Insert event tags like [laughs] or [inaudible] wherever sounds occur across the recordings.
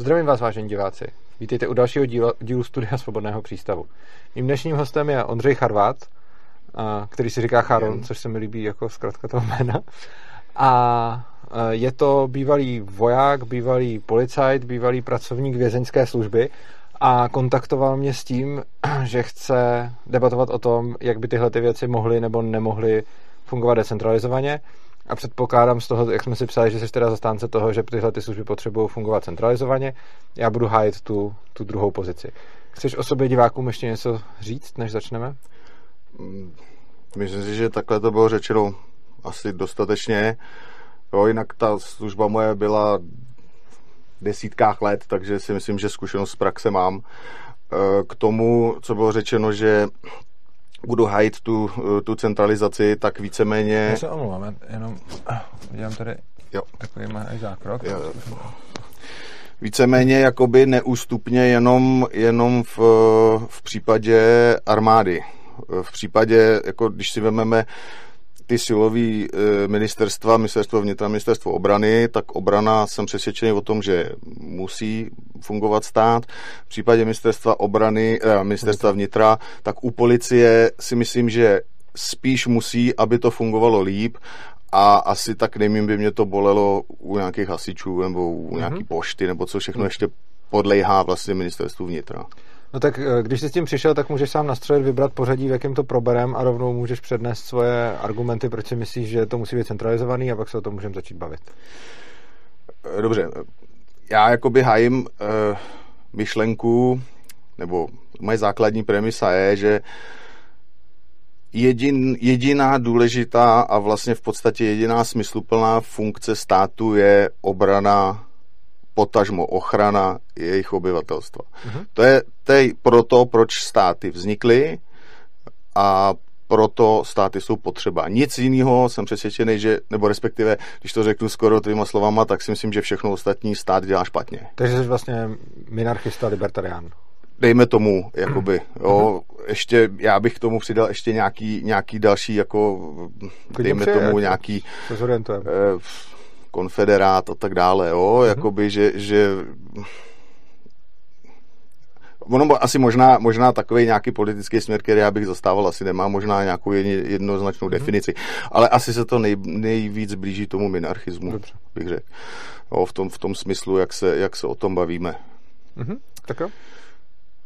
Zdravím vás, vážení diváci. Vítejte u dalšího dílu, dílu Studia Svobodného přístavu. Mým dnešním hostem je Ondřej Charvát, který si říká Charon, což se mi líbí jako zkrátka toho jména. A je to bývalý voják, bývalý policajt, bývalý pracovník vězeňské služby a kontaktoval mě s tím, [clears throat] že chce debatovat o tom, jak by tyhle ty věci mohly nebo nemohly fungovat decentralizovaně. A předpokládám z toho, jak jsme si psali, že jsi teda zastánce toho, že tyhle ty služby potřebují fungovat centralizovaně. Já budu hájit tu, tu druhou pozici. Chceš o sobě divákům ještě něco říct, než začneme? Mm, myslím si, že takhle to bylo řečeno asi dostatečně. Jo, jinak ta služba moje byla v desítkách let, takže si myslím, že zkušenost z praxe mám. E, k tomu, co bylo řečeno, že budu hajit tu, tu centralizaci, tak víceméně... Já se omlouvám, jenom udělám tady jo. takový malý zákrok. Jo, jo. Víceméně jakoby neústupně jenom, jenom v, v případě armády. V případě, jako když si vezmeme ty silový e, ministerstva, ministerstvo vnitra, ministerstvo obrany, tak obrana jsem přesvědčený o tom, že musí fungovat stát. V případě ministerstva obrany, eh, ministerstva vnitra, tak u policie si myslím, že spíš musí, aby to fungovalo líp a asi tak nejmím by mě to bolelo u nějakých hasičů nebo u mm-hmm. nějaký pošty nebo co všechno ještě podlejhá vlastně ministerstvu vnitra. No tak eh, když jsi s tím přišel, tak můžeš sám nastřelit, vybrat pořadí, v jakém to proberem a rovnou můžeš přednést svoje argumenty, proč si myslíš, že to musí být centralizovaný a pak se o tom můžeme začít bavit. Eh, dobře, já jakoby hájím uh, myšlenku, nebo moje základní premisa je, že jedin, jediná důležitá a vlastně v podstatě jediná smysluplná funkce státu je obrana potažmo ochrana jejich obyvatelstva. Uh-huh. To, je, to je proto, proč státy vznikly a proto státy jsou potřeba. Nic jiného jsem přesvědčený, že, nebo respektive, když to řeknu skoro tvýma slovama, tak si myslím, že všechno ostatní stát dělá špatně. Takže jsi vlastně minarchista, libertarián. Dejme tomu, jakoby, jo, ještě, já bych k tomu přidal ještě nějaký, nějaký další, jako, dejme tomu nějaký, eh, konfederát a tak dále, jo, mm-hmm. jakoby, že, že ono asi možná, možná takový nějaký politický směr, který já bych zastával, asi nemá možná nějakou jednoznačnou mm-hmm. definici, ale asi se to nej, nejvíc blíží tomu minarchismu, Dobře. bych řekl. Jo, v, tom, v tom smyslu, jak se, jak se o tom bavíme. Mm-hmm. Tak jo.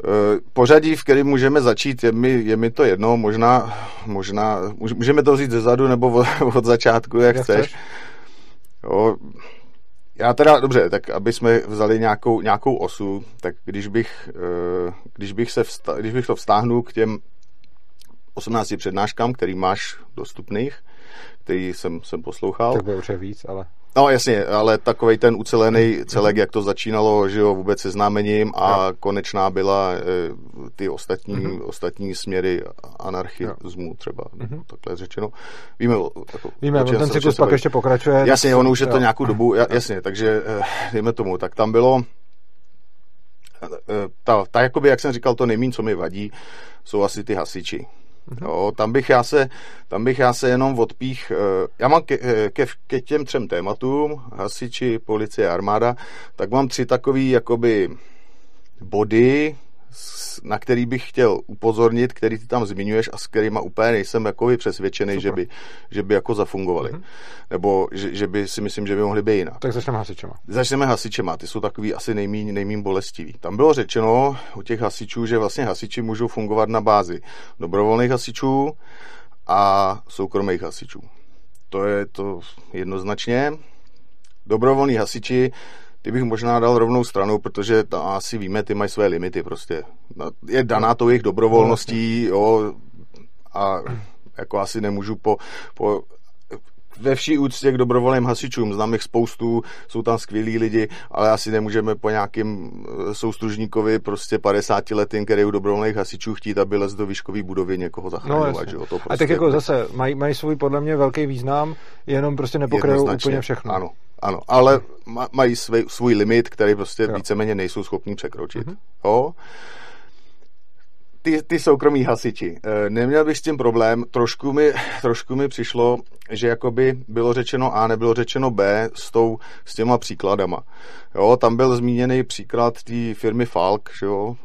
E, pořadí, v kterém můžeme začít, je mi, je mi to jedno, možná, možná, můžeme to vzít ze zadu nebo od, [laughs] od začátku, jak, jak chceš. chceš. Jo, já teda, dobře, tak aby jsme vzali nějakou, nějakou osu, tak když bych, eh, když bych, se vsta, když bych to vztáhnul k těm 18 přednáškám, který máš dostupných, který jsem, jsem poslouchal. Tak bude určitě víc, ale... No jasně, ale takový ten ucelený celek, jak to začínalo, že jo, vůbec seznámením a no. konečná byla e, ty ostatní, mm-hmm. ostatní směry anarchismu třeba, mm-hmm. takhle řečeno. Víme, jako, Víme, ten cyklus pak ještě pokračuje. Jasně, ono už je to nějakou dobu, jasně, takže e, dejme tomu, tak tam bylo e, ta, ta jakoby, jak jsem říkal, to nejmín, co mi vadí, jsou asi ty hasiči. Mm-hmm. Jo, tam, bych já se, tam bych já se jenom odpích. Eh, já mám ke, eh, ke, ke těm třem tématům, hasiči, policie, armáda, tak mám tři takové jakoby body, na který bych chtěl upozornit, který ty tam zmiňuješ a s kterýma úplně nejsem jako přesvědčený, že by, že by jako zafungovali. Mm-hmm. Nebo že, že, by si myslím, že by mohli být jinak. Tak začneme hasičema. Začneme hasičema, ty jsou takový asi nejmín, nejmín bolestivý. Tam bylo řečeno u těch hasičů, že vlastně hasiči můžou fungovat na bázi dobrovolných hasičů a soukromých hasičů. To je to jednoznačně. Dobrovolní hasiči ty bych možná dal rovnou stranu, protože ta, asi víme, ty mají své limity prostě. No, je daná to jejich dobrovolností, no, jo, a jako asi nemůžu po, po ve vší úctě k dobrovolným hasičům, znám jich spoustu, jsou tam skvělí lidi, ale asi nemůžeme po nějakým eh, soustružníkovi prostě 50 letým, který u dobrovolných hasičů chtít, aby les do výškové budovy někoho zachraňovat. No, že jo? To prostě a tak jako zase mají, mají svůj podle mě velký význam, jenom prostě nepokryjou úplně všechno. Ano, ano, ale mají svůj, svůj limit, který prostě jo. víceméně nejsou schopní překročit. Mm-hmm. Jo? Ty, ty soukromí hasiči. Eh, neměl bych s tím problém. Trošku mi, trošku mi přišlo, že jakoby bylo řečeno A, nebylo řečeno B s, tou, s těma příkladama. Jo, tam byl zmíněný příklad té firmy Falk, že jo,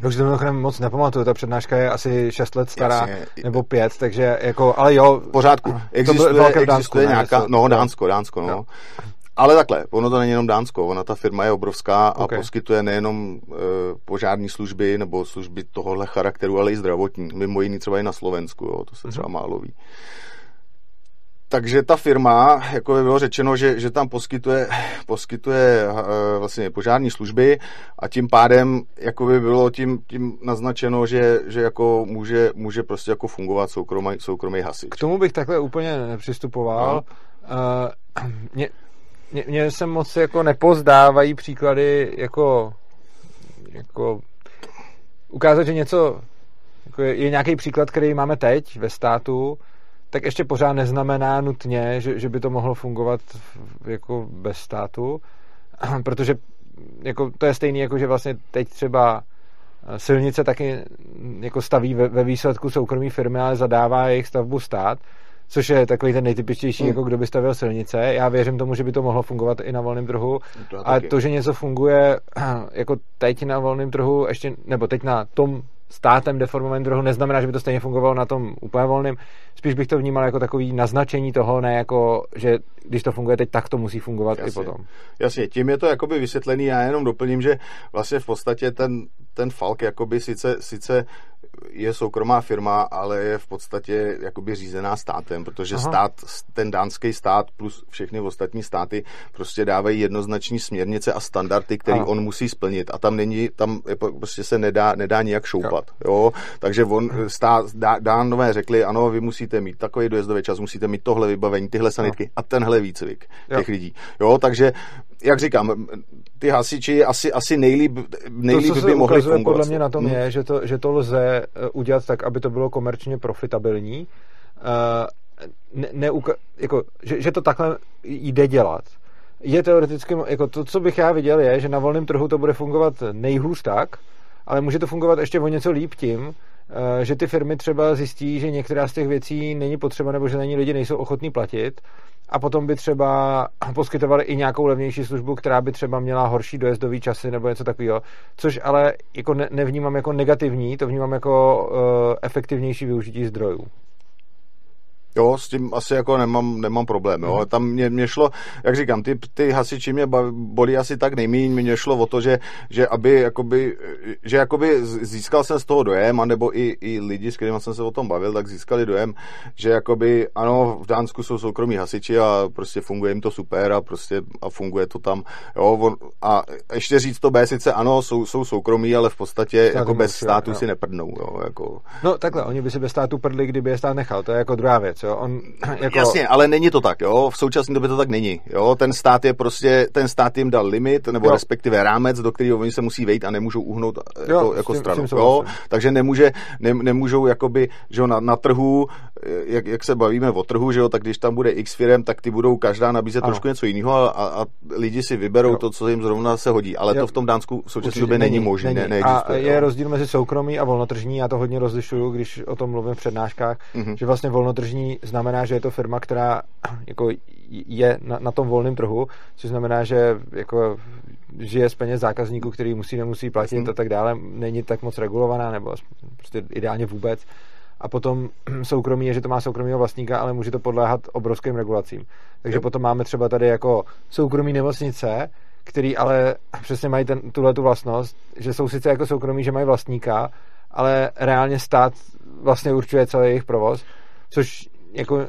já už to mimochodem moc nepamatuju, ta přednáška je asi 6 let stará, Jasně. nebo 5, takže jako, ale jo. V pořádku. Existuje, to existuje Dánsku, nějaká, ne, no Dánsko, Dánsko, no. Jo. Ale takhle, ono to není jenom Dánsko, ona ta firma je obrovská a okay. poskytuje nejenom e, požární služby nebo služby tohohle charakteru, ale i zdravotní. Mimo jiný třeba i na Slovensku, jo, to se třeba mm-hmm. málo ví. Takže ta firma, jako by bylo řečeno, že, že tam poskytuje, poskytuje uh, vlastně požární služby a tím pádem jako by bylo tím, tím naznačeno, že, že jako může, může prostě jako fungovat soukromý, soukromý hasič. K tomu bych takhle úplně nepřistupoval. No. Uh, [clears throat] mě, mě, mě se moc jako nepozdávají příklady jako, jako ukázat, že něco jako je, je nějaký příklad, který máme teď ve státu, tak ještě pořád neznamená nutně, že, že by to mohlo fungovat jako bez státu, [clears throat] protože jako, to je stejný, jako že vlastně teď třeba silnice taky jako staví ve, ve výsledku soukromí firmy, ale zadává jejich stavbu stát, což je takový ten nejtypičtější, mm. jako kdo by stavil silnice. Já věřím tomu, že by to mohlo fungovat i na volném trhu. To a to, že něco funguje [clears throat] jako teď na volném trhu, ještě, nebo teď na tom státem deformovaném trhu neznamená, že by to stejně fungovalo na tom úplně volném. Spíš bych to vnímal jako takový naznačení toho, ne jako, že když to funguje teď, tak to musí fungovat Jasně. i potom. Jasně, tím je to jakoby vysvětlený. Já jenom doplním, že vlastně v podstatě ten, ten Falk jakoby sice, sice je soukromá firma, ale je v podstatě jakoby řízená státem, protože Aha. stát, ten dánský stát plus všechny ostatní státy prostě dávají jednoznační směrnice a standardy, které on musí splnit a tam není, tam prostě se nedá, nedá nijak šoupat, jo. jo? Takže on, stát, dánové řekli, ano, vy musíte mít takový dojezdový čas, musíte mít tohle vybavení, tyhle sanitky jo. a tenhle výcvik jo. těch lidí, jo, takže jak říkám, ty hasiči asi, asi nejlíp, nejlíp to, by mohli fungovat. podle mě na tom hmm. je, že to, že to lze eh, udělat tak, aby to bylo komerčně profitabilní. Uh, ne, ne, jako, že, že to takhle jde dělat. Je teoreticky, jako to, co bych já viděl, je, že na volném trhu to bude fungovat nejhůř tak, ale může to fungovat ještě o něco líp tím, Eh, že ty firmy třeba zjistí, že některá z těch věcí není potřeba nebo že na ní lidi nejsou ochotní platit a potom by třeba poskytovali i nějakou levnější službu, která by třeba měla horší dojezdový časy nebo něco takového, což ale jako ne, nevnímám jako negativní, to vnímám jako uh, efektivnější využití zdrojů. Jo, s tím asi jako nemám, nemám problém. Jo. Tam mě, mě šlo, jak říkám, ty, ty hasiči mě bolí asi tak nejméně, mě šlo o to, že, že aby jakoby, že jakoby získal jsem z toho dojem, anebo i, i lidi, s kterými jsem se o tom bavil, tak získali dojem, že jakoby, ano, v Dánsku jsou soukromí hasiči a prostě funguje jim to super a prostě a funguje to tam. Jo, on, a ještě říct to B, sice ano, jsou, jsou soukromí, ale v podstatě Stát jako bez státu jo. si neprdnou. Jo, jako. No takhle, oni by si bez státu prdli, kdyby je stát nechal, to je jako druhá věc. Jo? On, [clears throat] jako... Jasně, ale není to tak, jo. V současné době to tak není. Jo? Ten stát je prostě, ten stát jim dal limit, nebo jo. respektive rámec, do kterého oni se musí vejít a nemůžou uhnout jako, jo, jako tím, stranu. Tím jo? Takže nemůže, ne, nemůžou jakoby, že jo, na, na trhu, jak, jak, se bavíme o trhu, že jo, tak když tam bude x firm, tak ty budou každá nabízet ano. trošku něco jiného a, a, a lidi si vyberou jo. to, co jim zrovna se hodí. Ale jo. to v tom Dánsku v současné době není, není možné. Ne, a je jo. rozdíl mezi soukromí a volnotržní, já to hodně rozlišuju, když o tom mluvím v přednáškách, mm-hmm. že vlastně volnotržní znamená, že je to firma, která [clears throat] jako je na, na tom volném trhu, což znamená, že jako žije z peněz zákazníků, který musí, nemusí platit mm. a tak dále, není tak moc regulovaná, nebo prostě ideálně vůbec. A potom [clears throat] soukromí je, že to má soukromého vlastníka, ale může to podléhat obrovským regulacím. Takže jo. potom máme třeba tady jako soukromí nemocnice, který ale [clears throat] přesně mají ten, tuhle tu vlastnost, že jsou sice jako soukromí, že mají vlastníka, ale reálně stát vlastně určuje celý jejich provoz, což jako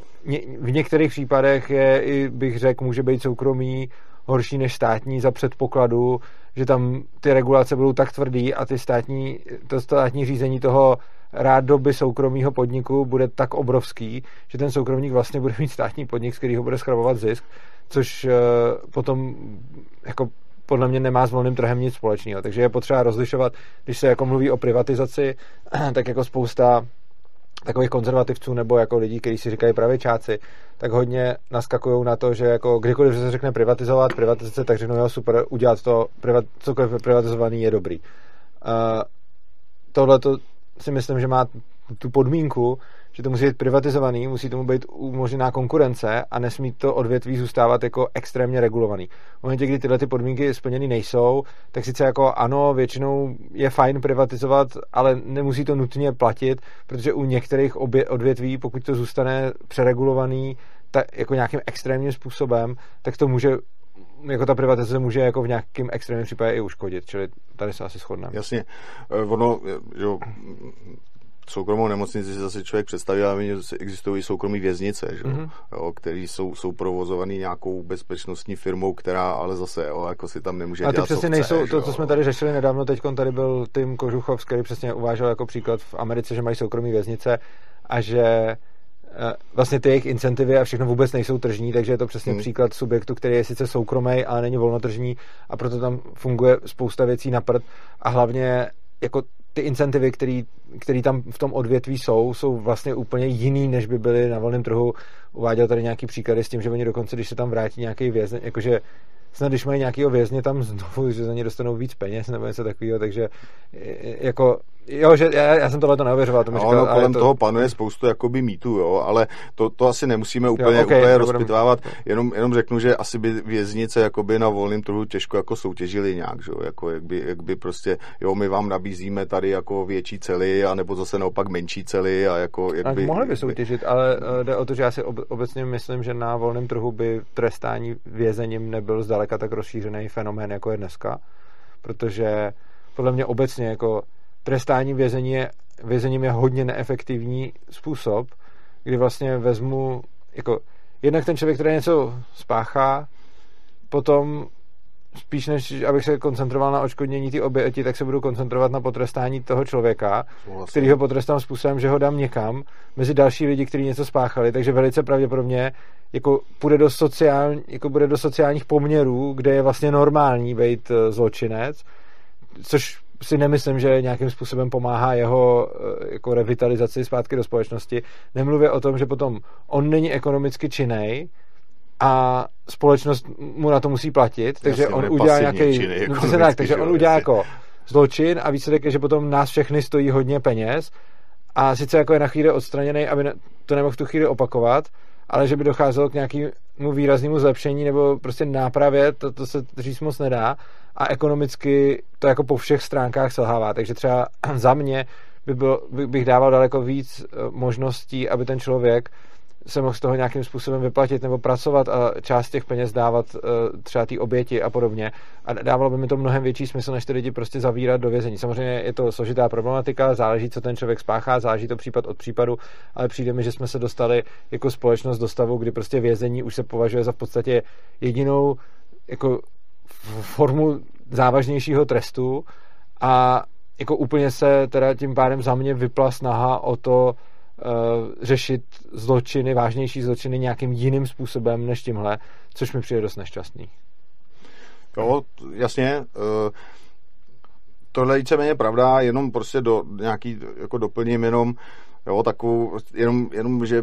v některých případech je, i bych řekl, může být soukromý horší než státní za předpokladu, že tam ty regulace budou tak tvrdý a ty státní, to státní řízení toho rádoby soukromého podniku bude tak obrovský, že ten soukromník vlastně bude mít státní podnik, z kterého bude schravovat zisk, což uh, potom jako podle mě nemá s volným trhem nic společného. Takže je potřeba rozlišovat, když se jako mluví o privatizaci, [clears throat] tak jako spousta takových konzervativců nebo jako lidí, kteří si říkají pravičáci, tak hodně naskakují na to, že jako kdykoliv se řekne privatizovat, privatizace, tak řeknou, jo, super, udělat to, privat, cokoliv privatizovaný je dobrý. Uh, tohle to si myslím, že má tu podmínku, že to musí být privatizovaný, musí tomu být umožněná konkurence a nesmí to odvětví zůstávat jako extrémně regulovaný. V momentě, kdy tyhle ty podmínky splněny nejsou, tak sice jako ano, většinou je fajn privatizovat, ale nemusí to nutně platit, protože u některých obě, odvětví, pokud to zůstane přeregulovaný, tak jako nějakým extrémním způsobem, tak to může jako ta privatizace může jako v nějakém extrémním případě i uškodit, čili tady se asi shodneme. Jasně, eh, ono, jo, soukromou nemocnici si zase člověk představí, ale že existují soukromí věznice, že? Mm-hmm. jo, který jsou, jsou provozovaný nějakou bezpečnostní firmou, která ale zase jo, jako si tam nemůže a ty přesně chce, nejsou, to, co jsme tady řešili nedávno, teď tady byl Tim Kožuchov, který přesně uvážel jako příklad v Americe, že mají soukromí věznice a že vlastně ty jejich incentivy a všechno vůbec nejsou tržní, takže je to přesně hmm. příklad subjektu, který je sice soukromý, ale není volnotržní a proto tam funguje spousta věcí na prd a hlavně jako ty incentivy, který, který tam v tom odvětví jsou, jsou vlastně úplně jiný, než by byly na volném trhu. Uváděl tady nějaký příklady s tím, že oni dokonce, když se tam vrátí nějaký vězně, jakože snad když mají nějakého vězně tam znovu, že za ně dostanou víc peněz nebo něco takového, takže jako Jo, že já, já jsem tohle to neuvěřoval. To no, říkal, ono kolem to... toho panuje spoustu jakoby mýtů, jo, ale to, to asi nemusíme úplně, jo, okay, úplně rozpitvávat. Jenom, jenom řeknu, že asi by věznice jakoby na volném trhu těžko jako soutěžili nějak, že jo, jako jak by, jak by prostě, jo, my vám nabízíme tady jako větší cely, anebo zase naopak menší cely a jako jak tak by... mohli by soutěžit, ale eh, jde o to, že já si obecně myslím, že na volném trhu by trestání vězením nebyl zdaleka tak rozšířený fenomén, jako je dneska, protože podle mě obecně jako trestání vězení je, vězením je hodně neefektivní způsob, kdy vlastně vezmu, jako jednak ten člověk, který něco spáchá, potom spíš než abych se koncentroval na očkodnění ty oběti, tak se budu koncentrovat na potrestání toho člověka, vlastně. který ho potrestám způsobem, že ho dám někam mezi další lidi, kteří něco spáchali, takže velice pravděpodobně jako půjde do, sociál, jako bude do sociálních poměrů, kde je vlastně normální být eh, zločinec, což si nemyslím, že nějakým způsobem pomáhá jeho eh, jako revitalizaci zpátky do společnosti. Nemluvě o tom, že potom on není ekonomicky činný a společnost mu na to musí platit, takže Jasně, on udělá nějaký... [laughs] No, tak, takže on udělá jako zločin a výsledek je, že potom nás všechny stojí hodně peněz a sice jako je na chvíli odstraněný, aby to nemohl v tu chvíli opakovat, ale že by docházelo k nějakému výraznému zlepšení nebo prostě nápravě, to, to se říct moc nedá a ekonomicky to jako po všech stránkách selhává. Takže třeba [clears throat] za mě by byl, bych dával daleko víc eh, možností, aby ten člověk se mohl z toho nějakým způsobem vyplatit nebo pracovat a část těch peněz dávat uh, třeba té oběti a podobně. A dávalo by mi to mnohem větší smysl, než ty lidi prostě zavírat do vězení. Samozřejmě je to složitá problematika, záleží, co ten člověk spáchá, záleží to případ od případu, ale přijde mi, že jsme se dostali jako společnost do stavu, kdy prostě vězení už se považuje za v podstatě jedinou jako formu závažnějšího trestu a jako úplně se teda tím pádem za mě vypla snaha o to řešit zločiny, vážnější zločiny nějakým jiným způsobem než tímhle, což mi přijde dost nešťastný. Jo, jasně. Uh, tohle je víceméně pravda, jenom prostě do nějaký, jako doplním jenom, jo, takovou, jenom, jenom, že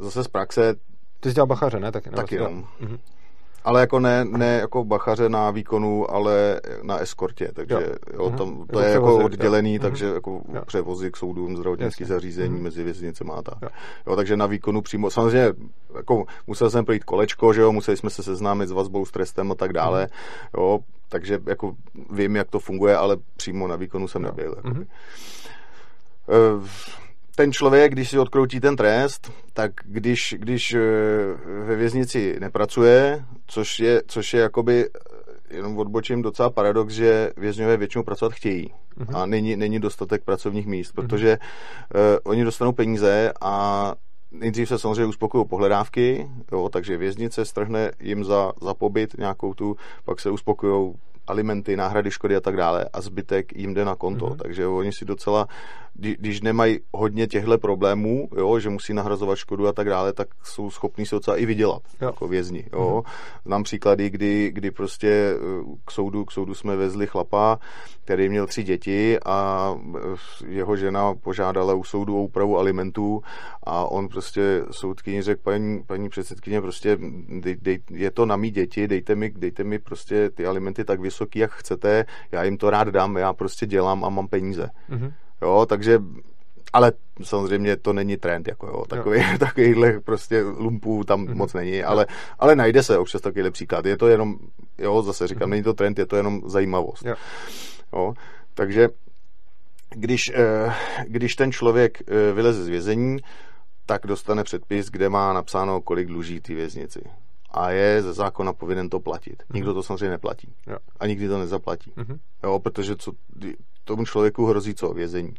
zase z praxe ty jsi dělal bachaře, ne? Taky, Taky, no. Mhm. Ale jako ne, ne jako bachaře na výkonu, ale na eskortě, takže jo. Jo, mhm. tam, to je jako oddělený, jo. takže mhm. jako jo. převozy k soudům, zdravotnický zařízení mm. mezi věznicemi a tak. Jo. jo. takže na výkonu přímo, samozřejmě jako musel jsem projít kolečko, že jo, museli jsme se seznámit s vazbou, s trestem a tak dále, mm. jo, takže jako vím, jak to funguje, ale přímo na výkonu jsem nebyl. Mm. Uh, ten člověk, když si odkroutí ten trest, tak když, když eh, ve věznici nepracuje, což je, což je jakoby eh, jenom odbočím docela paradox, že vězňové většinou pracovat chtějí uh-huh. a není, není dostatek pracovních míst, mhm. protože uh-huh. uh, oni dostanou peníze a nejdřív se samozřejmě uspokojují pohledávky, jo, takže věznice strhne jim za, za pobyt nějakou tu, pak se uspokojují alimenty, náhrady škody a tak dále a zbytek jim jde na konto. Mm-hmm. Takže oni si docela, když nemají hodně těchto problémů, jo, že musí nahrazovat škodu a tak dále, tak jsou schopní se docela i vydělat jo. jako vězni. Jo. Mm-hmm. Znám příklady, kdy, kdy prostě eh, k soudu, k soudu jsme vezli chlapa, který měl tři děti a eh, jeho žena požádala u soudu o úpravu alimentů a on prostě soudkyni řekl, paní, paní předsedkyně, prostě dej, dej, je to na mý děti, dejte mi, dejte mi prostě ty alimenty tak vysoké vysoký, jak chcete, já jim to rád dám, já prostě dělám a mám peníze. Mm-hmm. Jo, takže ale samozřejmě to není trend, jako jo, takový, jo. [laughs] takovýhle prostě lumpů tam mm-hmm. moc není, ale, ale najde se občas takovýhle příklad. Je to jenom, jo, zase říkám, mm-hmm. není to trend, je to jenom zajímavost. Jo. Jo, takže když, eh, když ten člověk eh, vyleze z vězení, tak dostane předpis, kde má napsáno, kolik dluží ty věznici. A je ze zákona povinen to platit. Mm-hmm. Nikdo to samozřejmě neplatí. Jo. A nikdy to nezaplatí. Mm-hmm. Jo, protože co, tomu člověku hrozí co? Vězení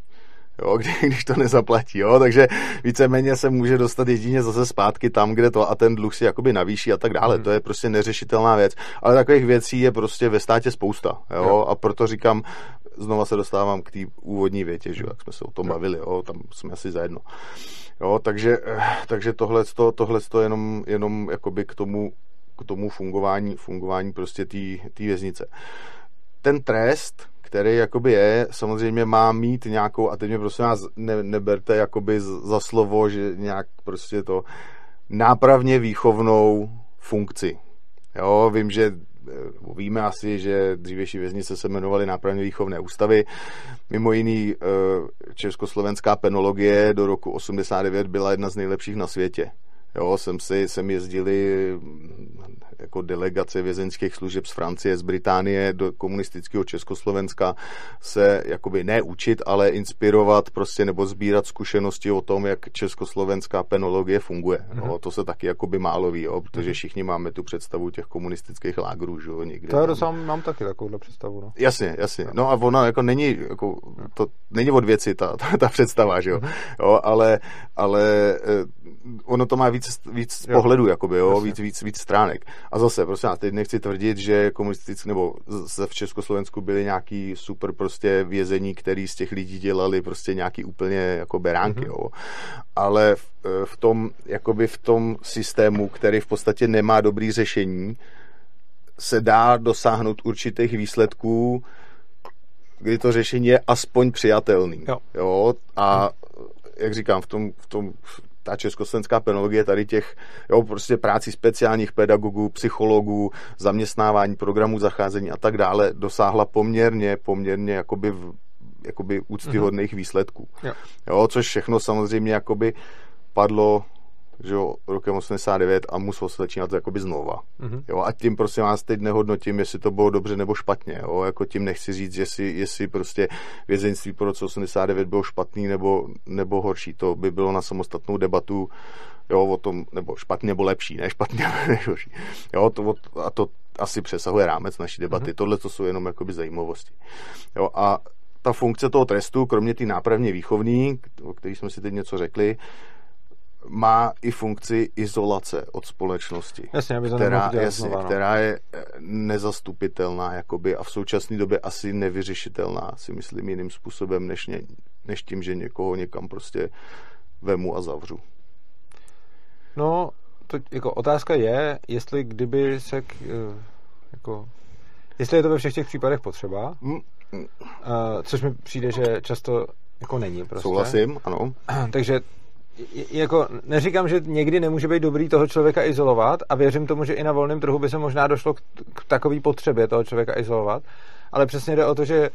jo, [laughs] kdy, když to nezaplatí, jo, takže víceméně se může dostat jedině zase zpátky tam, kde to a ten dluh si jakoby navýší a tak dále, hmm. to je prostě neřešitelná věc, ale takových věcí je prostě ve státě spousta, jo, jo. a proto říkám, znova se dostávám k té úvodní větě, že jak jsme se o tom jo. bavili, jo, tam jsme asi zajedno. Jo, takže, takže tohle, tohle to jenom, jenom jakoby k tomu, k tomu fungování, fungování prostě té věznice. Ten trest, který jakoby je, samozřejmě má mít nějakou, a teď mě prosím vás ne, neberte jakoby za slovo, že nějak prostě to nápravně výchovnou funkci. Jo, vím, že eh, víme asi, že dřívější věznice se jmenovaly nápravně výchovné ústavy. Mimo jiný eh, československá penologie do roku 89 byla jedna z nejlepších na světě. Jo, jsem si, jsem jezdili jako delegace vězeňských služeb z Francie, z Británie do komunistického Československa se jakoby ne učit, ale inspirovat prostě nebo sbírat zkušenosti o tom, jak československá penologie funguje. Mm-hmm. No, to se taky jakoby málo ví, jo, protože mhm. všichni máme tu představu těch komunistických lágrů, že jo, někde. To já sám mám taky takovou představu. No. Jasně, jasně. No a ona jako není, jako, to není od věci ta, ta, ta představa, že jo, mm-hmm. jo ale, ale eh, ono to má víc, víc jo. pohledů, jakoby, jo, víc, víc, víc stránek. A zase, prostě já teď nechci tvrdit, že komunistické, nebo se v Československu byli nějaký super prostě vězení, který z těch lidí dělali prostě nějaký úplně jako beránky, mm-hmm. jo. Ale v, v tom, jakoby v tom systému, který v podstatě nemá dobrý řešení, se dá dosáhnout určitých výsledků, kdy to řešení je aspoň přijatelný. Jo. jo? A jak říkám, v tom, v tom ta československá penologie tady těch, jo, prostě práci speciálních pedagogů, psychologů, zaměstnávání programů zacházení a tak dále dosáhla poměrně, poměrně jakoby, jakoby úctyhodných mm-hmm. výsledků. Jo. jo. což všechno samozřejmě jakoby padlo že jo, rokem 89 a musel se začínat jakoby znova. Mm-hmm. Jo, a tím prosím vás teď nehodnotím, jestli to bylo dobře nebo špatně. Jo, jako tím nechci říct, jestli, jestli prostě vězeňství po roce 89 bylo špatný nebo, nebo horší. To by bylo na samostatnou debatu jo, o tom, nebo špatně nebo lepší, ne špatně nebo [laughs] horší. Jo, to, a to asi přesahuje rámec naší debaty. Mm-hmm. Tohle to jsou jenom jakoby zajímavosti. Jo, a ta funkce toho trestu, kromě té nápravně výchovní, o který jsme si teď něco řekli, má i funkci izolace od společnosti, jasně, aby která, jasně, znova, no. která je eh, nezastupitelná jakoby, a v současné době asi nevyřešitelná, si myslím, jiným způsobem, než, ně, než tím, že někoho někam prostě vemu a zavřu. No, to jako otázka je, jestli kdyby se k, eh, jako, jestli je to ve všech těch případech potřeba, mm. Uh, což mi přijde, že často jako není prostě. Souhlasím, ano. [clears throat] Takže jako neříkám, že někdy nemůže být dobrý toho člověka izolovat a věřím tomu, že i na volném trhu by se možná došlo k, k takové potřebě toho člověka izolovat, ale přesně jde o to, že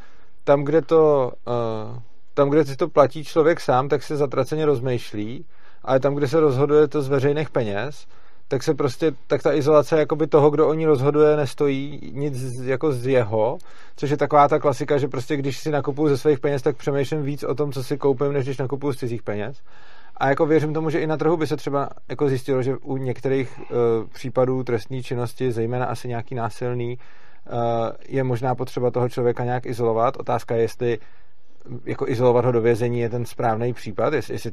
tam, kde to, uh, tam, kde si to platí člověk sám, tak se zatraceně rozmýšlí, ale tam, kde se rozhoduje to z veřejných peněz, tak se prostě, tak ta izolace jakoby toho, kdo o ní rozhoduje, nestojí nic jako z jeho, což je taková ta klasika, že prostě když si nakupuju ze svých peněz, tak přemýšlím víc o tom, co si koupím, než když nakupuju z cizích peněz. A jako věřím tomu, že i na trhu by se třeba jako zjistilo, že u některých uh, případů trestní činnosti, zejména asi nějaký násilný, uh, je možná potřeba toho člověka nějak izolovat. Otázka je, jestli jako izolovat ho do vězení je ten správný případ, jestli, jestli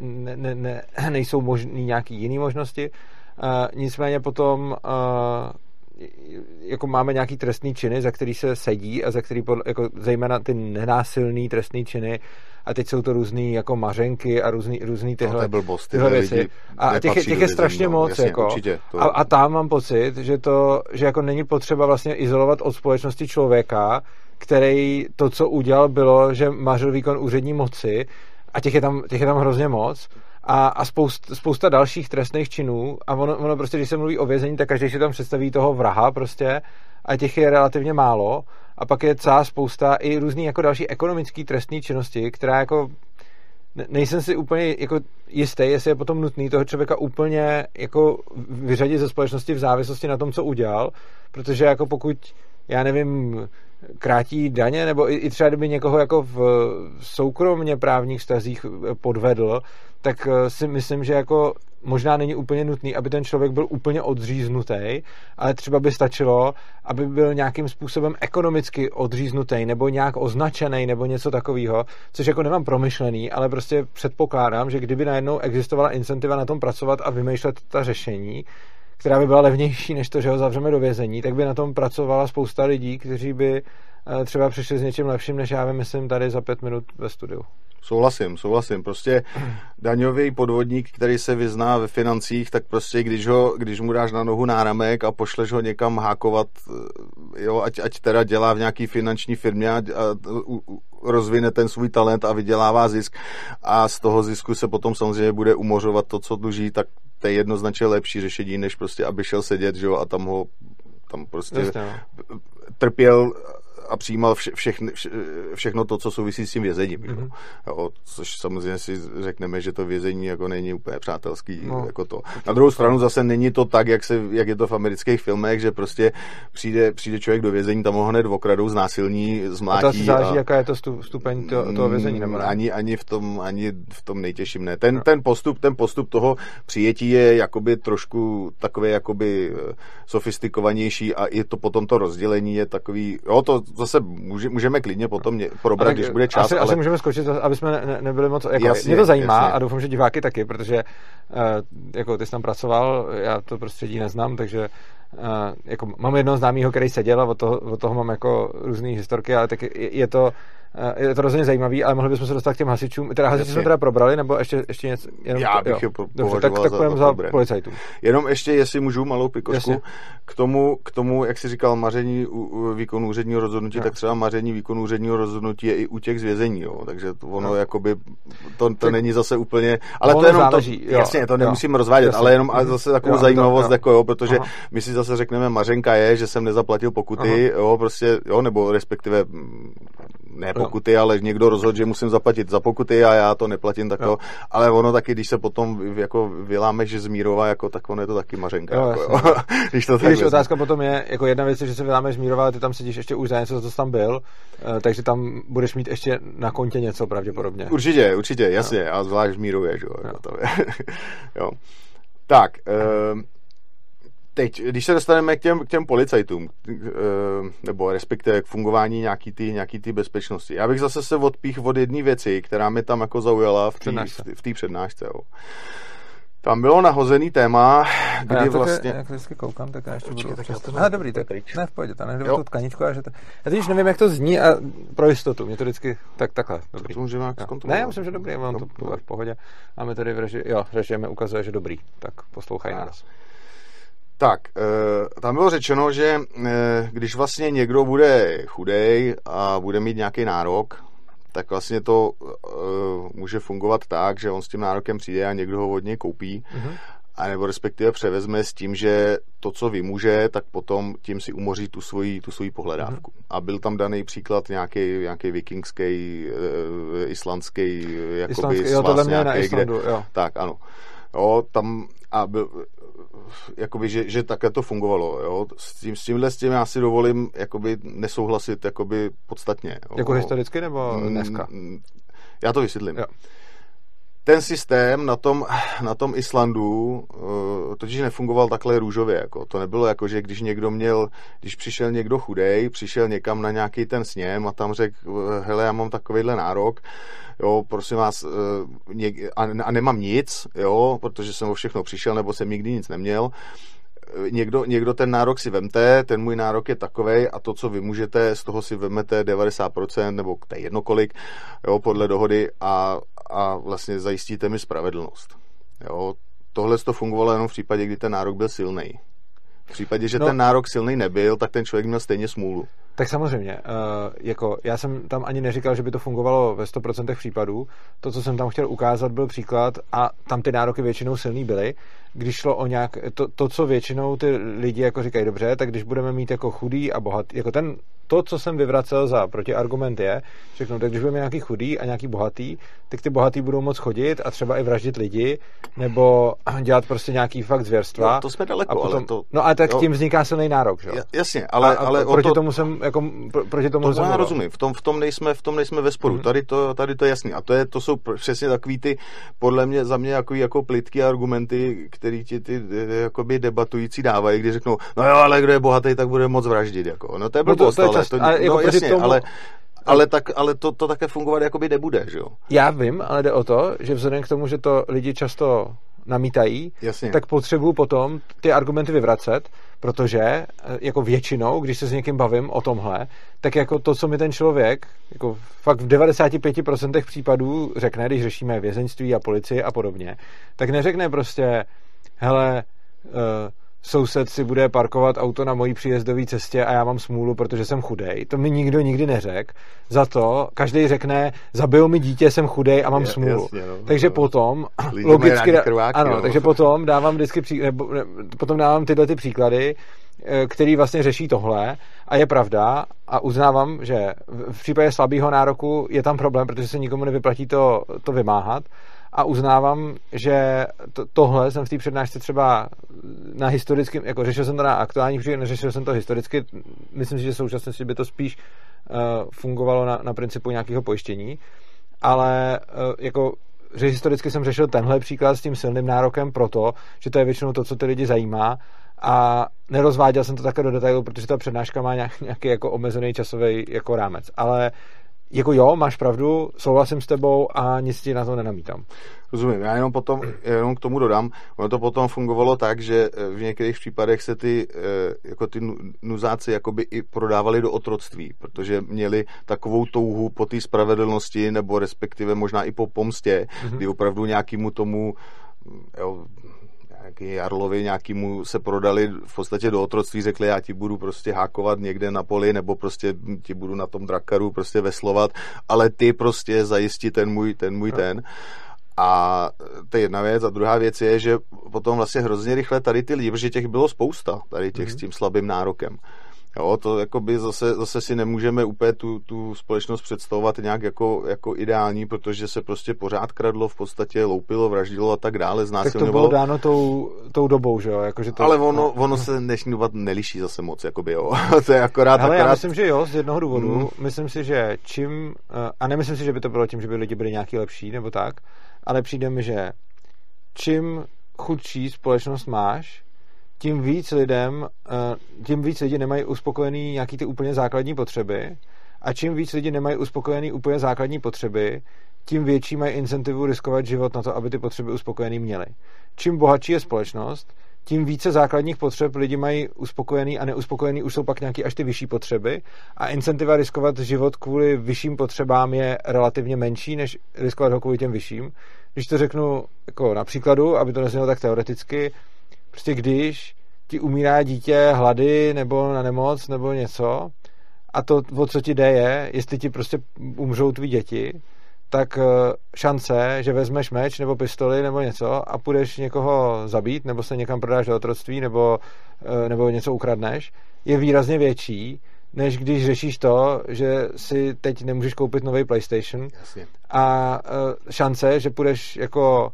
ne, ne, ne, [clears throat] nejsou možný nějaký jiný možnosti. Uh, nicméně potom uh, jako máme nějaký trestný činy, za který se sedí a za který, pod, jako zejména ty nenásilný trestný činy, a teď jsou to různý jako mařenky a různý, různý tyhle, no, blbost, tyhle věci. A těch, těch je strašně no, moc. Jasně, jako. Určitě, to... a, a tam mám pocit, že to, že jako není potřeba vlastně izolovat od společnosti člověka, který to, co udělal, bylo, že mařil výkon úřední moci a těch je tam, těch je tam hrozně moc a, a spoust, spousta dalších trestných činů a ono, ono prostě, když se mluví o vězení, tak každý si tam představí toho vraha prostě a těch je relativně málo a pak je celá spousta i různý jako další ekonomický trestní činnosti, která jako nejsem si úplně jako jistý, jestli je potom nutný toho člověka úplně jako vyřadit ze společnosti v závislosti na tom, co udělal, protože jako pokud já nevím, krátí daně, nebo i, i třeba kdyby někoho jako v soukromně právních stazích podvedl, tak eh, si myslím, že jako možná není úplně nutný, aby ten člověk byl úplně odříznutý, ale třeba by stačilo, aby byl nějakým způsobem ekonomicky odříznutý nebo nějak označený nebo něco takového, což jako nemám promyšlený, ale prostě předpokládám, že kdyby najednou existovala incentiva na tom pracovat a vymýšlet ta řešení, která by byla levnější než to, že ho zavřeme do vězení, tak by na tom pracovala spousta lidí, kteří by eh, třeba přišli s něčím lepším, než já vymyslím tady za pět minut ve studiu. Souhlasím, souhlasím. Prostě [clears throat] daňový podvodník, který se vyzná ve financích, tak prostě když, ho, když mu dáš na nohu náramek a pošleš ho někam hákovat, eh, jo, ať, ať teda dělá v nějaký finanční firmě a, a u, u, rozvine ten svůj talent a vydělává zisk a z toho zisku se potom samozřejmě bude umořovat to, co dluží, tak to je jednoznačně lepší řešení, než prostě, aby šel sedět, že jo, a tam ho tam prostě Jasně, no. trpěl a přijímal vše, všechny, vše, všechno to, co souvisí s tím vězením. Mm-hmm. Jo, což samozřejmě si řekneme, že to vězení jako není úplně přátelský. No. Jako to. Na druhou stranu zase není to tak, jak, se, jak je to v amerických filmech, že prostě přijde, přijde člověk do vězení, tam ho hned okradou, znásilní, zmlátí. A to záleží, a... jaká je to stupeň to, toho vězení, nebo ne? Ani, ani, v tom, ani v tom nejtěžším ne. Ten, no. ten, postup, ten postup toho přijetí je jakoby trošku takový jakoby eh, sofistikovanější a i to potom to rozdělení je takový, jo, to zase může, můžeme klidně potom probrat, když bude čas. Asi, ale... asi můžeme skočit, aby jsme ne, nebyli moc... Jako, jasně, mě to zajímá jasně. a doufám, že diváky taky, protože uh, jako ty jsi tam pracoval, já to prostředí neznám, takže jako mám jednoho známého, který seděl a od toho, od toho mám jako různé historky, ale tak je, je to je to rozhodně zajímavý, ale mohli bychom se dostat k těm hasičům. Teda hasiči jsme teda probrali, nebo ještě, ještě něco? Jenom Já bych jo. je Dobře, tak, tak za, za policajtů. Jenom ještě, jestli můžu, malou pikošku, k tomu, k tomu, jak jsi říkal, maření výkonu úředního rozhodnutí, no. tak třeba maření výkonu úředního rozhodnutí je i u těch zvězení, jo. takže to ono no. jakoby, to, to tak není zase úplně, ale to jenom záleží, to, jo, jasně, to nemusím jo, rozvádět, jasně. ale jenom a zase takovou jo, zajímavost, jo. jako jo, protože Aha. my si zase řekneme, mařenka je, že jsem nezaplatil pokuty, Aha. jo, prostě, jo, nebo respektive ne pokuty, jo. ale někdo rozhodl, že musím zaplatit za pokuty a já to neplatím tak to, ale ono taky, když se potom jako vyláme, že zmírova, jako tak ono je to taky mařenka. Jo, jako, jo. [laughs] když to když otázka potom je, jako jedna věc je, že se vyláme zmírova, ale ty tam sedíš ještě už za něco, co tam byl, eh, takže tam budeš mít ještě na kontě něco pravděpodobně. Určitě, určitě, jasně, jo. a zvlášť zmírově, že jo. jo. To je. [laughs] jo. Tak, uh, [clears throat] teď, když se dostaneme k těm, k těm policajtům, eh, nebo respektive k fungování nějaký ty, nějaký ty bezpečnosti, já bych zase se odpích od jedné věci, která mi tam jako zaujala v té v tý přednášce. Jo. Tam bylo nahozený téma, kdy já to vlastně... Jak vždycky koukám, tak já ještě budu... Tak to... Aha, dobrý, tak ne, v pohodě, tam tu tkaničku, a že to... Já teď nevím, jak to zní a pro jistotu, mě to vždycky... Tak takhle, dobrý. To můžeme Ne, já myslím, že dobrý, mám to v pohodě. Máme tady v reži... Jo, režijeme ukazuje, že dobrý, tak poslouchaj nás. Tak, e, tam bylo řečeno, že e, když vlastně někdo bude chudej a bude mít nějaký nárok, tak vlastně to e, může fungovat tak, že on s tím nárokem přijde a někdo ho od něj koupí, mm-hmm. a nebo respektive převezme s tím, že to, co vymůže, tak potom tím si umoří tu svoji, tu svoji pohledávku. Mm-hmm. A byl tam daný příklad nějaký, nějaký vikingský, islandský, jakoby islandský, jo, tohle nějaký, na Islandu, kde, jo. Tak, ano. Jo, tam a byl, jakoby, že, že takhle to fungovalo. Jo? S, tím, s tímhle s tím já si dovolím jakoby, nesouhlasit jakoby, podstatně. Jo? Jako historicky nebo dneska? Já to vysvětlím. Jo. Ten systém na tom, na tom Islandu uh, totiž nefungoval takhle růžově. Jako. To nebylo jako, že když někdo měl, když přišel někdo chudej, přišel někam na nějaký ten sněm a tam řekl, hele, já mám takovýhle nárok, jo, prosím vás, eh, a nemám nic, jo, protože jsem o všechno přišel, nebo jsem nikdy nic neměl, eh, někdo, někdo ten nárok si vemte, ten můj nárok je takový a to, co vy můžete, z toho si vemete 90% nebo to je jednokolik, jo, podle dohody a, a vlastně zajistíte mi spravedlnost. Jo, tohle to fungovalo jenom v případě, kdy ten nárok byl silný. V případě, že no, ten nárok silný nebyl, tak ten člověk měl stejně smůlu. Tak samozřejmě, uh, jako já jsem tam ani neříkal, že by to fungovalo ve 100% případů. To, co jsem tam chtěl ukázat, byl příklad a tam ty nároky většinou silný byly. Když šlo o nějak, to, to co většinou ty lidi jako říkají, dobře, tak když budeme mít jako chudý a bohatý, jako ten to, co jsem vyvracel za protiargument je, řeknu, tak když budeme nějaký chudý a nějaký bohatý, tak ty bohatý budou moc chodit a třeba i vraždit lidi, nebo [clears throat] dělat prostě nějaký fakt zvěrstva. No, to jsme daleko, a potom, ale to... No a tak jo. tím vzniká silný nárok, že jo? Jasně, ale, a, ale proti to, tomu jsem, jako, pro, proti tomu to já rozumím, v tom, v tom nejsme, v tom nejsme ve sporu, mm. tady, to, tady to je jasný a to, je, to jsou přesně takový ty, podle mě, za mě jako, jako plitky argumenty, který ti ty jakoby debatující dávají, kdy řeknou, no jo, ale kdo je bohatý, tak bude moc vraždit, jako. No to je blbost, no to, to je ale, to, ale, jako no, jasně, tomu... ale ale, tak, ale to, to také fungovat jakoby nebude, že jo? Já vím, ale jde o to, že vzhledem k tomu, že to lidi často namítají, Jasně. tak potřebuju potom ty argumenty vyvracet, protože eh, jako většinou, když se s někým bavím o tomhle, tak jako to, co mi ten člověk jako fakt v 95% případů řekne, když řešíme vězeňství a policii a podobně, tak neřekne prostě, hele, uh, soused si bude parkovat auto na mojí příjezdové cestě a já mám smůlu, protože jsem chudej. To mi nikdo nikdy neřekl. Za to každý řekne, zabil mi dítě, jsem chudej a mám je, smůlu. Jasně, no, takže no. potom [laughs] logicky, krváky, ano, no. takže potom dávám vždycky pří, nebo, ne, potom dávám tyhle ty příklady, eh, který vlastně řeší tohle a je pravda a uznávám, že v případě slabého nároku je tam problém, protože se nikomu nevyplatí to, to vymáhat, a uznávám, že to, tohle jsem v té přednášce třeba na historickém, jako řešil jsem to na aktuální příklad, neřešil jsem to historicky, myslím si, že v současnosti by to spíš uh, fungovalo na, na principu nějakého pojištění, ale uh, jako že historicky jsem řešil tenhle příklad s tím silným nárokem proto, že to je většinou to, co ty lidi zajímá. A nerozváděl jsem to také do detailu, protože ta přednáška má nějaký, jako omezený časový jako rámec. Ale jako jo, máš pravdu, souhlasím s tebou a nic ti na to nenamítám. Rozumím, já jenom potom, jenom k tomu dodám, ono to potom fungovalo tak, že eh, v některých případech se ty, eh, jako ty nuzáci jakoby i prodávali do otroctví, protože měli takovou touhu po té spravedlnosti, nebo respektive možná i po pomstě, mm-hmm. kdy opravdu nějakému tomu jo, nějaký Jarlovi nějakýmu se prodali v podstatě do otroctví, řekli, já ti budu prostě hákovat někde na poli, nebo prostě ti budu na tom drakaru prostě veslovat, ale ty prostě zajistí ten můj, ten můj no. ten. A to je jedna věc. A druhá věc je, že potom vlastně hrozně rychle tady ty lidi, protože těch bylo spousta, tady těch mm-hmm. s tím slabým nárokem. Jo, to by zase, zase si nemůžeme úplně tu, tu společnost představovat nějak jako, jako ideální, protože se prostě pořád kradlo, v podstatě loupilo, vraždilo a tak dále, znásilňovalo. Tak to bylo dáno tou, tou dobou, že jo? Jako, že to, Ale ono, no. ono se dnešní doba neliší zase moc, jakoby jo. [laughs] to je akorát, Hele, akorát... já myslím, že jo, z jednoho důvodu. Mm. Myslím si, že čím, eh, a nemyslím si, že by to bylo tím, že by lidi byli nějaký lepší nebo tak, ale přijde mi, že čím chudší společnost máš, tím víc lidem, eh, tím víc lidi nemají uspokojený nějaký ty úplně základní potřeby a čím víc lidi nemají uspokojený úplně základní potřeby, tím větší mají incentivu riskovat život na to, aby ty potřeby uspokojený měli. Čím bohatší je společnost, tím více základních potřeb lidi mají uspokojený a neuspokojený už jsou pak nějaké až ty vyšší potřeby a incentiva riskovat život kvůli vyšším potřebám je relativně menší, než riskovat ho kvůli těm vyšším. Když to řeknu jako na příkladu, aby to neznělo tak teoreticky, Prostě když ti umírá dítě hlady nebo na nemoc nebo něco a to, o co ti jde je, jestli ti prostě umřou tví děti, tak eh, šance, že vezmeš meč nebo pistoli nebo něco a půjdeš někoho zabít nebo se někam prodáš do otroctví nebo, eh, nebo něco ukradneš, je výrazně větší, než když řešíš to, že si teď nemůžeš koupit nový PlayStation Jasně. a eh, šance, že půjdeš jako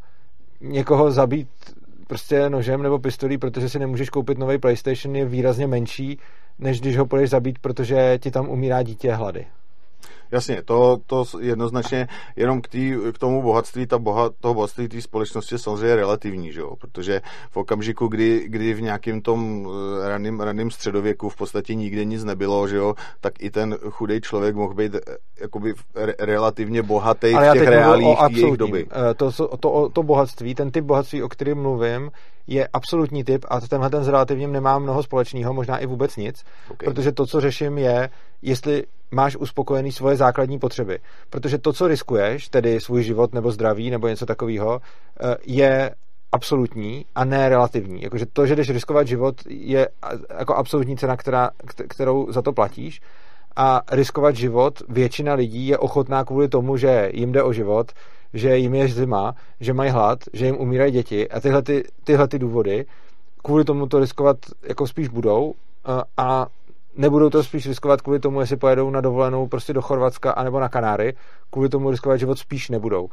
někoho zabít prostě nožem nebo pistolí, protože si nemůžeš koupit nový PlayStation, je výrazně menší, než když ho půjdeš zabít, protože ti tam umírá dítě hlady. Jasně, to, to jednoznačně jenom k, tý, k tomu bohatství, ta boha, toho bohatství té společnosti je samozřejmě relativní, že jo? protože v okamžiku, kdy, kdy v nějakém tom eh, raným, raným středověku v podstatě nikde nic nebylo, že jo? tak i ten chudý člověk mohl být eh, jakoby re, relativně bohatý Ale v těch reálích jejich doby. Eh, to, to, to bohatství, ten typ bohatství, o kterém mluvím, je absolutní typ a tenhle ten s relativním nemá mnoho společného, možná i vůbec nic, okay. protože to, co řeším, je, jestli máš uspokojený svoje základní potřeby. Protože to, co riskuješ, tedy svůj život nebo zdraví nebo něco takového, eh, je absolutní a ne relativní. Jakože to, že jdeš riskovat život, je jako absolutní cena, která, kterou za to platíš. A riskovat život většina lidí je ochotná kvůli tomu, že jim jde o život, že jim je zima, že mají hlad, že jim umírají děti a tyhle, ty, tyhle ty důvody kvůli tomu to riskovat jako spíš budou a nebudou to spíš riskovat kvůli tomu, jestli pojedou na dovolenou prostě do Chorvatska anebo na Kanáry, kvůli tomu riskovat život spíš nebudou.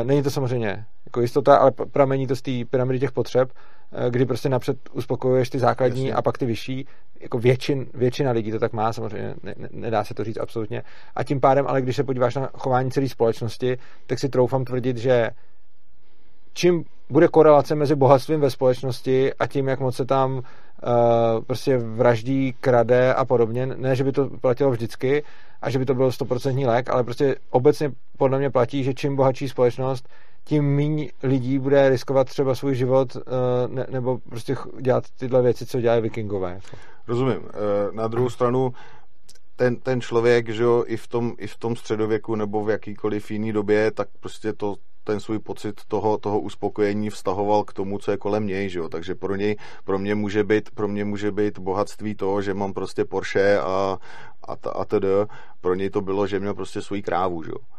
E, není to samozřejmě jako jistota, ale pramení to z té pyramidy těch potřeb, e, kdy prostě napřed uspokojuješ ty základní Jasně. a pak ty vyšší. Jako většin, většina lidí to tak má, samozřejmě ne, ne, nedá se to říct absolutně. A tím pádem, ale když se podíváš na chování celé společnosti, tak si troufám tvrdit, že čím bude korelace mezi bohatstvím ve společnosti a tím, jak moc se tam prostě vraždí, krade a podobně. Ne, že by to platilo vždycky a že by to byl stoprocentní lék, ale prostě obecně podle mě platí, že čím bohatší společnost, tím méně lidí bude riskovat třeba svůj život uh, ne, nebo prostě dělat tyhle věci, co dělají vikingové. Jako. Rozumím. Uh, na druhou stranu ten, ten člověk, že jo, i v, tom, i v tom středověku nebo v jakýkoliv jiný době, tak prostě to, ten svůj pocit toho, toho uspokojení vztahoval k tomu, co je kolem něj, že jo? takže pro něj, pro mě může být, pro mě může být bohatství to, že mám prostě Porsche a, a, a tedy, pro něj to bylo, že měl prostě svůj krávu, že jo?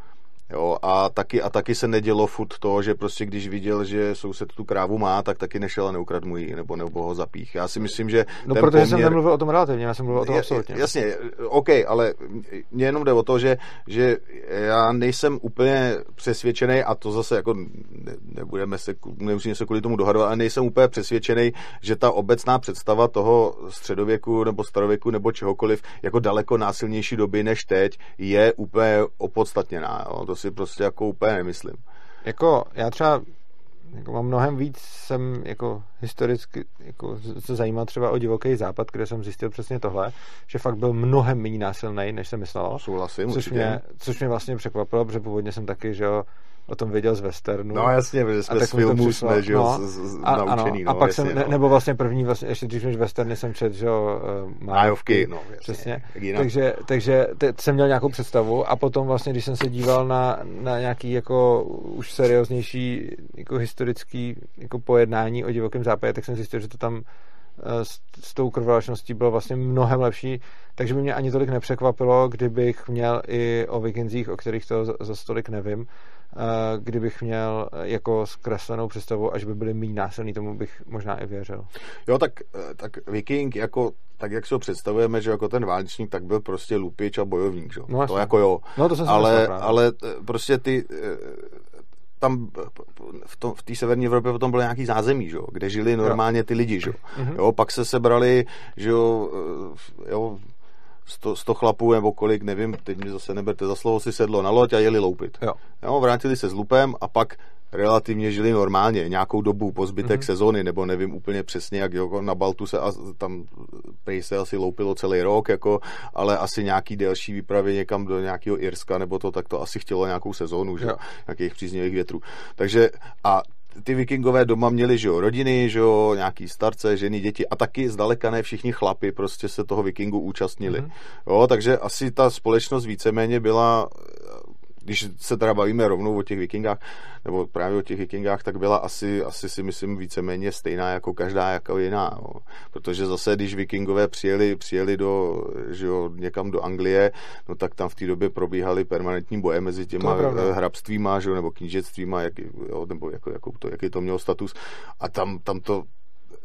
Jo, a taky, a taky se nedělo furt to, že prostě když viděl, že soused tu krávu má, tak taky nešel a neukrad mu ji, nebo, nebo ho zapích. Já si myslím, že... No, protože poměr... jsem nemluvil o tom relativně, já jsem mluvil o tom absolutně. Jasně, OK, ale mě jenom jde o to, že, že já nejsem úplně přesvědčený, a to zase jako ne, nebudeme se, nemusíme se kvůli tomu dohadovat, ale nejsem úplně přesvědčený, že ta obecná představa toho středověku nebo starověku nebo čehokoliv jako daleko násilnější doby než teď je úplně opodstatněná. Jo. To si prostě jako úplně nemyslím. Jako já třeba jako mám mnohem víc, jsem jako historicky jako se zajímal třeba o divoký západ, kde jsem zjistil přesně tohle, že fakt byl mnohem méně násilný, než jsem myslel. Souhlasím, což mě, což mě vlastně překvapilo, protože původně jsem taky, že jo, o tom věděl z westernu. No jasně, protože jsme z filmů jsme, že jo, no, z, z, a, naučený. Ano, no, a pak jasně, jsem, no. nebo vlastně první, vlastně, ještě dřív než westerny jsem četl, že jo, uh, májovky, no, jasně, přesně. Takže, takže teď jsem měl nějakou představu a potom vlastně, když jsem se díval na, na nějaký jako už serióznější jako historický jako pojednání o divokém západě, tak jsem zjistil, že to tam eh, s, s tou krvelačností bylo vlastně mnohem lepší, takže by mě ani tolik nepřekvapilo, kdybych měl i o vikingzích, o kterých to za, za stolik nevím, kdybych měl jako zkreslenou představu, až by byli méně násilný, tomu bych možná i věřil. Jo, tak, eh, tak viking jako tak jak si ho představujeme, že jako ten válečník, tak byl prostě lupič a bojovník, že? No, to jako jo. No, to jsem ale, ale eh, prostě ty eh, tam v, tom, v té severní Evropě potom bylo nějaký zázemí, že jo, kde žili normálně ty lidi, že jo. Mm-hmm. jo. Pak se sebrali, že jo, jo 100, 100 chlapů nebo kolik, nevím, teď mi zase neberte za slovo, si sedlo na loď a jeli loupit. Jo. Jo, vrátili se s lupem a pak relativně žili normálně, nějakou dobu po zbytek mm-hmm. sezóny, nebo nevím úplně přesně, jak jo, na Baltu se a, tam prej se asi loupilo celý rok, jako, ale asi nějaký delší výpravy někam do nějakého Irska, nebo to, tak to asi chtělo nějakou sezónu, že jo. nějakých příznivých větrů. Takže a ty vikingové doma měli, že jo, rodiny, že jo, nějaký starce, ženy, děti a taky zdaleka ne všichni chlapi prostě se toho vikingu účastnili. Mm-hmm. Jo, takže asi ta společnost víceméně byla když se teda bavíme rovnou o těch vikingách, nebo právě o těch vikingách, tak byla asi, asi si myslím víceméně stejná jako každá jako jiná. Jo. Protože zase, když vikingové přijeli, přijeli do, že jo, někam do Anglie, no tak tam v té době probíhaly permanentní boje mezi těma hrabstvíma, že jo, nebo knížectvíma, jak, jo, nebo jako, jako to, jaký to mělo status. A tam, tam to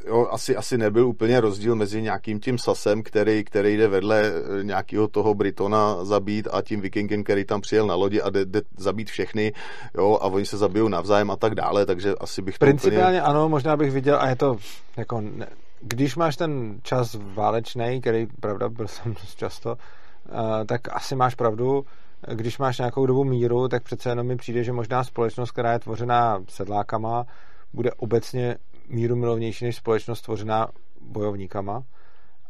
jo, asi, asi nebyl úplně rozdíl mezi nějakým tím sasem, který, který jde vedle eh, nějakého toho Britona zabít a tím vikingem, který tam přijel na lodi a jde, jde zabít všechny, jo, a oni se zabijou navzájem a tak dále, takže asi bych to Principiálně úplně... ano, možná bych viděl, a je to jako, ne, když máš ten čas válečný, který, pravda, byl jsem dost často, uh, tak asi máš pravdu, když máš nějakou dobu míru, tak přece jenom mi přijde, že možná společnost, která je tvořená sedlákama, bude obecně míru milovnější než společnost tvořená bojovníkama.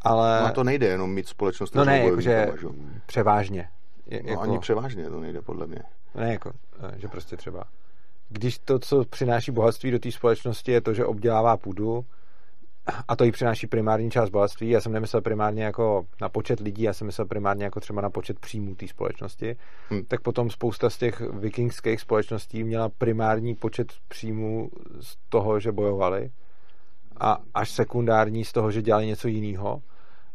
Ale... No to nejde jenom mít společnost No ne, jakože převážně. Je, no jako... ani převážně to nejde, podle mě. Ne, jako, eh, že prostě třeba když to, co přináší bohatství do té společnosti, je to, že obdělává půdu, a to jí přináší primární část bohatství. Já jsem nemyslel primárně jako na počet lidí, já jsem myslel primárně jako třeba na počet příjmů té společnosti. Hmm. Tak potom spousta z těch vikingských společností měla primární počet příjmů z toho, že bojovali a až sekundární z toho, že dělali něco jiného.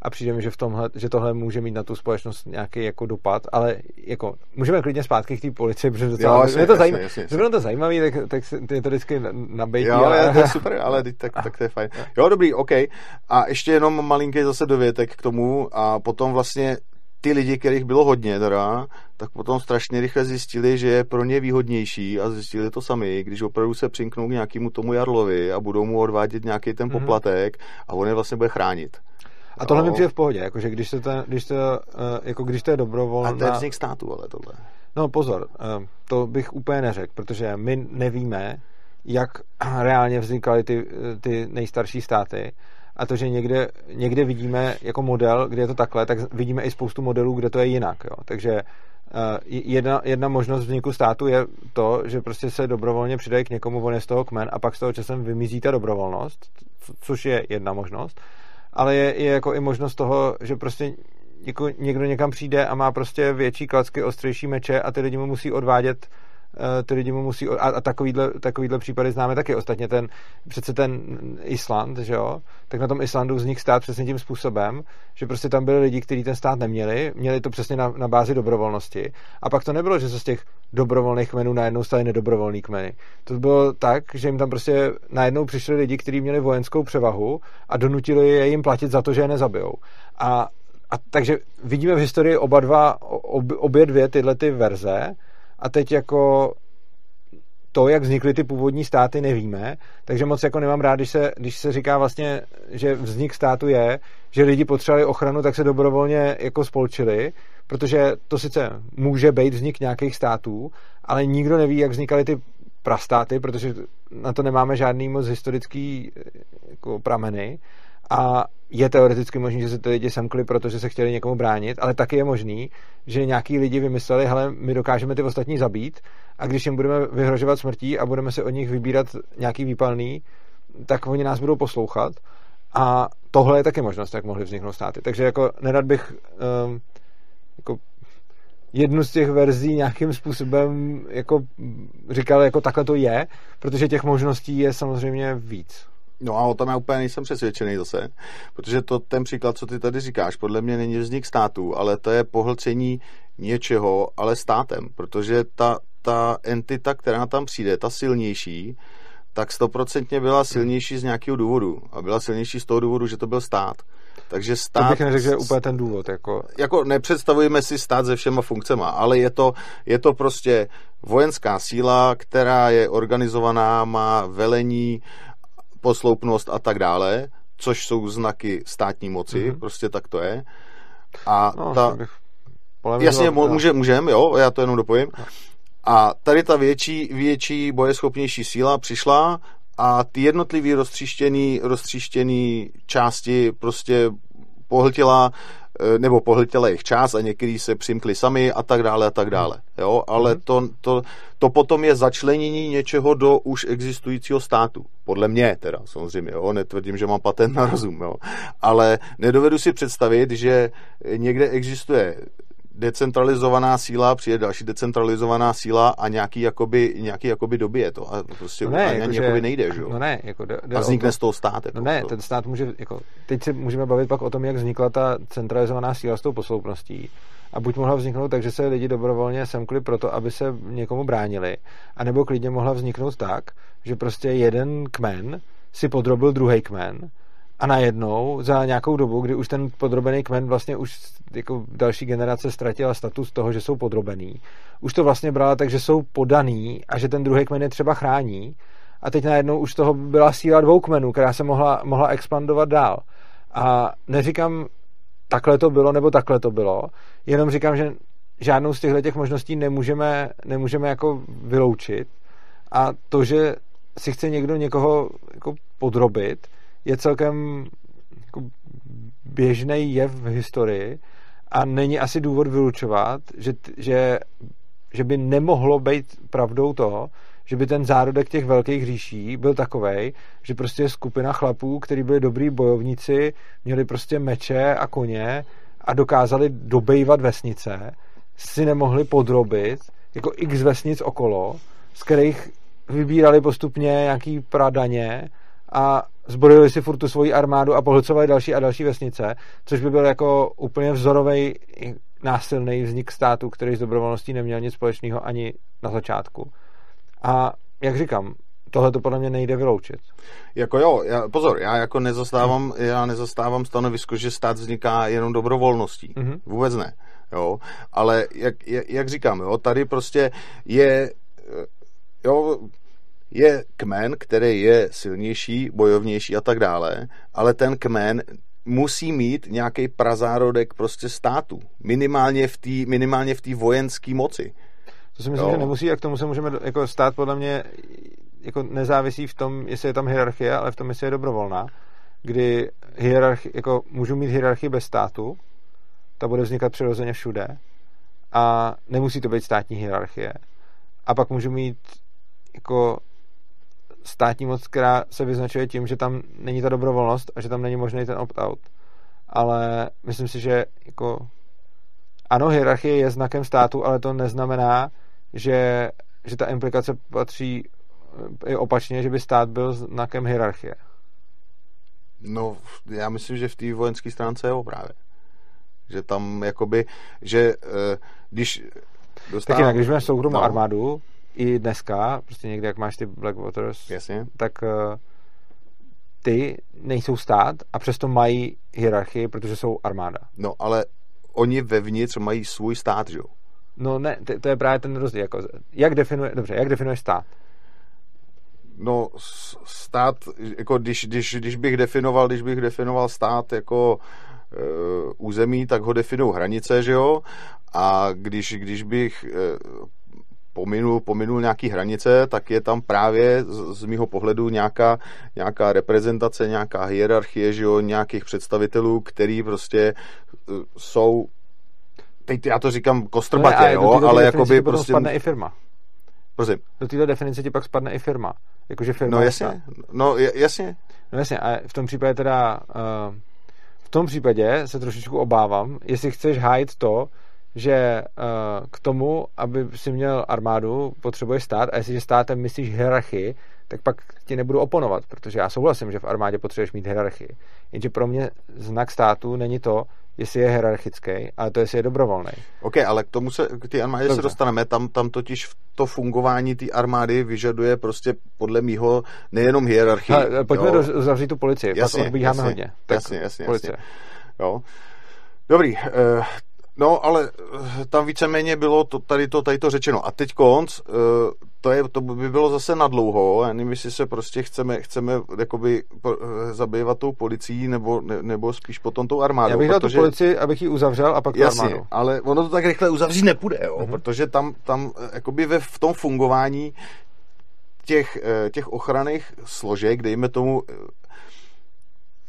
A přijde mi, že, v tomhle, že tohle může mít na tu společnost nějaký jako dopad, ale jako můžeme klidně zpátky k té policii, protože docela, jo, jasně, je to zajímavé, jasně, jasně. bylo to zajímavý, tak, tak je to vždycky nabejtí. Jo, ale... to je [laughs] super, ale tak, tak to je fajn. Jo, dobrý, OK. A ještě jenom malinký zase dovětek k tomu a potom vlastně ty lidi, kterých bylo hodně teda, tak potom strašně rychle zjistili, že je pro ně výhodnější a zjistili to sami, když opravdu se přinknou k nějakému tomu Jarlovi a budou mu odvádět nějaký ten mhm. poplatek mm-hmm. a on je vlastně bude chránit. A tohle mi přijde v pohodě, jakože když, se to, když, to, eh, jako když to je dobrovolné. A to je vznik státu, ale tohle. No pozor, eh, to bych úplně neřekl, protože my nevíme, jak [clears throat] reálně vznikaly ty, ty nejstarší státy a to, že někde, někde vidíme jako model, kde je to takhle, tak vidíme i spoustu modelů, kde to je jinak. Jo. Takže jedna, jedna možnost vzniku státu je to, že prostě se dobrovolně přidají k někomu, on je z toho kmen a pak z toho časem vymizí ta dobrovolnost, což je jedna možnost. Ale je, je jako i možnost toho, že prostě jako někdo někam přijde a má prostě větší klacky, ostřejší meče a ty lidi mu musí odvádět ty lidi mu musí, a, a takovýhle, takovýhle případy známe taky. Ostatně ten, přece ten Island, že jo, tak na tom Islandu vznik stát přesně tím způsobem, že prostě tam byli lidi, kteří ten stát neměli, měli to přesně na, na bázi dobrovolnosti. A pak to nebylo, že se z těch dobrovolných kmenů najednou stali nedobrovolný kmeny. To bylo tak, že jim tam prostě najednou přišli lidi, kteří měli vojenskou převahu a donutili je jim platit za to, že je nezabijou. A, a takže vidíme v historii oba dva, ob, obě dvě tyhle ty verze, a teď jako to, jak vznikly ty původní státy, nevíme, takže moc jako nemám rád, když se, když se říká vlastně, že vznik státu je, že lidi potřebovali ochranu, tak se dobrovolně jako spolčili, protože to sice může být vznik nějakých států, ale nikdo neví, jak vznikaly ty prastáty, protože na to nemáme žádný moc historický jako prameny a je teoreticky možné, že se ty lidi semkli, protože se chtěli někomu bránit, ale taky je možný, že nějaký lidi vymysleli, hele, my dokážeme ty ostatní zabít a když jim budeme vyhrožovat smrtí a budeme se od nich vybírat nějaký výpalný, tak oni nás budou poslouchat a tohle je taky možnost, jak mohly vzniknout státy. Takže jako nerad bych um, jako jednu z těch verzí nějakým způsobem jako říkal, jako takhle to je, protože těch možností je samozřejmě víc. No a o tom já úplně nejsem přesvědčený zase, protože to ten příklad, co ty tady říkáš, podle mě není vznik států, ale to je pohlcení něčeho, ale státem, protože ta, ta entita, která tam přijde, ta silnější, tak stoprocentně byla silnější z nějakého důvodu. A byla silnější z toho důvodu, že to byl stát. Takže stát... To bych neřekl, že je úplně ten důvod. Jako... jako nepředstavujeme si stát se všema funkcema, ale je to, je to prostě vojenská síla, která je organizovaná, má velení, posloupnost a tak dále, což jsou znaky státní moci, mm-hmm. prostě tak to je. A no, ta... Jasně, může, můžem, jo, já to jenom dopojím. A tady ta větší, větší bojeschopnější síla přišla a ty jednotlivý roztříštěný, roztříštěný části prostě pohltila nebo pohltila jejich čas a některý se přimkli sami a tak dále a tak dále. Jo? Ale mhm. to, to, to potom je začlenění něčeho do už existujícího státu. Podle mě teda, samozřejmě. Jo? Netvrdím, že mám patent na rozum. Jo? Ale nedovedu si představit, že někde existuje decentralizovaná síla, přijde další decentralizovaná síla a nějaký jakoby, nějaký jakoby dobije to. A prostě no ne, ani jako jakoby nejde, že jo? No ne, jako jde, jde a vznikne to, z toho stát. Jako no ne, to. ten stát může, jako, teď se můžeme bavit pak o tom, jak vznikla ta centralizovaná síla s tou posloupností. A buď mohla vzniknout tak, že se lidi dobrovolně semkli proto, aby se někomu bránili, anebo klidně mohla vzniknout tak, že prostě jeden kmen si podrobil druhý kmen a najednou za nějakou dobu, kdy už ten podrobený kmen vlastně už jako další generace ztratila status toho, že jsou podrobený, už to vlastně brala tak, že jsou podaný a že ten druhý kmen je třeba chrání a teď najednou už toho byla síla dvou kmenů, která se mohla, mohla expandovat dál. A neříkám, takhle to bylo, nebo takhle to bylo, jenom říkám, že žádnou z těchto těch možností nemůžeme, nemůžeme jako vyloučit a to, že si chce někdo někoho jako podrobit, je celkem jako běžný jev v historii a není asi důvod vylučovat, že, že, že by nemohlo být pravdou to, že by ten zárodek těch velkých říší byl takový, že prostě skupina chlapů, kteří byli dobrý bojovníci, měli prostě meče a koně a dokázali dobejvat vesnice, si nemohli podrobit jako x vesnic okolo, z kterých vybírali postupně nějaký pradaně a zbrojili si furt tu svoji armádu a pohlcovali další a další vesnice, což by byl jako úplně vzorový násilný vznik státu, který s dobrovolností neměl nic společného ani na začátku. A jak říkám, tohle to podle mě nejde vyloučit. Jako jo, já, pozor, já jako nezastávám, já nezastávám stanovisko, že stát vzniká jenom dobrovolností. Mm-hmm. Vůbec ne. Jo, ale jak, jak, jak říkám, jo, tady prostě je jo, je kmen, který je silnější, bojovnější a tak dále, ale ten kmen musí mít nějaký prazárodek prostě státu. Minimálně v té minimálně v vojenské moci. To si myslím, jo. že nemusí a k tomu se můžeme, jako stát podle mě jako nezávisí v tom, jestli je tam hierarchie, ale v tom, jestli je dobrovolná, kdy hierarchi, jako můžu mít hierarchii bez státu, ta bude vznikat přirozeně všude a nemusí to být státní hierarchie. A pak můžu mít jako státní moc, která se vyznačuje tím, že tam není ta dobrovolnost a že tam není možný ten opt-out. Ale myslím si, že jako ano, hierarchie je znakem státu, ale to neznamená, že, že ta implikace patří i opačně, že by stát byl znakem hierarchie. No, já myslím, že v té vojenské stránce je právě. Že tam jakoby, že uh, když dostává... Tak jinak, když máš soukromou no. armádu, i dneska, prostě někde, jak máš ty Blackwaters, Jasně. tak uh, ty nejsou stát a přesto mají hierarchii, protože jsou armáda. No, ale oni vevnitř mají svůj stát, že jo? No ne, to, to je právě ten rozdíl. Jako, jak definuje, dobře, jak definuje stát? No, stát, jako když, když, když bych definoval, když bych definoval stát jako e, území, tak ho definují hranice, že jo? A když, když bych e, pominul, pominul nějaký hranice, tak je tam právě z, z mýho pohledu nějaká, nějaká reprezentace, nějaká hierarchie, že jo, nějakých představitelů, který prostě e, jsou teď já to říkám kostrbatě, no, jo, ale jakoby prostě... spadne i firma. Prosím. Do této definice ti pak spadne i firma. Jakože firma no jasně, no jasně. No jasně, a v tom případě teda... Uh, v tom případě se trošičku obávám, jestli chceš hájit to, že uh, k tomu, aby si měl armádu, potřebuje stát a jestliže státem myslíš hierarchii, tak pak ti nebudu oponovat, protože já souhlasím, že v armádě potřebuješ mít hierarchii. Jenže pro mě znak státu není to, jestli je hierarchický, ale to, jestli je dobrovolný. OK, ale k tomu se, k té armádě Dobře. se dostaneme. Tam, tam totiž v to fungování té armády vyžaduje prostě podle mýho nejenom hierarchii. Ale, pojďme do, zavřít tu policii, jasně, pak odbíháme jasně, hodně. Tak jasně, jasně, policie. jasně. Jo. Dobrý, uh, No, ale eh, tam víceméně bylo to, tady, to, tady to řečeno. A teď konc, eh, to, je, to by bylo zase na dlouho. Já nevím, jestli se prostě chceme, chceme jakoby eh, zabývat tou policií, nebo, ne, nebo spíš potom tou armádou. Já bych dal protože... tu policii, abych ji uzavřel a pak Jasně, armádu. ale ono to tak rychle uzavřít nepůjde, jo? Mm-hmm. protože tam, tam jakoby ve, v tom fungování těch, těch ochranných složek, dejme tomu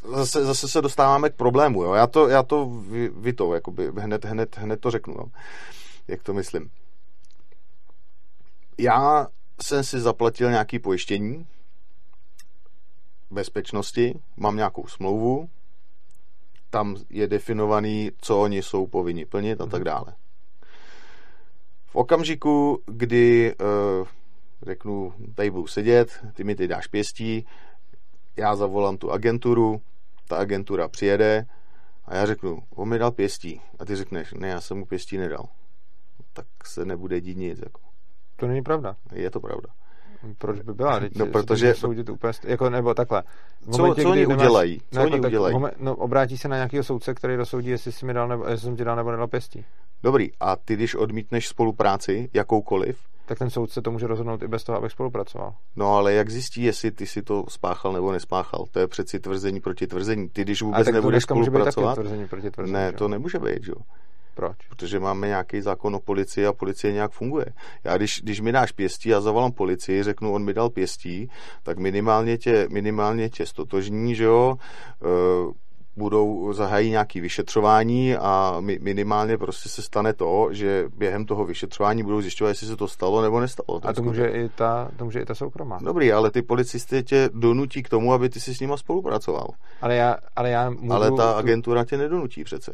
zase, zase se dostáváme k problému. Jo? Já to, já to vy, vy to, jakoby hned, hned, hned to řeknu, jo? jak to myslím. Já jsem si zaplatil nějaký pojištění bezpečnosti, mám nějakou smlouvu, tam je definovaný, co oni jsou povinni plnit a tak mhm. dále. V okamžiku, kdy uh, řeknu, tady budu sedět, ty mi ty dáš pěstí, já zavolám tu agenturu, ta agentura přijede a já řeknu, on mi dal pěstí. A ty řekneš, ne, já jsem mu pěstí nedal. Tak se nebude dít nic. Jako. To není pravda. Je to pravda. Proč by byla? no, protože... Soudit úplně, jako, nebo takhle. V momentě, co, co oni nemáš, udělají? Co no, oni jako, udělají? Moment, no, obrátí se na nějakého soudce, který rozsoudí, jestli, jsi mi dal nebo, jestli jsem ti dal nebo nedal pěstí. Dobrý, a ty, když odmítneš spolupráci, jakoukoliv, tak ten soudce to může rozhodnout i bez toho, abych spolupracoval. No ale jak zjistí, jestli ty si to spáchal nebo nespáchal? To je přeci tvrzení proti tvrzení. Ty, když vůbec tak nebudeš to spolupracovat... Může být tvrzení proti tvrzení, ne, že? to nemůže být, jo. Proč? Protože máme nějaký zákon o policii a policie nějak funguje. Já když, když mi dáš pěstí a zavolám policii, řeknu, on mi dal pěstí, tak minimálně tě, minimálně tě stotožní, že jo, e, budou zahájí nějaké vyšetřování a minimálně prostě se stane to, že během toho vyšetřování budou zjišťovat, jestli se to stalo nebo nestalo. A to může, i ta, to může i ta soukromá. Dobrý, ale ty policisty tě donutí k tomu, aby ty si s nima spolupracoval. Ale já, ale já můžu... Ale ta agentura tě nedonutí přece.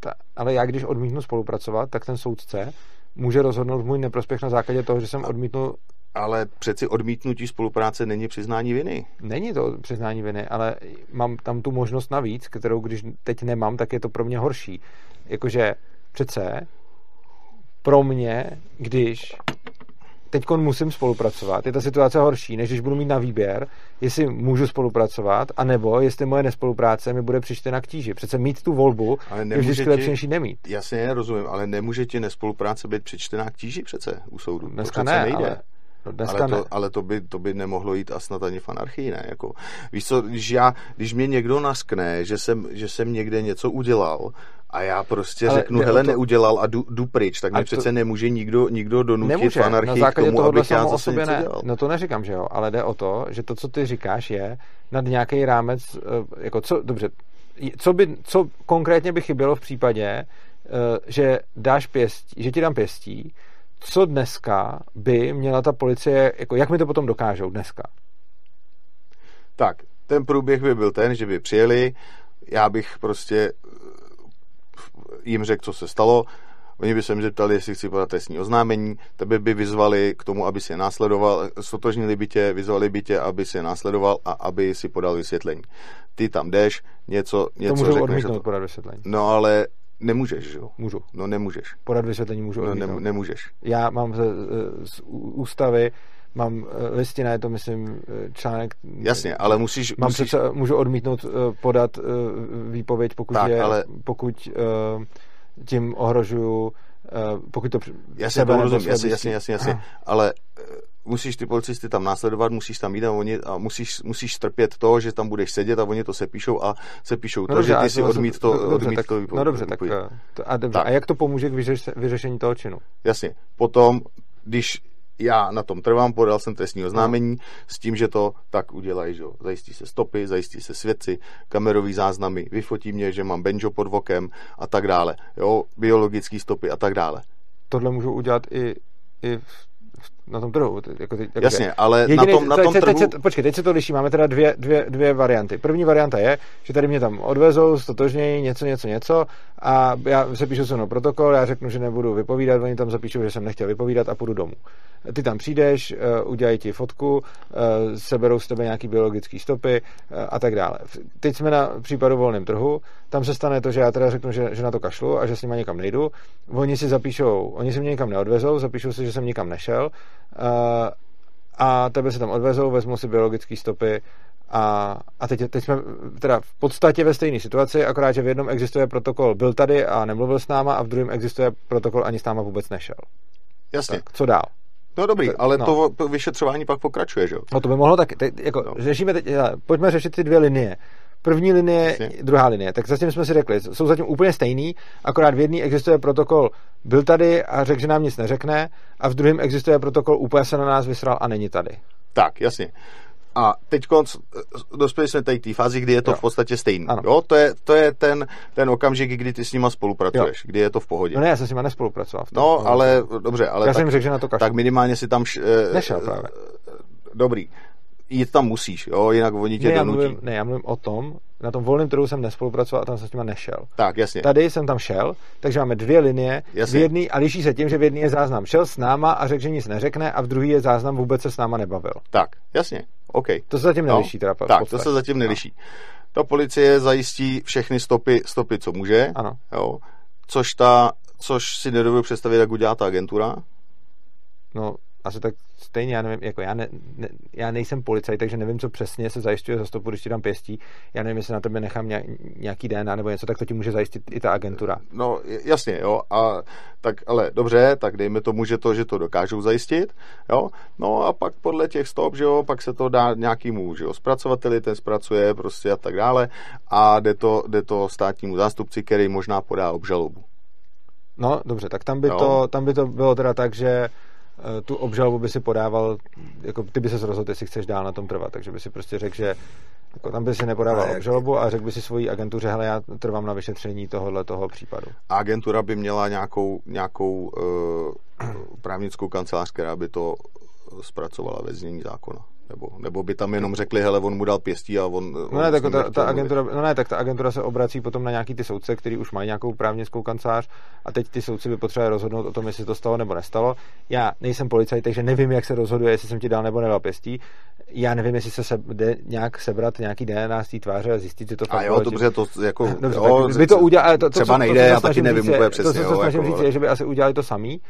Ta, ale já, když odmítnu spolupracovat, tak ten soudce může rozhodnout v můj neprospěch na základě toho, že jsem odmítnul Ale přeci odmítnutí spolupráce není přiznání viny. Není to přiznání viny, ale mám tam tu možnost navíc, kterou když teď nemám, tak je to pro mě horší. Jakože přece pro mě, když teď musím spolupracovat, je ta situace horší, než když budu mít na výběr, jestli můžu spolupracovat, anebo jestli moje nespolupráce mi bude přičtena k tíži. Přece mít tu volbu ale je vždycky ti, lepší, než nemít. Jasně, nerozumím, ale nemůže ti nespolupráce být přičtená k tíži přece u soudu. Dneska ne, nejde. ale No ale to, ale to, by, to by nemohlo jít a snad ani v anarchii, ne? Jako, víš co, když, já, když mě někdo naskne, že jsem, že jsem někde něco udělal a já prostě ale řeknu, hele, to... neudělal a jdu, jdu pryč, tak mě to... přece nemůže nikdo, nikdo donutit nemůže. v anarchii na k tomu, abych já zase něco ne. dělal. No to neříkám, že jo, ale jde o to, že to, co ty říkáš, je nad nějaký rámec, eh, jako co, dobře, co, by, co konkrétně by chybělo v případě, eh, že dáš pěstí, že ti dám pěstí, co dneska by měla ta policie, jako jak mi to potom dokážou dneska? Tak, ten průběh by byl ten, že by přijeli, já bych prostě eh, jim řekl, co se stalo, Oni by se mi zeptali, jestli chci podat trestní oznámení, tebe by vyzvali k tomu, aby si je následoval, sotožnili by tě, vyzvali by tě, aby si je následoval a aby si podal vysvětlení. Ty tam jdeš, něco, něco to můžu odmítnout to... podat vysvětlení. No ale Nemůžeš, že jo? Můžu. No nemůžeš. Podat vysvětlení můžu No ne, nemůžeš. Já mám z, z ústavy mám eh, listina, je to myslím eh, článek. Jasně, ale musíš... Mám musíš... Přece, můžu odmítnout podat výpověď, pokud, tak, je, ale... pokud tím ohrožuju pokud to jasně, to rozumím, jasně, jasně, jasně, jasně, ale musíš ty policisty tam následovat, musíš tam jít a, oni, a musíš, musíš strpět to, že tam budeš sedět a oni to sepíšou a sepíšou no to, dobře, že ty si odmít to, no, odmít tak, to No dobře, tak, to, a, dobře tak. a jak to pomůže k vyřeš, vyřešení toho činu? Jasně, potom, když já na tom trvám, podal jsem trestní oznámení no. s tím, že to tak udělají, že zajistí se stopy, zajistí se svědci, kamerový záznamy, vyfotí mě, že mám benjo pod vokem a tak dále, jo, biologický stopy a tak dále. Tohle můžu udělat i, i v na tom trhu. Jako teď, jako Jasně, ale jediný, na tom, na tom teď, trhu... Teď, počkej, teď se to liší. Máme teda dvě, dvě, dvě varianty. První varianta je, že tady mě tam odvezou, stotožnějí, něco, něco, něco a já se píšu se mnou protokol, já řeknu, že nebudu vypovídat, oni tam zapíšou, že jsem nechtěl vypovídat a půjdu domů. Ty tam přijdeš, eh, udělají ti fotku, eh, seberou z tebe nějaký biologický stopy eh, a tak dále. Teď jsme na případu volném trhu, tam se stane to, že já teda řeknu, že, že na to kašlu a že s nimi někam nejdu. Oni si zapíšou, oni si mě někam neodvezou, zapíšou si, že jsem nikam nešel a tebe se tam odvezou, vezmou si biologické stopy a, a teď, teď jsme teda v podstatě ve stejné situaci, akorát, že v jednom existuje protokol byl tady a nemluvil s náma a v druhém existuje protokol ani s náma vůbec nešel. Jasně. Tak, co dál? No dobrý, ale no. to vyšetřování pak pokračuje, že jo? No to by mohlo taky. Teď, jako, no. řešíme teď, pojďme řešit ty dvě linie. První linie, Jasně. druhá linie. Tak zatím jsme si řekli, jsou zatím úplně stejný, akorát v jedné existuje protokol byl tady a řekl, že nám nic neřekne, a v druhém existuje protokol úplně se na nás vysral a není tady. Tak, jasně. A teď dospěli jsme tady k té fázi, kdy je to jo. v podstatě stejný. Ano. Jo, to je, to je ten, ten okamžik, kdy ty s nima spolupracuješ, jo. kdy je to v pohodě. No ne, já jsem s nima nespolupracoval. V tom, no, ale dobře, ale já tak, jsem řekl, že na to kašlu. tak minimálně si tam... Š, Nešel právě. Dobrý jít tam musíš, jo, jinak oni tě ne, donutí. Já mluvím, ne, já mluvím o tom, na tom volném trhu jsem nespolupracoval a tam jsem s nima nešel. Tak, jasně. Tady jsem tam šel, takže máme dvě linie, jasně. v jedný, a liší se tím, že v jedné je záznam šel s náma a řekl, že nic neřekne a v druhý je záznam vůbec se s náma nebavil. Tak, jasně, OK. To se zatím no, neliší teda. Tak, to se zatím neliší. No. Ta policie zajistí všechny stopy, stopy co může, ano. Jo, což, ta, což si nedovedu představit, jak udělá ta agentura. No, asi tak stejně, já nevím, jako já, ne, ne, já nejsem policajt, takže nevím, co přesně se zajišťuje za stopu, když ti tam pěstí. Já nevím, jestli na tebe nechám nějaký DNA nebo něco, tak to ti může zajistit i ta agentura. No, jasně, jo. A, tak, ale dobře, tak dejme tomu, že to, že to dokážou zajistit, jo. No a pak podle těch stop, že jo, pak se to dá nějakýmu, že jo, zpracovateli, ten zpracuje prostě a tak dále a jde to, jde to státnímu zástupci, který možná podá obžalobu. No, dobře, tak tam by, to, tam by to bylo teda tak, že tu obžalobu by si podával, jako ty by se rozhodl, jestli chceš dál na tom trvat, takže by si prostě řekl, že jako tam by si nepodával a obžalobu a řekl by si svojí agentuře, hele, já trvám na vyšetření tohohle toho případu. A agentura by měla nějakou, nějakou uh, [clears throat] právnickou kancelář, která by to zpracovala ve znění zákona. Nebo, nebo by tam jenom řekli, hele, on mu dal pěstí a on... No ne, tak ta, ta agentura, no ne, tak ta agentura se obrací potom na nějaký ty soudce, který už mají nějakou právnickou kancelář a teď ty soudci by potřebovali rozhodnout o tom, jestli to stalo nebo nestalo. Já nejsem policajt, takže nevím, jak se rozhoduje, jestli jsem ti dal nebo nedal pěstí. Já nevím, jestli se, se jde nějak sebrat nějaký DNA z té tváře a zjistit, že to fakt A jo, dobře, to jako... [laughs] Dobře, jo, by to udělal, to, to, třeba nejde, já taky nevím úplně přesně. To, co se snažím jako, říct, je, že by asi udělali to samý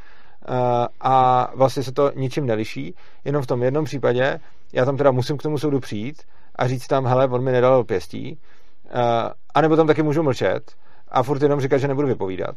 Eh, a vlastně se to ničím neliší, jenom v tom jednom případě já tam teda musím k tomu soudu přijít a říct tam, hele, on mi nedal pěstí, uh, anebo tam taky můžu mlčet a furt jenom říkat, že nebudu vypovídat.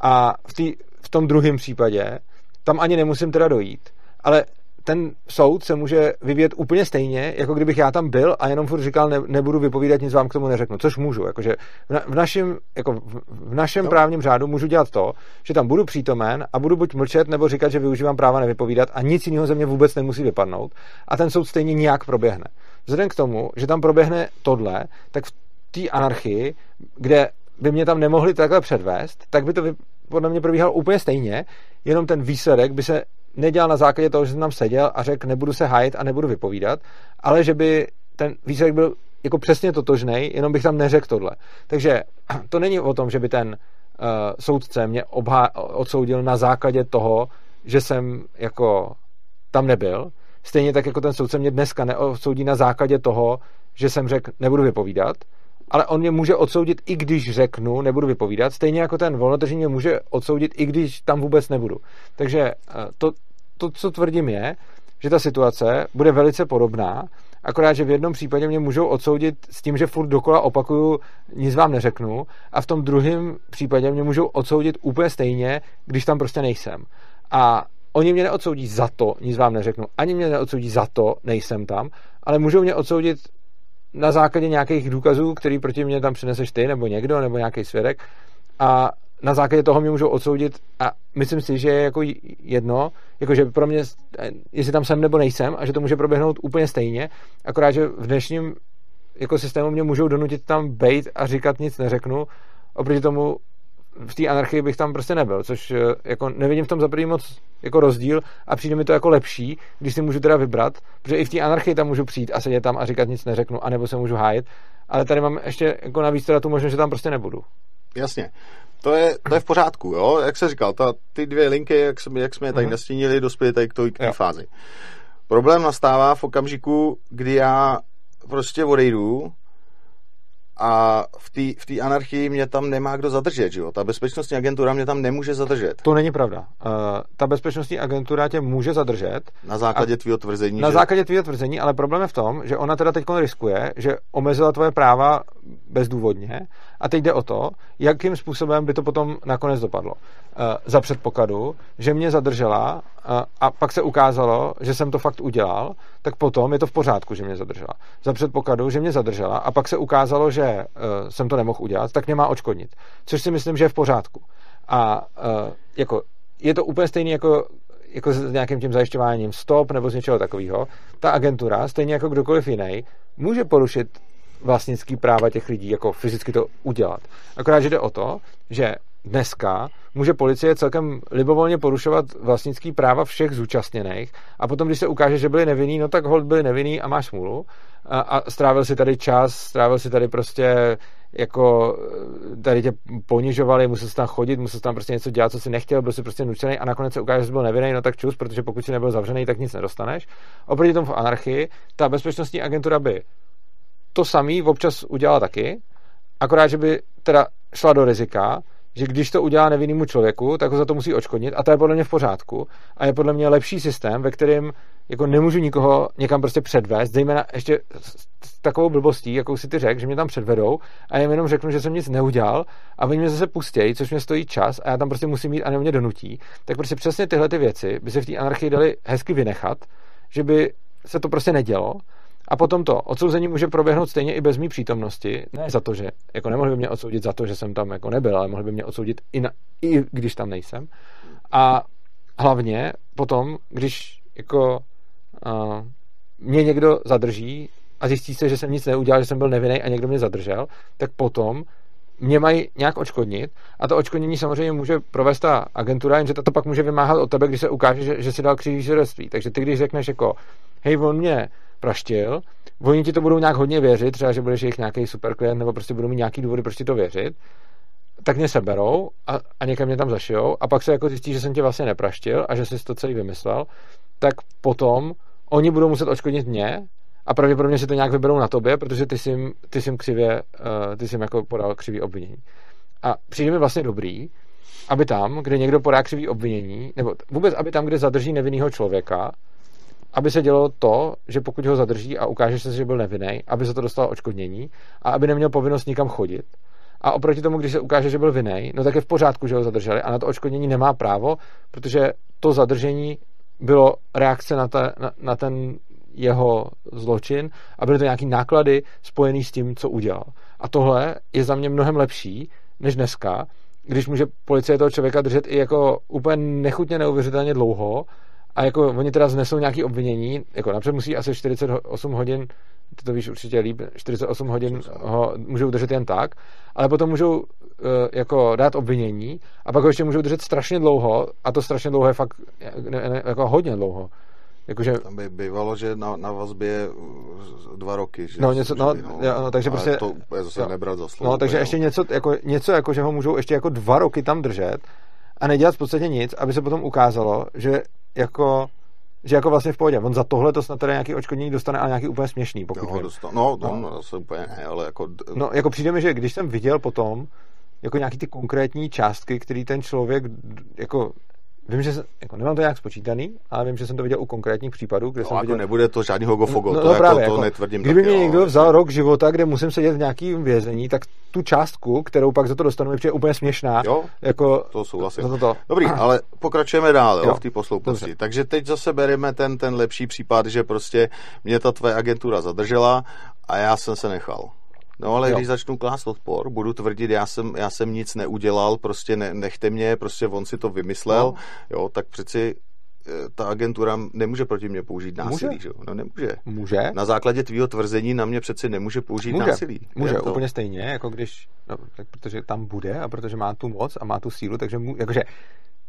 A v, tý, v tom druhém případě tam ani nemusím teda dojít, ale ten soud se může vyvíjet úplně stejně, jako kdybych já tam byl a jenom furt říkal, ne, nebudu vypovídat, nic vám k tomu neřeknu, což můžu. Jakože v, na, v našem, jako v, v našem no. právním řádu můžu dělat to, že tam budu přítomen a budu buď mlčet nebo říkat, že využívám práva nevypovídat a nic jiného ze mě vůbec nemusí vypadnout. A ten soud stejně nijak proběhne. Vzhledem k tomu, že tam proběhne tohle, tak v té anarchii, kde by mě tam nemohli takhle předvést, tak by to podle mě probíhalo úplně stejně, jenom ten výsledek by se nedělal na základě toho, že jsem tam seděl a řekl, nebudu se hájit a nebudu vypovídat, ale že by ten výsledek byl jako přesně totožný, jenom bych tam neřekl tohle. Takže [clears throat] to není o tom, že by ten uh, soudce mě obhá- odsoudil na základě toho, že jsem jako tam nebyl. Stejně tak, jako ten soudce mě dneska neodsoudí na základě toho, že jsem řekl, nebudu vypovídat, ale on mě může odsoudit, i když řeknu, nebudu vypovídat, stejně jako ten volnotržní mě může odsoudit, i když tam vůbec nebudu. Takže eh, to, to, co tvrdím, je, že ta situace bude velice podobná, akorát, že v jednom případě mě můžou odsoudit s tím, že furt dokola opakuju, nic vám neřeknu, a v tom druhém případě mě můžou odsoudit úplně stejně, když tam prostě nejsem. A oni mě neodsoudí za to, nic vám neřeknu, ani mě neodsoudí za to, nejsem tam, ale můžou mě odsoudit na základě nějakých důkazů, který proti mě tam přineseš ty, nebo někdo, nebo nějaký svědek. A na základě toho mě můžou odsoudit a myslím si, že je jako jedno, jakože pro mě, jestli tam jsem nebo nejsem a že to může proběhnout úplně stejně, akorát, že v dnešním jako systému mě můžou donutit tam bejt a říkat nic neřeknu, oproti tomu v té anarchii bych tam prostě nebyl, což eh, jako nevidím v tom za první moc jako rozdíl a přijde mi to jako lepší, když si můžu teda vybrat, protože i v té anarchii tam můžu přijít a sedět tam a říkat nic neřeknu, anebo se můžu hájit, ale tady mám ještě jako navíc teda tu možnost, že tam prostě nebudu. Jasně. To je, to je v pořádku, jo? Jak se říkal, ta, ty dvě linky, jak, jsme, jak jsme je tady uh-huh. nastínili, dospěli tady k té fázi. Problém nastává v okamžiku, kdy já prostě odejdu a v té v anarchii mě tam nemá kdo zadržet, že jo? Ta bezpečnostní agentura mě tam nemůže zadržet. To není pravda. Uh, ta bezpečnostní agentura tě může zadržet. Na základě tvého tvrzení. Na že... základě tvého tvrzení, ale problém je v tom, že ona teda teď riskuje, že omezila tvoje práva bezdůvodně a teď jde o to, jakým způsobem by to potom nakonec dopadlo. Uh, za předpokladu, že mě zadržela uh, a pak se ukázalo, že jsem to fakt udělal, tak potom je to v pořádku, že mě zadržela. Za předpokladu, že mě zadržela a pak se ukázalo, že uh, jsem to nemohl udělat, tak mě má očkodnit. Což si myslím, že je v pořádku. A jako je to úplně stejné jako jako s nějakým tím zajišťováním stop nebo z něčeho takového, ta agentura, stejně jako kdokoliv jiný, může porušit vlastnický práva těch lidí, jako fyzicky to udělat. Akorát, že jde o to, že dneska může policie celkem libovolně porušovat vlastnický práva všech zúčastněných a potom, když se ukáže, že byli nevinní, no tak hold byli nevinní a máš smůlu a, a strávil si tady čas, strávil si tady prostě jako tady tě ponižovali, musel jsi tam chodit, musel jsi tam prostě něco dělat, co si nechtěl, byl si prostě nucený a nakonec se ukáže, že jsi byl nevinný, no tak čus, protože pokud si nebyl zavřený, tak nic nedostaneš. Oproti tomu v anarchii, ta bezpečnostní agentura by to samý občas udělala taky, akorát, že by teda šla do rizika, že když to udělá nevinnému člověku, tak ho za to musí očkodnit a to je podle mě v pořádku a je podle mě lepší systém, ve kterém jako nemůžu nikoho někam prostě předvést, zejména ještě s takovou blbostí, jakou si ty řekl, že mě tam předvedou a já jenom řeknu, že jsem nic neudělal a oni mě zase pustějí, což mě stojí čas a já tam prostě musím jít a nebo mě donutí, tak prostě přesně tyhle ty věci by se v té anarchii dali hezky vynechat, že by se to prostě nedělo a potom to odsouzení může proběhnout stejně i bez mý přítomnosti. Ne za to, že jako nemohli by mě odsoudit za to, že jsem tam jako nebyl, ale mohli by mě odsoudit i, na, i když tam nejsem. A hlavně potom, když jako uh, mě někdo zadrží a zjistí se, že jsem nic neudělal, že jsem byl nevinný a někdo mě zadržel, tak potom mě mají nějak očkodnit a to očkodnění samozřejmě může provést ta agentura, jenže to pak může vymáhat od tebe, když se ukáže, že, že si dal svědectví. Takže ty, když řekneš jako, hej, on mě praštil, oni ti to budou nějak hodně věřit, třeba, že budeš jejich nějaký super klient, nebo prostě budou mít nějaký důvody, proč ti to věřit, tak mě seberou a, a někam mě tam zašijou. A pak se jako zjistí, že jsem tě vlastně nepraštil a že jsi to celý vymyslel, tak potom oni budou muset odškodnit mě a pravděpodobně si to nějak vyberou na tobě, protože ty jsi ty jsi křivě, uh, ty jsi jako podal křivý obvinění. A přijde mi vlastně dobrý, aby tam, kde někdo podá křivý obvinění, nebo vůbec, aby tam, kde zadrží nevinného člověka, aby se dělo to, že pokud ho zadrží a ukáže se, že byl nevinný, aby se to dostalo odškodnění a aby neměl povinnost nikam chodit. A oproti tomu, když se ukáže, že byl vinný, no tak je v pořádku, že ho zadrželi a na to odškodnění nemá právo, protože to zadržení bylo reakce na, ta, na, na ten jeho zločin a byly to nějaký náklady spojený s tím, co udělal. A tohle je za mě mnohem lepší, než dneska, když může policie toho člověka držet i jako úplně nechutně neuvěřitelně dlouho a jako oni teda znesou nějaké obvinění, jako napřed musí asi 48 hodin, ty to víš určitě líp, 48 hodin ho můžou držet jen tak, ale potom můžou uh, jako dát obvinění a pak ho ještě můžou držet strašně dlouho a to strašně dlouho je fakt ne, ne, jako hodně dlouho. Jakože... Tam by bývalo, že na, na vazbě je uh, dva roky. Že no, něco, no, no, jo, no, takže prostě... to úplně zase jo, nebrat za slovo. No, takže jo. ještě něco jako, něco jako, že ho můžou ještě jako dva roky tam držet a nedělat v podstatě nic, aby se potom ukázalo, že jako že jako vlastně v pohodě. On za tohle to snad teda nějaký očkodnění dostane, a nějaký úplně směšný, pokud jo, dostal, no, no, no, to úplně ne, ale jako... No, jako přijde mi, že když jsem viděl potom, jako nějaký ty konkrétní částky, který ten člověk jako Vím, že jsem, jako nemám to nějak spočítaný, ale vím, že jsem to viděl u konkrétních případů, kde no, jsem jako viděl... nebude to žádný hogofogo, no, to, no, jako, právě, to, jako, netvrdím Kdyby taky, mě někdo jo, vzal rok života, kde musím sedět v nějakým vězení, tak tu částku, kterou pak za to dostanu, přijde úplně směšná. Jo, jako, to souhlasím. Za to, to. Dobrý, [clears throat] ale pokračujeme dál jo, v té posloupnosti. Takže teď zase bereme ten, ten lepší případ, že prostě mě ta tvoje agentura zadržela a já jsem se nechal. No ale jo. když začnu klást odpor, budu tvrdit, já jsem, já jsem nic neudělal, prostě ne, nechte mě, prostě on si to vymyslel, no. jo, tak přeci eh, ta agentura nemůže proti mě použít násilí, může. že jo? No nemůže. Může. Na základě tvýho tvrzení na mě přeci nemůže použít může. násilí. Může, to? úplně stejně, jako když, no, tak protože tam bude a protože má tu moc a má tu sílu, takže mu, jakože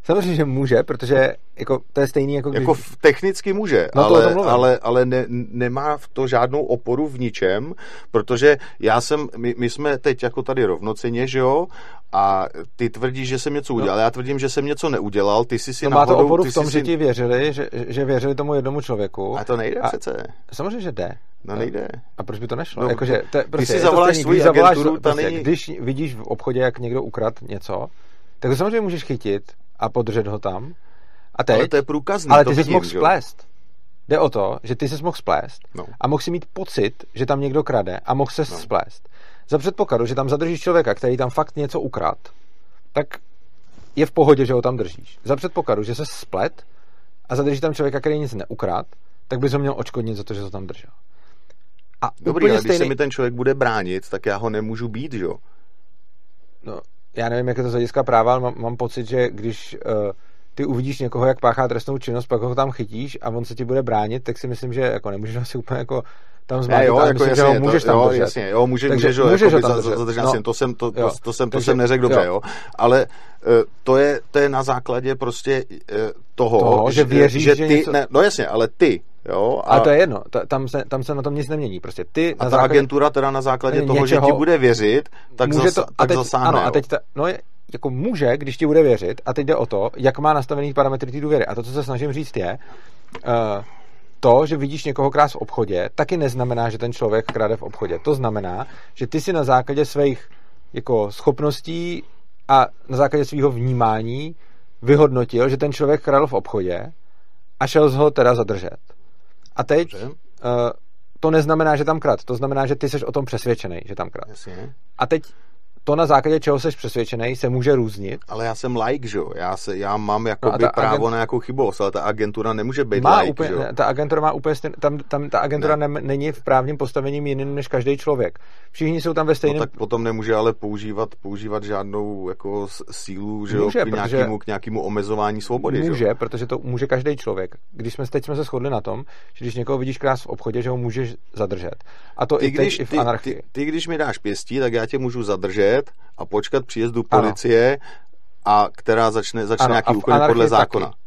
Samozřejmě, že může, protože jako, to je stejný jako když... Jako technicky může, no ale, ale, ale ne, nemá v to žádnou oporu v ničem, protože já jsem, my, my jsme teď jako tady rovnoceně, že jo, a ty tvrdíš, že jsem něco no. udělal, no. já tvrdím, že jsem něco neudělal, ty jsi si no, náhodou, má to oporu v tom, si... že ti věřili, že, že věřili tomu jednomu člověku. A to nejde a přece. Samozřejmě, že jde. No nejde. A proč by to nešlo? No, Jakože, to, prostě, když si zavoláš svůj agenturu, prostě, není... Když vidíš v obchodě, jak někdo ukrad něco, tak to samozřejmě můžeš chytit a podržet ho tam. A teď, ale to je průkazný, Ale ty jsi mohl splést. Jde o to, že ty jsi mohl splést no. a mohl si mít pocit, že tam někdo krade a mohl se no. splést. Za předpokladu, že tam zadržíš člověka, který tam fakt něco ukrad, tak je v pohodě, že ho tam držíš. Za předpokladu, že se splet a zadržíš tam člověka, který nic neukrad, tak bys ho měl očkodnit za to, že ho tam držel. A Dobrý, ale stejný... když se mi ten člověk bude bránit, tak já ho nemůžu být, že jo? No, já nevím, jak je to z hlediska práva, ale mám, mám pocit, že když uh, ty uvidíš někoho, jak páchá trestnou činnost, pak ho tam chytíš a on se ti bude bránit, tak si myslím, že jako nemůžeš [laughs] asi úplně jako tam zmátit, jo, jako myslím, jasně, že ho můžeš to, tam jo, držet. Jasně, jo, může, Takže, můžeš, můžeš jako ho tam držet. Za, no. to jsem, to, to, to, jsem, to Takže, jsem neřekl dobře, jo. jo. Ale eh, to je, to je na základě prostě eh, toho, toho že věříš, že, že ty, něco... ne, no jasně, ale ty, jo. A, a to je jedno, tam se, tam se na tom nic nemění, prostě ty a na ta základě, agentura teda na základě toho, něčeho, že ti bude věřit, tak, může zasa, to, tak teď, zasáhne, Ano, a teď ta, no jako může, když ti bude věřit, a teď jde o to, jak má nastavený parametry té důvěry. A to, co se snažím říct, je, uh, to, že vidíš někoho krás v obchodě, taky neznamená, že ten člověk krade v obchodě. To znamená, že ty si na základě svých jako schopností a na základě svého vnímání vyhodnotil, že ten člověk kradl v obchodě a šel z ho teda zadržet. A teď uh, to neznamená, že tam krad. To znamená, že ty jsi o tom přesvědčený, že tam krad. A teď to na základě čeho jsi přesvědčený, se může různit. Ale já jsem like, že jo? Já, se, já mám jako no právo agent... na nějakou chybovost, ale ta agentura nemůže být má like, úplně, že jo? Ta agentura má úplně stejn, tam, tam ta agentura ne. ne, není v právním postavením jiným než každý člověk. Všichni jsou tam ve stejném... No, tak potom nemůže ale používat, používat žádnou jako sílu, že může, jo, k, nějakému, k nějakému omezování svobody. Může, že jo? protože to může každý člověk. Když jsme teď jsme se shodli na tom, že když někoho vidíš krás v obchodě, že ho můžeš zadržet. A to ty, i teď když, i v anarchii. Ty, ty, ty, když mi dáš pěstí, tak já tě můžu zadržet a počkat příjezdu policie, ano. a která začne, začne ano, nějaký úkon podle zákona. Taky.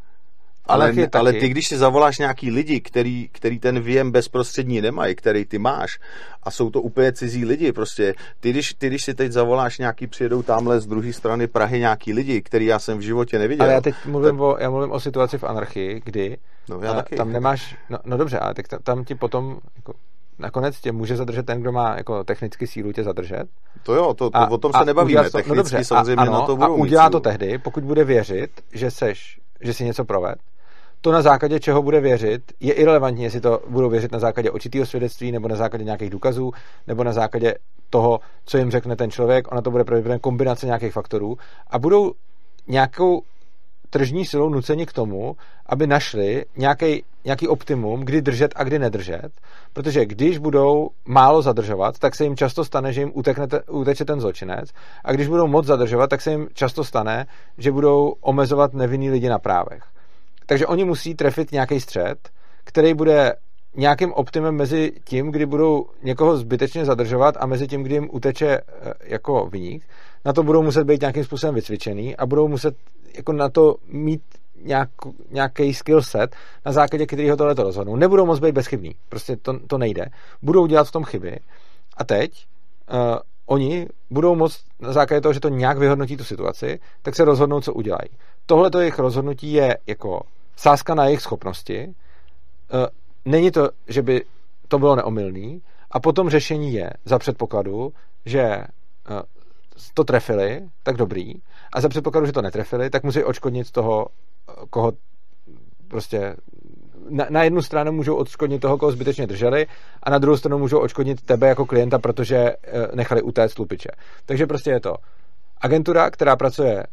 ale, ale ty, když si zavoláš nějaký lidi, který, který ten věm bezprostřední nemají, který ty máš, a jsou to úplně cizí lidi, prostě, ty když, ty, když si teď zavoláš nějaký, přijedou tamhle z druhé strany Prahy nějaký lidi, který já jsem v životě neviděl. Ale já teď mluvím, tak... o, já mluvím o situaci v anarchii, kdy no, já taky. tam nemáš, no, no dobře, ale tak tam, tam ti potom jako, nakonec tě může zadržet ten, kdo má jako technicky sílu tě zadržet. To jo, to, to a, o tom se nebavíme. To, no technicky no dobře, samozřejmě a, ano, na to budou A udělá to tehdy, pokud bude věřit, že seš, že si něco proved, to na základě čeho bude věřit, je irrelevantní, jestli to budou věřit na základě očitého svědectví, nebo na základě nějakých důkazů, nebo na základě toho, co jim řekne ten člověk. Ona to bude pravděpodobně kombinace nějakých faktorů a budou nějakou tržní silou nuceni k tomu, aby našli nějaký, nějaký optimum, kdy držet a kdy nedržet, protože když budou málo zadržovat, tak se jim často stane, že jim utekne, uteče ten zločinec a když budou moc zadržovat, tak se jim často stane, že budou omezovat nevinný lidi na právech. Takže oni musí trefit nějaký střed, který bude nějakým optimem mezi tím, kdy budou někoho zbytečně zadržovat a mezi tím, kdy jim uteče eh, jako vyník. Na to budou muset být nějakým způsobem vycvičený a budou muset jako na to mít nějak, nějaký skill set, na základě kterého tohle to rozhodnou. Nebudou moc být bezchybní, prostě to, to nejde. Budou dělat v tom chyby a teď uh, oni budou moct na základě toho, že to nějak vyhodnotí tu situaci, tak se rozhodnou, co udělají. Tohle to jejich rozhodnutí je jako sázka na jejich schopnosti. Uh, není to, že by to bylo neomylný. A potom řešení je za předpokladu, že uh, to trefili, tak dobrý. A za předpokladu, že to netrefili, tak musí odškodnit toho, koho prostě na, na jednu stranu můžou odškodnit toho, koho zbytečně drželi, a na druhou stranu můžou odškodnit tebe jako klienta, protože e, nechali utéct lupiče. Takže prostě je to agentura, která pracuje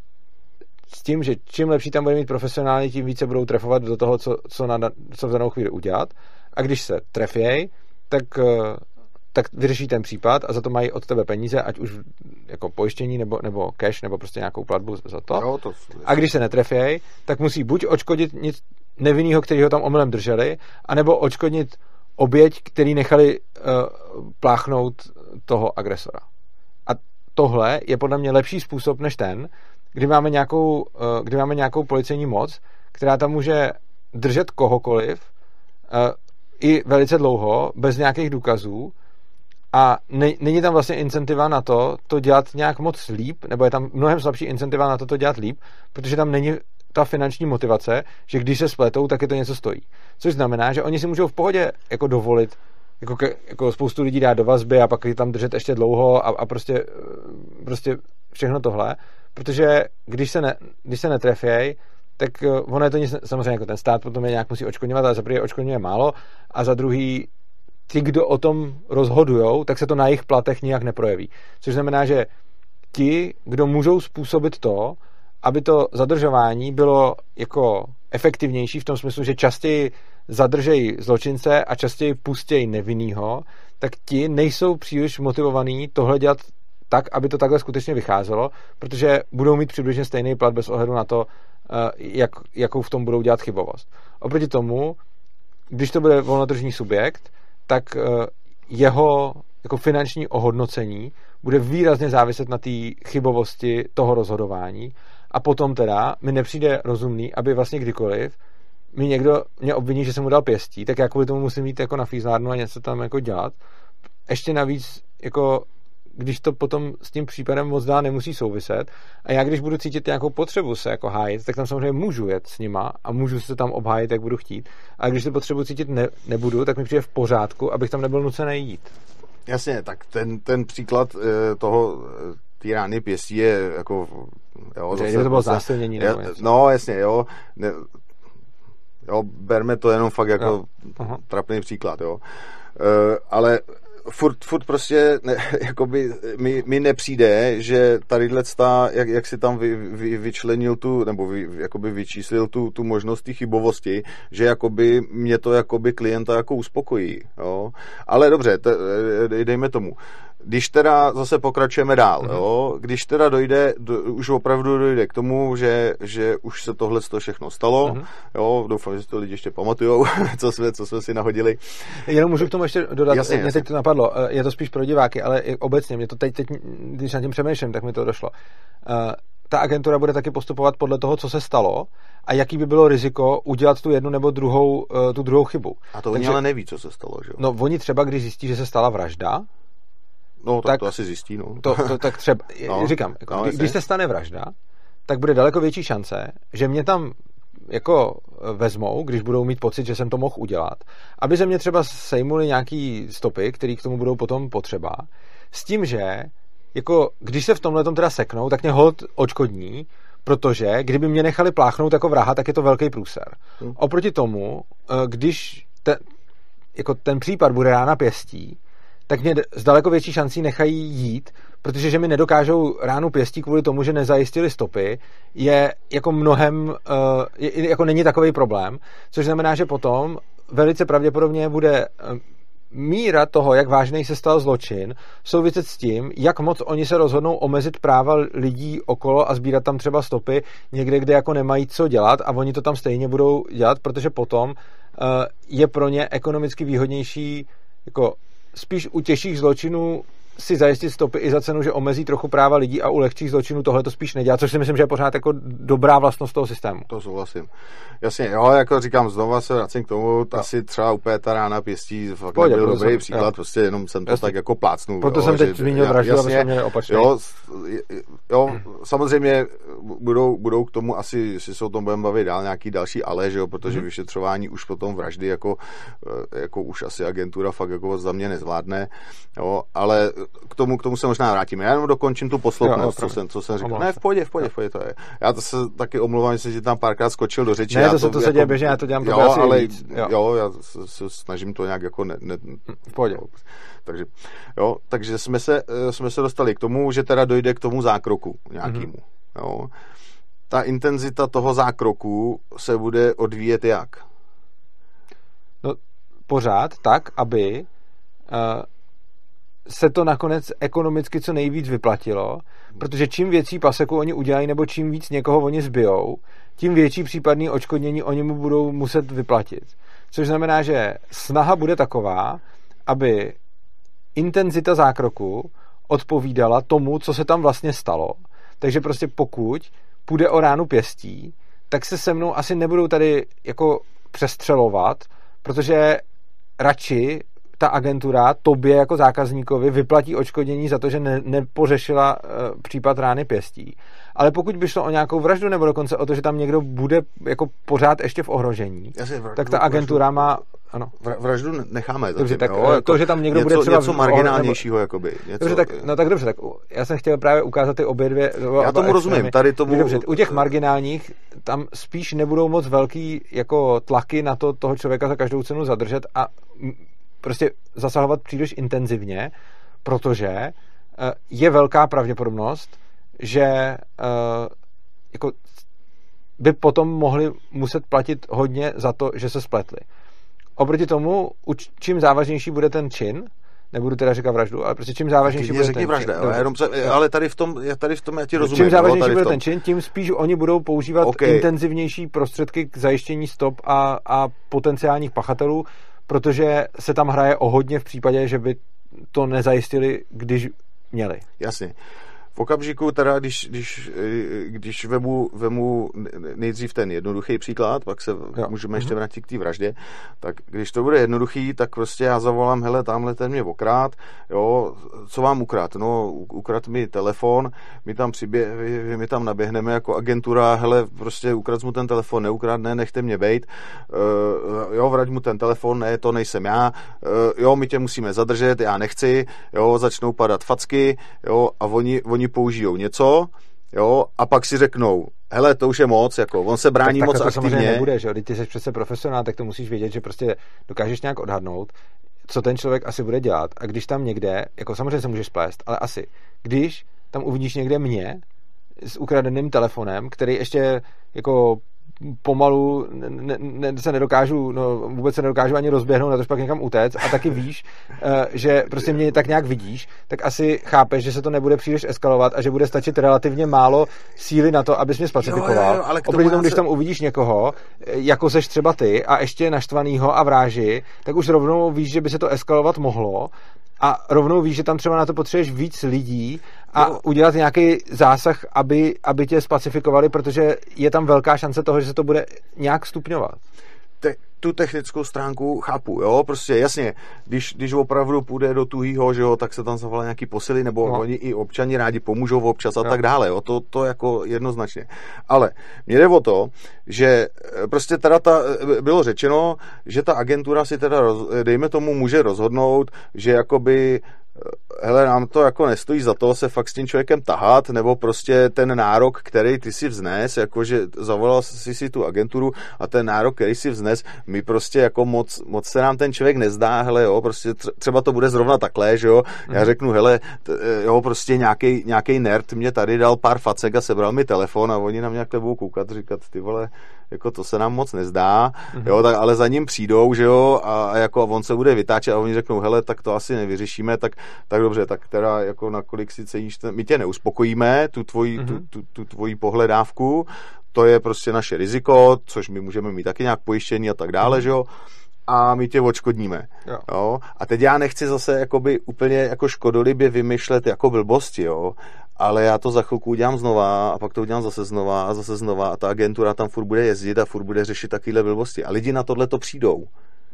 s tím, že čím lepší tam bude mít profesionálně, tím více budou trefovat do toho, co, co, na, co v danou chvíli udělat. A když se trefějí, tak e, tak vyřeší ten případ a za to mají od tebe peníze, ať už jako pojištění nebo, nebo cash, nebo prostě nějakou platbu za to. No, to a když se netrefějí, tak musí buď odškodit nic nevinného, který ho tam omylem drželi, anebo odškodnit oběť, který nechali uh, pláchnout toho agresora. A tohle je podle mě lepší způsob než ten, kdy máme nějakou, uh, kdy máme nějakou policejní moc, která tam může držet kohokoliv uh, i velice dlouho, bez nějakých důkazů, a ne, není tam vlastně incentiva na to, to dělat nějak moc líp, nebo je tam mnohem slabší incentiva na to, to dělat líp, protože tam není ta finanční motivace, že když se spletou, tak je to něco stojí. Což znamená, že oni si můžou v pohodě jako dovolit jako, ke, jako spoustu lidí dát do vazby a pak je tam držet ještě dlouho a, a prostě, prostě všechno tohle, protože když se, ne, když se netrefějí, tak eh, ono je to nic, samozřejmě jako ten stát potom je nějak musí očkodňovat, ale za prvý očkodňuje málo a za druhý ti, kdo o tom rozhodují, tak se to na jejich platech nijak neprojeví. Což znamená, že ti, kdo můžou způsobit to, aby to zadržování bylo jako efektivnější v tom smyslu, že častěji zadržejí zločince a častěji pustějí nevinnýho, tak ti nejsou příliš motivovaní tohle dělat tak, aby to takhle skutečně vycházelo, protože budou mít přibližně stejný plat bez ohledu na to, eh, jak, jakou v tom budou dělat chybovost. Oproti tomu, když to bude volnotržní subjekt, tak eh, jeho jako finanční ohodnocení bude výrazně záviset na té chybovosti toho rozhodování a potom teda mi nepřijde rozumný, aby vlastně kdykoliv mi někdo mě obviní, že jsem mu dal pěstí, tak já kvůli tomu musím jít jako na fízárnu a něco tam jako dělat. Ještě navíc jako když to potom s tím případem moc dá nemusí souviset. A já, když budu cítit nějakou potřebu se jako hájit, tak tam samozřejmě můžu jet s nima a můžu se tam obhájit, jak budu chtít. A když tu potřebu cítit ne, nebudu, tak mi přijde v pořádku, abych tam nebyl nucený jít. Jasně, tak ten, ten příklad e, toho eh, ty rány pěstí je jako... Jo, zase, to bylo zásilnění nebo něco. No, jasně, jo. Ne, jo, berme to jenom fakt jako trapný příklad, jo. E, ale furt, furt prostě ne, [laughs] jakoby mi, mi nepřijde, že tadyhle ta, jak, jak si tam vy, vy, vyčlenil tu, nebo vy, jakoby vyčíslil tu, tu možnost té chybovosti, že jakoby mě to jakoby klienta jako uspokojí. Jo? Ale dobře, te, dejme tomu. Když teda zase pokračujeme dál, mm-hmm. jo, když teda dojde, do, už opravdu dojde k tomu, že, že už se tohle to všechno stalo, mm-hmm. jo, doufám, že si to lidi ještě pamatujou, [laughs] co jsme, co jsme si nahodili. Jenom můžu k tomu ještě dodat, jasně, mě jasně. teď to napadlo, eh, je to spíš pro diváky, ale obecně, mě to teď, teď, když nad tím přemýšlím, tak mi to došlo. Uh, ta agentura bude taky postupovat podle toho, co se stalo a jaký by bylo riziko udělat tu jednu nebo druhou, uh, tu druhou chybu. A to oni Takže, ale neví, co se stalo, že jo? No, oni třeba, když zjistí, že se stala vražda, No, tak, tak to asi zjistí, no. To, to tak třeba, [laughs] no, říkám, jako, no, kdy, když se stane vražda, tak bude daleko větší šance, že mě tam jako vezmou, když budou mít pocit, že jsem to mohl udělat, aby ze mě třeba sejmuli nějaký stopy, které k tomu budou potom potřeba, s tím, že jako, když se v tomhle tom teda seknou, tak mě hold očkodní, protože kdyby mě nechali pláchnout jako vraha, tak je to velký průser. Hmm. Oproti tomu, eh, když te, jako ten případ bude rána pěstí, tak mě s daleko větší šancí nechají jít, protože že mi nedokážou ránu pěstí kvůli tomu, že nezajistili stopy, je jako mnohem, uh, je, jako není takový problém, což znamená, že potom velice pravděpodobně bude uh, míra toho, jak vážný se stal zločin, souviset s tím, jak moc oni se rozhodnou omezit práva lidí okolo a sbírat tam třeba stopy někde, kde jako nemají co dělat a oni to tam stejně budou dělat, protože potom uh, je pro ně ekonomicky výhodnější jako spíš u těžších zločinů si zajistit stopy i za cenu, že omezí trochu práva lidí a u lehčích zločinů tohle to spíš nedělá, což si myslím, že je pořád jako dobrá vlastnost toho systému. To souhlasím. Jasně, jo, jako říkám, znova se vracím k tomu, no. asi třeba úplně ta rána pěstí fakt Pojde, nebyl dobrý jsem, příklad, jo. prostě jenom jsem to jasně. tak jako plácnul. Proto jo, jsem teď zmínil vraždu, aby jsme měli opačně. Jo, jo, samozřejmě budou, budou k tomu asi, si se o tom budeme bavit dál nějaký další ale, že jo, protože hmm. vyšetřování už potom vraždy jako, eh, jako už asi agentura fakt jako za mě nezvládne, jo, ale k tomu, k tomu se možná vrátíme. Já jenom dokončím tu posloupnost, co jsem, co jsem říkal. Ne, v pohodě, v pohodě, v pohodě to je. Já to se taky omlouvám, že jsem tam párkrát skočil do řeči. Ne, to, to, se, to jako, se děje běžně, já to dělám to jo, ale, víc. Jo. jo, já se, se, snažím to nějak jako ne, ne, v pohodě. Jo, takže, jo, takže jsme se, eh, jsme se dostali k tomu, že teda dojde k tomu zákroku nějakému. Mm-hmm. Jo. Ta intenzita toho zákroku se bude odvíjet jak? No, pořád tak, aby uh, se to nakonec ekonomicky co nejvíc vyplatilo, protože čím větší paseku oni udělají, nebo čím víc někoho oni zbijou, tím větší případný očkodnění oni mu budou muset vyplatit. Což znamená, že snaha bude taková, aby intenzita zákroku odpovídala tomu, co se tam vlastně stalo. Takže prostě pokud půjde o ránu pěstí, tak se se mnou asi nebudou tady jako přestřelovat, protože radši ta agentura tobě jako zákazníkovi vyplatí očkodnění za to, že ne, nepořešila uh, případ rány pěstí. Ale pokud by šlo o nějakou vraždu nebo dokonce o to, že tam někdo bude jako pořád ještě v ohrožení, Jasně, vraždu, tak ta agentura vraždu, má... Ano. Vraždu necháme dobře, tak jo, jako to, že tam někdo něco, bude třeba... Něco marginálnějšího, nebo, jakoby. Něco, dobře, tak, no tak dobře, tak já jsem chtěl právě ukázat ty obě dvě... Já tomu rozumím, tady tomu... Dobře, u těch marginálních tam spíš nebudou moc velký jako tlaky na to toho člověka za každou cenu zadržet a prostě zasahovat příliš intenzivně, protože eh, je velká pravděpodobnost, že eh, jako by potom mohli muset platit hodně za to, že se spletli. Oproti tomu, čím závažnější bude ten čin, nebudu teda říkat vraždu, ale prostě čím závažnější bude ten vražda, čin. Ale, jenom se, ale tady v tom, tady v tom já ti rozumím. Čím závažnější bude ten čin, tím spíš oni budou používat okay. intenzivnější prostředky k zajištění stop a, a potenciálních pachatelů, protože se tam hraje o hodně v případě, že by to nezajistili, když měli. Jasně. V okamžiku teda, když, když, když vemu, vemu nejdřív ten jednoduchý příklad, pak se jo. můžeme ještě mhm. vrátit k té vraždě, tak když to bude jednoduchý, tak prostě já zavolám, hele, tamhle ten mě okrát, jo, co vám ukrát? No, ukrad mi telefon, my tam přibě, my tam naběhneme jako agentura, hele, prostě ukrad mu ten telefon, neukradne, nechte mě bejt, uh, jo, vrať mu ten telefon, ne, to nejsem já, uh, jo, my tě musíme zadržet, já nechci, jo, začnou padat facky, jo, a oni, oni použijou něco, jo, a pak si řeknou, hele, to už je moc, jako, on se brání tak, moc tak to aktivně. samozřejmě nebude, že Když ty jsi přece profesionál, tak to musíš vědět, že prostě dokážeš nějak odhadnout, co ten člověk asi bude dělat a když tam někde, jako samozřejmě se můžeš splést, ale asi, když tam uvidíš někde mě s ukradeným telefonem, který ještě jako pomalu ne, ne, se nedokážu, no, vůbec se nedokážu ani rozběhnout, na to pak někam utéct a taky víš, uh, že prostě mě tak nějak vidíš, tak asi chápeš, že se to nebude příliš eskalovat a že bude stačit relativně málo síly na to, abys mě spacifikoval. Jo, jo, jo, Oproti tomu, když tam uvidíš někoho, eh, jako seš třeba ty a ještě naštvanýho a vráži, tak už rovnou víš, že by se to eskalovat mohlo a rovnou víš, že tam třeba na to potřebuješ víc lidí a udělat nějaký zásah, aby, aby tě spacifikovali, protože je tam velká šance toho, že se to bude nějak stupňovat te, tu technickou stránku chápu, jo, prostě jasně, když, když opravdu půjde do tuhýho, že jo, tak se tam zavolá nějaký posily, nebo no. oni i občani rádi pomůžou občas a no. tak dále, jo, to, to jako jednoznačně. Ale mě jde o to, že eh, prostě teda ta, eh, bylo řečeno, že ta agentura si teda, roz, dejme tomu, může rozhodnout, že jakoby hele, nám to jako nestojí za to se fakt s tím člověkem tahat, nebo prostě ten nárok, který ty si vznes, jakože zavolal si si tu agenturu a ten nárok, který si vznes, mi prostě jako moc, moc se nám ten člověk nezdá, hele, jo, prostě třeba to bude zrovna takhle, že jo, já mhm. řeknu, hele, t, jo, prostě nějaký nějaký nerd mě tady dal pár facek a sebral mi telefon a oni na mě takhle budou koukat, říkat, ty vole, jako to se nám moc nezdá, mm-hmm. jo, tak, ale za ním přijdou, že jo, a, a jako on se bude vytáčet a oni řeknou, hele, tak to asi nevyřešíme, tak, tak dobře, tak teda jako nakolik si ceníš, my tě neuspokojíme, tu tvoji, mm-hmm. tu, tu, tu tvoji pohledávku, to je prostě naše riziko, což my můžeme mít taky nějak pojištění a tak dále, mm-hmm. že jo, a my tě odškodníme. Jo. Jo? A teď já nechci zase jakoby úplně jako škodolibě vymýšlet jako blbosti, jo? ale já to za chvilku udělám znova a pak to udělám zase znova a zase znova a ta agentura tam furt bude jezdit a furt bude řešit takovéhle blbosti. A lidi na tohle to přijdou.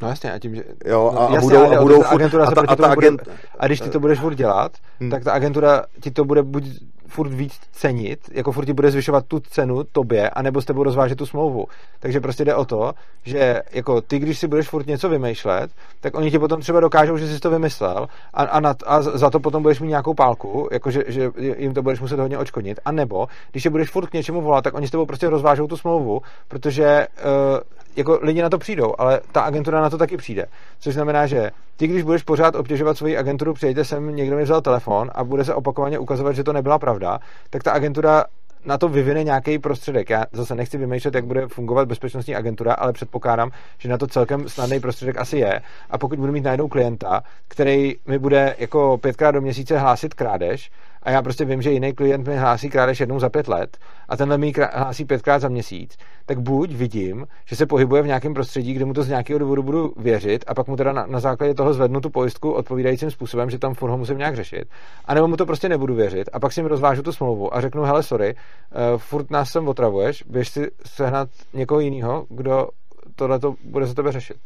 No jasně, a tím, že... Jo, a, no, jasně, budou, a budou furt, agentura a, ta, a, ta agent... bude, a když ty to budeš furt dělat, hmm. tak ta agentura ti to bude buď furt víc cenit, jako furt ti bude zvyšovat tu cenu tobě, anebo s tebou rozvážet tu smlouvu. Takže prostě jde o to, že jako ty, když si budeš furt něco vymýšlet, tak oni ti potom třeba dokážou, že jsi to vymyslel a, a, nad, a za to potom budeš mít nějakou pálku, jako že, že jim to budeš muset hodně očkodnit. A nebo, když je budeš furt k něčemu volat, tak oni s tebou prostě rozvážou tu smlouvu, protože uh, jako lidi na to přijdou, ale ta agentura na to taky přijde. Což znamená, že ty, když budeš pořád obtěžovat svoji agenturu, přijďte sem, někdo mi vzal telefon a bude se opakovaně ukazovat, že to nebyla pravda, tak ta agentura na to vyvine nějaký prostředek. Já zase nechci vymýšlet, jak bude fungovat bezpečnostní agentura, ale předpokládám, že na to celkem snadný prostředek asi je. A pokud budu mít najednou klienta, který mi bude jako pětkrát do měsíce hlásit krádež, a já prostě vím, že jiný klient mi hlásí krádež jednou za pět let a tenhle mi hlásí pětkrát za měsíc, tak buď vidím, že se pohybuje v nějakém prostředí, kde mu to z nějakého důvodu budu věřit a pak mu teda na, na základě toho zvednu tu pojistku odpovídajícím způsobem, že tam furt ho musím nějak řešit, a nebo mu to prostě nebudu věřit a pak si mi rozvážu tu smlouvu a řeknu, hele, sorry, uh, furt nás sem otravuješ, běž si sehnat někoho jiného, kdo tohle bude za tebe řešit.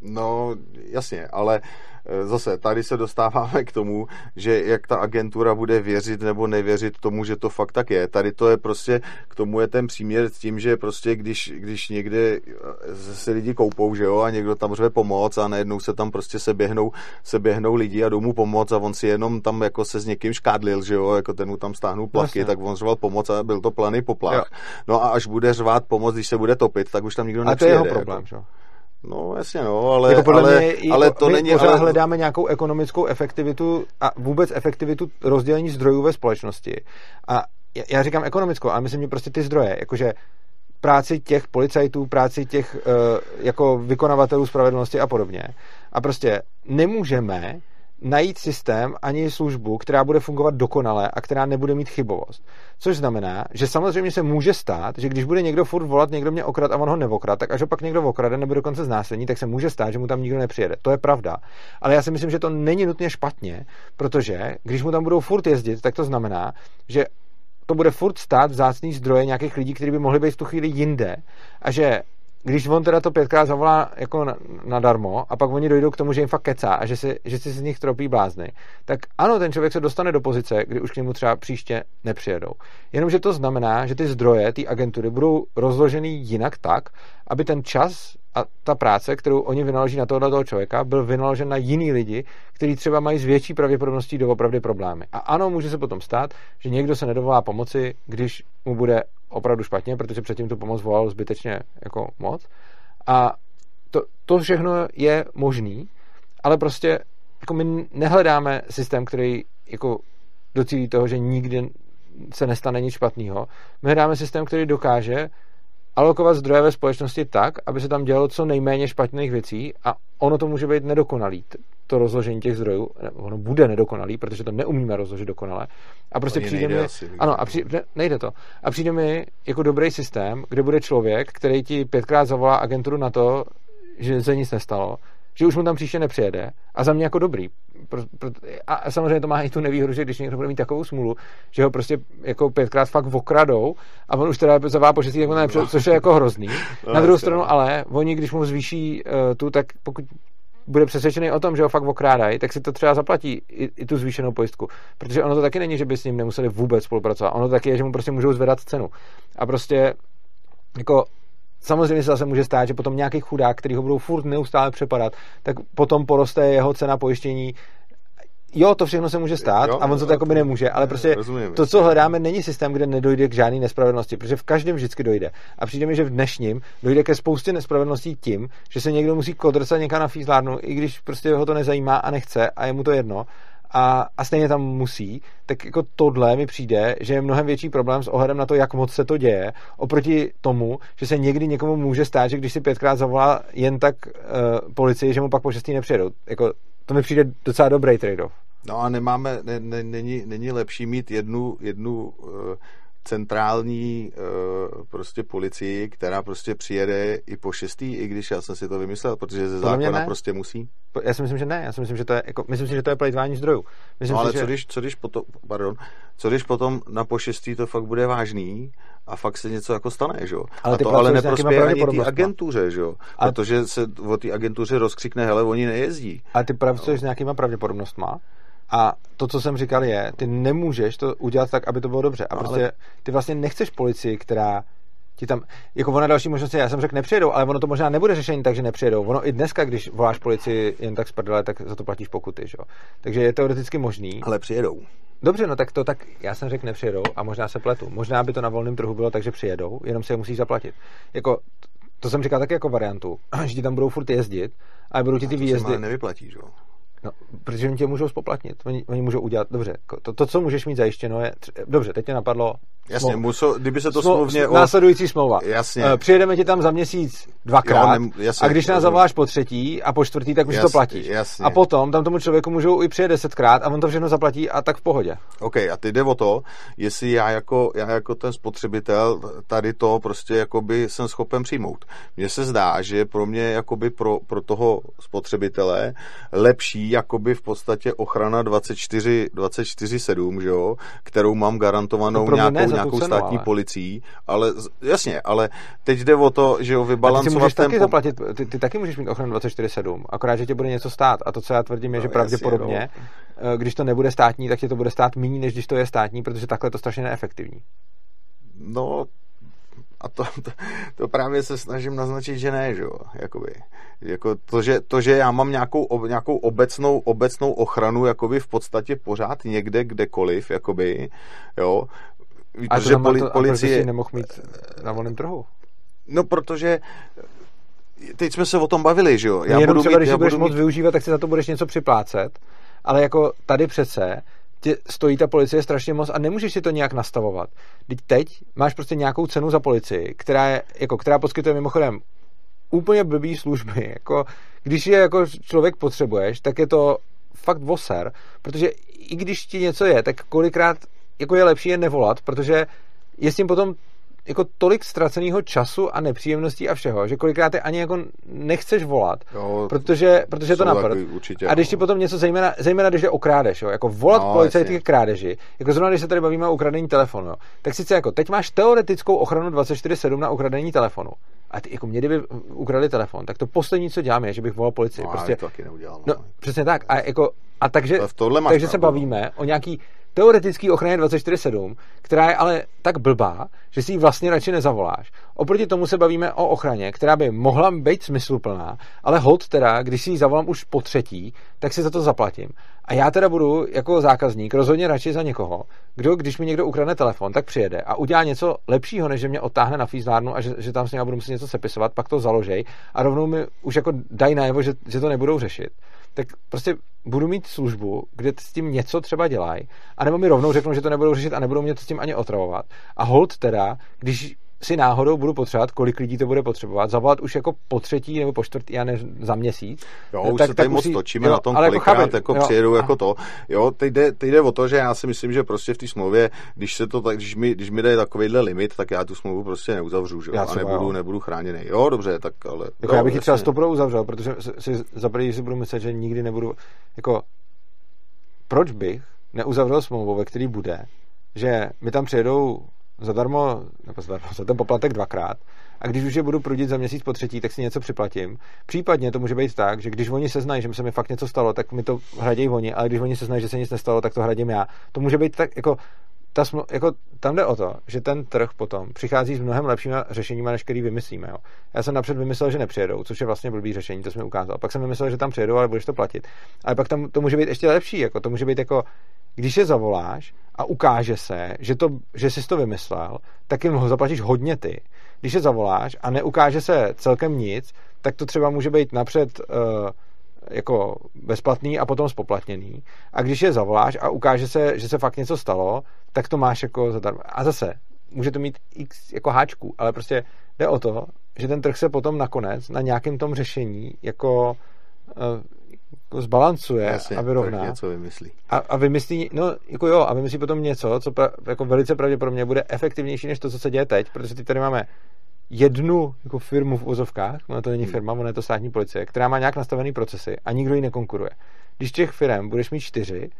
No, jasně, ale e, zase tady se dostáváme k tomu, že jak ta agentura bude věřit nebo nevěřit tomu, že to fakt tak je. Tady to je prostě, k tomu je ten příměr s tím, že prostě když, když někde e, se lidi koupou, že jo, a někdo tam řve pomoc a najednou se tam prostě se běhnou, se běhnou lidi a jdou mu pomoc a on si jenom tam jako se s někým škádlil, že jo, jako ten mu tam stáhnul plavky, tak on řval pomoc a byl to planý poplach. Jo. No a až bude řvát pomoc, když se bude topit, tak už tam nikdo nepřijede. A to je jeho problém, jako. že? No jasně, no, ale, jako podle ale, mě, ale to my není... Pořád ale... hledáme nějakou ekonomickou efektivitu a vůbec efektivitu rozdělení zdrojů ve společnosti. A já říkám ekonomickou, ale myslím, že prostě ty zdroje, jakože práci těch policajtů, práci těch uh, jako vykonavatelů spravedlnosti a podobně. A prostě nemůžeme najít systém ani službu, která bude fungovat dokonale a která nebude mít chybovost. Což znamená, že samozřejmě se může stát, že když bude někdo furt volat, někdo mě okrad a on ho nevokrad, tak až ho pak někdo okrade nebo dokonce znásilní, tak se může stát, že mu tam nikdo nepřijede. To je pravda. Ale já si myslím, že to není nutně špatně, protože když mu tam budou furt jezdit, tak to znamená, že to bude furt stát vzácný zdroje nějakých lidí, kteří by mohli být v tu chvíli jinde a že když on teda to pětkrát zavolá jako nadarmo a pak oni dojdou k tomu, že jim fakt kecá a že si, že si z nich tropí blázny, tak ano, ten člověk se dostane do pozice, kdy už k němu třeba příště nepřijedou. Jenomže to znamená, že ty zdroje, ty agentury budou rozloženy jinak tak, aby ten čas a ta práce, kterou oni vynaloží na tohle toho člověka, byl vynaložen na jiný lidi, kteří třeba mají s větší pravděpodobností doopravdy problémy. A ano, může se potom stát, že někdo se nedovolá pomoci, když mu bude opravdu špatně, protože předtím tu pomoc volal zbytečně jako moc. A to, to všechno je možný, ale prostě jako my nehledáme systém, který jako docílí toho, že nikdy se nestane nic špatného. My hledáme systém, který dokáže alokovat zdroje ve společnosti tak, aby se tam dělalo co nejméně špatných věcí a ono to může být nedokonalý, to rozložení těch zdrojů, ono bude nedokonalý, protože to neumíme rozložit dokonale. A prostě Oni přijde mi, asi, ano, a při, ne, nejde to. A přijde mi jako dobrý systém, kde bude člověk, který ti pětkrát zavolá agenturu na to, že se nic nestalo, že už mu tam příště nepřijede a za mě jako dobrý. Pro, pro, a samozřejmě to má i tu nevýhodu, že když někdo bude mít takovou smůlu, že ho prostě jako pětkrát fakt okradou a on už teda zavá po šestý, jako nepřijede, což je jako hrozný. [laughs] No, Na druhou stranu ale oni, když mu zvýší uh, tu, tak pokud bude přesvědčený o tom, že ho fakt okrádají, tak si to třeba zaplatí i, i tu zvýšenou pojistku. Protože ono to taky není, že by s ním nemuseli vůbec spolupracovat. Ono to taky je, že mu prostě můžou zvedat cenu. A prostě jako samozřejmě se zase může stát, že potom nějaký chudák, který ho budou furt neustále přepadat, tak potom poroste jeho cena pojištění jo, to všechno se může stát jo, a on to jako by nemůže, ale prostě rozumím, to, co hledáme, není systém, kde nedojde k žádné nespravedlnosti, protože v každém vždycky dojde. A přijde mi, že v dnešním dojde ke spoustě nespravedlností tím, že se někdo musí kodrcat někam na fízlárnu, i když prostě ho to nezajímá a nechce a je mu to jedno a, a stejně tam musí, tak jako tohle mi přijde, že je mnohem větší problém s ohledem na to, jak moc se to děje, oproti tomu, že se někdy někomu může stát, že když si pětkrát zavolá jen tak uh, policii, že mu pak po šestý nepřijedou. Jako, to mi přijde docela dobrý trade-off. No a nemáme, ne, ne, není, není lepší mít jednu, jednu uh, centrální uh, prostě policii, která prostě přijede i po šestý, i když já jsem si to vymyslel, protože ze zákona prostě musí. Já si myslím, že ne. Já si myslím, že to je, jako, myslím si, že to je plejtvání zdrojů. Myslím no ale si, co, že... když, co, když potom, pardon, co když potom na po šestý to fakt bude vážný a fakt se něco jako stane, že jo? Ale a to ale neprospěje ani té agentuře, že jo? Ale... Protože se o té agentuře rozkřikne, hele, oni nejezdí. Ale ty pracuješ no. s nějakýma pravděpodobnostma a to, co jsem říkal, je, ty nemůžeš to udělat tak, aby to bylo dobře. A no, prostě ale... ty vlastně nechceš policii, která ti tam, jako ona další možnost je, já jsem řekl nepřijedou, ale ono to možná nebude řešení tak, že nepřijedou. Ono i dneska, když voláš policii jen tak z prdele, tak za to platíš pokuty, že? Takže je teoreticky možný. Ale přijedou. Dobře, no tak to tak, já jsem řekl nepřijedou a možná se pletu. Možná by to na volném trhu bylo tak, že přijedou, jenom se je musí zaplatit. Jako, to jsem říkal taky jako variantu, [clears throat] že ti tam budou furt jezdit a budou ti ty výjezdy. To nevyplatí, že? No, protože oni tě můžou spoplatnit. Oni, oni můžou udělat, dobře, to, to, co můžeš mít zajištěno je, dobře, teď tě napadlo. Jasně, smlouv, musel, kdyby se to smlou, smluvně... Následující smlouva. Jasně. Uh, přijedeme ti tam za měsíc dvakrát jo, ne, jasně, a když nás zavoláš po třetí a po čtvrtý, tak už jasně, to platí. Jasně. A potom tam tomu člověku můžou i přijet desetkrát a on to všechno zaplatí a tak v pohodě. OK, a ty jde o to, jestli já jako, já jako ten spotřebitel tady to prostě jakoby jsem schopen přijmout. Mně se zdá, že pro mě jakoby pro, pro toho spotřebitele lepší jakoby v podstatě ochrana 24, 24-7, že jo, kterou mám garantovanou no nějakou, nějakou cenu, státní ale. policií, ale jasně, ale teď jde o to, že jo, vybalancovat ten... Taky zaplatit, ty, ty, taky můžeš mít ochranu 24-7, akorát, že tě bude něco stát a to, co já tvrdím, je, no, že pravděpodobně, jasně, no. když to nebude státní, tak tě to bude stát méně, než když to je státní, protože takhle je to strašně neefektivní. No, a to, to, to právě se snažím naznačit, že ne, že jo, jakoby. Jako to, že, to, že já mám nějakou, nějakou obecnou, obecnou ochranu, jakoby v podstatě pořád někde, kdekoliv, jakoby, jo. A že poli, to, policie... A nemohl mít na volném trhu? No, protože teď jsme se o tom bavili, že jo. Já Jenom budu třeba, mít, když já budeš mít... moc využívat, tak si za to budeš něco připlácet, ale jako tady přece tě stojí ta policie strašně moc a nemůžeš si to nějak nastavovat. Teď teď máš prostě nějakou cenu za policii, která, je, jako, která poskytuje mimochodem úplně blbý služby. Jako, když je jako člověk potřebuješ, tak je to fakt voser, protože i když ti něco je, tak kolikrát jako je lepší je nevolat, protože je s tím potom jako tolik ztraceného času a nepříjemností a všeho, že kolikrát je ani jako nechceš volat, jo, protože, protože to napad. A když ti potom něco, zejména, zejména když je okrádeš, jo, jako volat no, policajty k krádeži, jako zrovna když se tady bavíme o ukradení telefonu, jo, tak sice jako teď máš teoretickou ochranu 24-7 na ukradení telefonu, a ty, jako mě kdyby ukradli telefon, tak to poslední, co dělám, je, že bych volal policii. No, prostě, to taky neudělal. No, no přesně tak. A, jako, a takže, takže se bavíme o nějaký teoretický ochraně 24-7, která je ale tak blbá, že si ji vlastně radši nezavoláš. Oproti tomu se bavíme o ochraně, která by mohla být smysluplná, ale hod teda, když si ji zavolám už po třetí, tak si za to zaplatím. A já teda budu jako zákazník rozhodně radši za někoho, kdo, když mi někdo ukradne telefon, tak přijede a udělá něco lepšího, než že mě otáhne na fízlárnu a že, že tam s ním budu muset něco sepisovat, pak to založej a rovnou mi už jako dají najevo, že, že to nebudou řešit tak prostě budu mít službu, kde s tím něco třeba dělají, anebo mi rovnou řeknou, že to nebudou řešit a nebudou mě s tím ani otravovat. A hold teda, když si náhodou budu potřebovat, kolik lidí to bude potřebovat, zavolat už jako po třetí nebo po čtvrtý, já ne, za měsíc. Jo, tak, už se tady moc si, točíme jo, na tom, ale jako kolikrát jako, jako jo, přijedu a... jako to. Jo, teď jde, teď jde o to, že já si myslím, že prostě v té smlouvě, když se to tak, když mi, když mi dají takovýhle limit, tak já tu smlouvu prostě neuzavřu, že jo, a nebudu, nebudu chráněný. Jo, dobře, tak ale... Jako jo, já bych ji třeba stopro uzavřel, protože si za si budu myslet, že nikdy nebudu, jako, proč bych neuzavřel smlouvu, ve který bude, že mi tam přijedou zadarmo, nebo zadarmo, za ten poplatek dvakrát, a když už je budu prudit za měsíc po třetí, tak si něco připlatím. Případně to může být tak, že když oni se znají, že se mi fakt něco stalo, tak mi to hradějí oni, ale když oni se znají, že se nic nestalo, tak to hradím já. To může být tak, jako, ta sml- jako, tam jde o to, že ten trh potom přichází s mnohem lepšími řešeními, než který vymyslíme. Jo. Já jsem napřed vymyslel, že nepřijedou, což je vlastně blbý řešení, to jsme ukázal. Pak jsem vymyslel, že tam přijedou, ale budeš to platit. Ale pak tam to může být ještě lepší, jako to může být jako, když je zavoláš a ukáže se, že, to, že jsi to vymyslel, tak jim ho zaplatíš hodně ty. Když je zavoláš a neukáže se celkem nic, tak to třeba může být napřed uh, jako bezplatný a potom spoplatněný. A když je zavoláš a ukáže se, že se fakt něco stalo, tak to máš jako zadarmo. A zase, může to mít x jako háčků, ale prostě jde o to, že ten trh se potom nakonec na nějakém tom řešení jako uh, jako zbalancuje Jasně, a vyrovná. něco vymyslí. A, a vymyslí, no jako jo, a vymyslí potom něco, co pra, jako velice pravděpodobně bude efektivnější než to, co se děje teď, protože teď tady máme jednu jako firmu v úzovkách, ona to není hmm. firma, ona je to státní policie, která má nějak nastavený procesy a nikdo ji nekonkuruje. Když těch firm budeš mít čtyři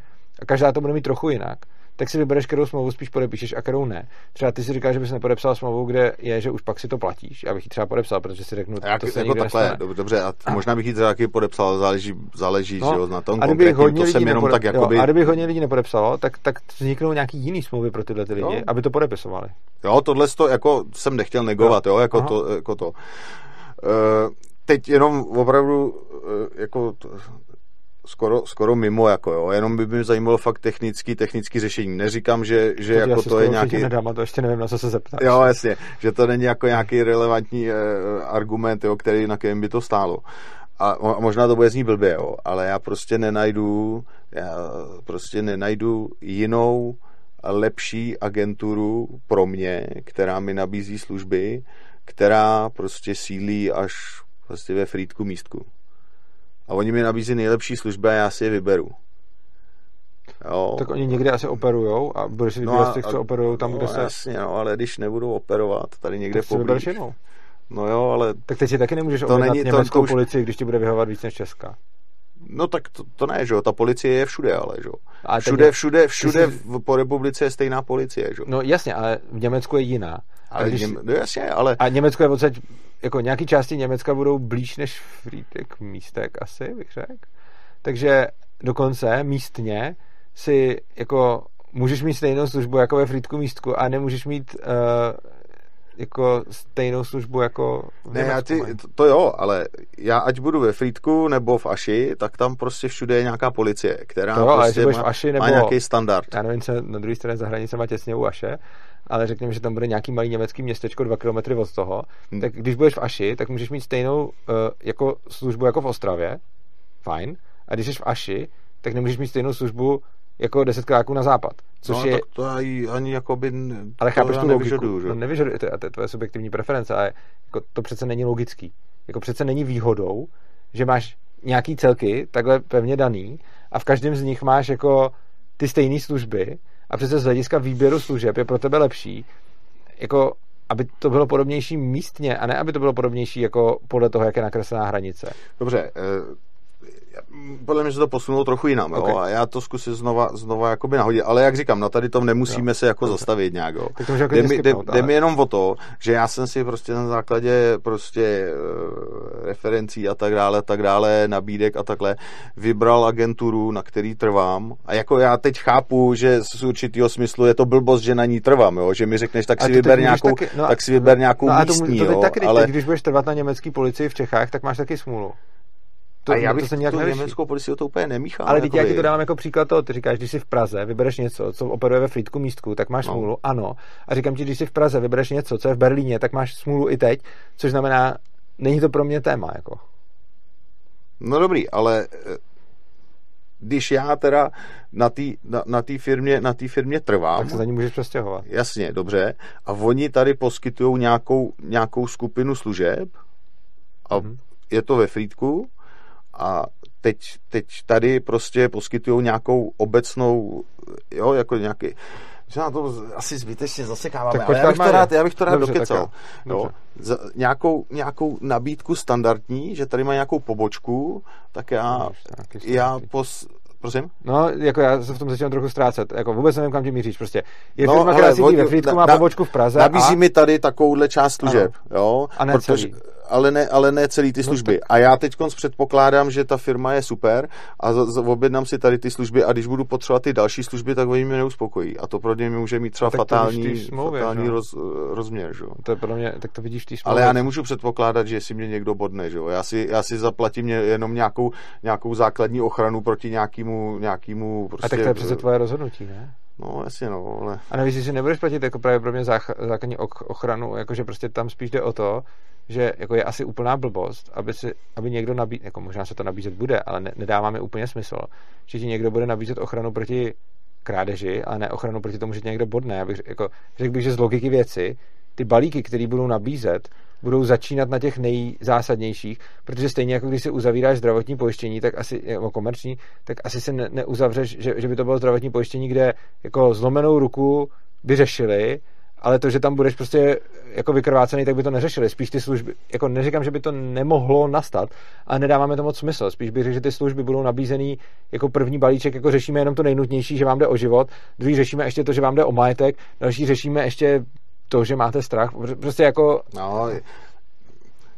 a každá to bude mít trochu jinak, tak si vybereš, kterou smlouvu spíš podepíšeš a kterou ne. Třeba ty si říkáš, že bys nepodepsal smlouvu, kde je, že už pak si to platíš. Já bych ji třeba podepsal, protože si řeknu, jak, to se jako takhle, nestane. dobře, a možná bych ji třeba taky podepsal, záleží, záleží no, že jo, na tom a kdyby hodně to jsem jenom nepode... tak jakoby... Jo, a kdyby hodně lidí nepodepsalo, tak, tak vzniknou nějaký jiný smlouvy pro tyhle ty lidi, jo. aby to podepisovali. Jo, tohle to jako jsem nechtěl negovat, jo, jo jako, to, jako to. Uh, teď jenom opravdu uh, jako skoro, skoro mimo, jako jo, jenom by mě zajímalo fakt technický, technický řešení. Neříkám, že, že to jako to je nějaký... Nedám, a to ještě nevím, na co se zeptat. Jo, jasně, že to není jako nějaký relevantní eh, argument, jo, který, na kterém by to stálo. A, možná to bude znít blbě, jo, ale já prostě nenajdu, já prostě nenajdu jinou lepší agenturu pro mě, která mi nabízí služby, která prostě sílí až vlastně ve Frýdku místku a oni mi nabízí nejlepší služby a já si je vyberu. Jo. Tak oni někde asi operujou a budeš si vybírat no z těch, co operujou tam, no, kde se... jasně, no, ale když nebudou operovat tady někde tak poblíž... No jo, ale... Tak teď si taky nemůžeš to není, německou to, už... policii, když ti bude vyhovat víc než Česká. No tak to, to ne, že jo, ta policie je všude, ale že jo. Všude, všude, všude jsi... po republice je stejná policie, že jo. No jasně, ale v Německu je jiná. Ale když... Něm... no jasně, ale... A Německo je odsaď jako nějaký části Německa budou blíž než Frýtek místek asi, bych řekl. Takže dokonce místně si jako můžeš mít stejnou službu jako ve Frýdku místku a nemůžeš mít uh, jako stejnou službu jako v ne, já ty, to, to jo, ale já ať budu ve Frýdku nebo v Aši, tak tam prostě všude je nějaká policie, která to jo, prostě má, v Aši nebo, má nějaký standard. Já nevím, co na druhé straně za hranicema těsně u Aše, ale řekněme, že tam bude nějaký malý německý městečko dva kilometry od toho, hmm. tak když budeš v Aši, tak můžeš mít stejnou uh, jako službu jako v Ostravě, fajn, a když jsi v Aši, tak nemůžeš mít stejnou službu jako deset kráků na západ. Což no, je... tak to ani, ani jakoby... Ale chápeš tu logiku, že? No, nevyžaduje, to, to je tvoje subjektivní preference, ale jako to přece není logický. Jako přece není výhodou, že máš nějaký celky takhle pevně daný a v každém z nich máš jako ty stejné služby a přece z hlediska výběru služeb je pro tebe lepší, jako aby to bylo podobnější místně a ne aby to bylo podobnější jako podle toho, jak je nakreslená hranice. Dobře, eh, podle mě se to posunulo trochu jinam, okay. jo, a já to zkusím znova, znova jakoby nahodit, ale jak říkám, na tady tom nemusíme jo. se jako okay. zastavit nějak, jo. Tak to jako jde, mi, jde, ale... jde mi jenom o to, že já jsem si prostě na základě prostě uh, referencí a tak dále, tak dále, nabídek a takhle, vybral agenturu, na který trvám a jako já teď chápu, že z určitého smyslu je to blbost, že na ní trvám, jo, že mi řekneš, tak si vyber nějakou, taky, no, tak si vyber nějakou no, místní, to, to, to jo, taky, ale... Teď, když budeš trvat na německý policii v Čechách, tak máš taky smůlu. To, a já bych to se nějak tu německou policii to úplně nemíchal. Ale teď já ti to dávám jako příklad toho, ty říkáš, když jsi v Praze, vybereš něco, co operuje ve Frýdku místku, tak máš no. smůlu, ano. A říkám ti, když jsi v Praze, vybereš něco, co je v Berlíně, tak máš smůlu i teď, což znamená, není to pro mě téma, jako. No dobrý, ale když já teda na té na, na tý firmě, na tý firmě trvám. Tak se za ní můžeš přestěhovat. Jasně, dobře. A oni tady poskytují nějakou, nějakou skupinu služeb a mm-hmm. je to ve Frýdku a teď, teď tady prostě poskytují nějakou obecnou, jo, jako nějaký, že na to asi zbytečně zasekáváme, tak ale já bych, to rád, já bych to rád Dobře, dokecal. Jo, za, nějakou, nějakou nabídku standardní, že tady má nějakou pobočku, tak já, já pos, Prosím? No, jako já se v tom začínám trochu ztrácet. Jako vůbec nevím, kam ti míříš. Prostě je no, firma, která sídlí ve Frýdku, má pobočku v Praze. Nabízí a... mi tady takovouhle část služeb. Ano. Jo? A ne protože, celý ale ne, ale ne celý ty no služby. No, a já teď předpokládám, že ta firma je super a z, z, objednám si tady ty služby a když budu potřebovat ty další služby, tak oni mě neuspokojí. A to pro ně může mít třeba no, fatální, smlouvě, fatální roz, rozměr. Že? To je pro mě, tak to vidíš ty Ale já nemůžu předpokládat, že si mě někdo bodne. Že? Já, si, já si zaplatím jenom nějakou, nějakou základní ochranu proti nějakému, nějakému prostě... A tak to je přece tvoje rozhodnutí, ne? No, jasně, no, ale... A nevíš, že nebudeš platit jako právě pro mě základní ochranu, jakože prostě tam spíš jde o to, že jako je asi úplná blbost, aby, si, aby někdo nabízet, jako možná se to nabízet bude, ale ne, nedává mi úplně smysl, že ti někdo bude nabízet ochranu proti krádeži, ale ne ochranu proti tomu, že tě někdo bodne. Já jako, řekl bych, že z logiky věci ty balíky, které budou nabízet, budou začínat na těch nejzásadnějších, protože stejně jako když si uzavíráš zdravotní pojištění, tak asi, jako komerční, tak asi se ne, neuzavřeš, že, že by to bylo zdravotní pojištění, kde jako zlomenou ruku by řešili ale to, že tam budeš prostě jako vykrvácený, tak by to neřešili. Spíš ty služby, jako neříkám, že by to nemohlo nastat, ale nedáváme to moc smysl. Spíš bych řekl, že ty služby budou nabízený jako první balíček, jako řešíme jenom to nejnutnější, že vám jde o život, druhý řešíme ještě to, že vám jde o majetek, další řešíme ještě to, že máte strach. Prostě jako... No,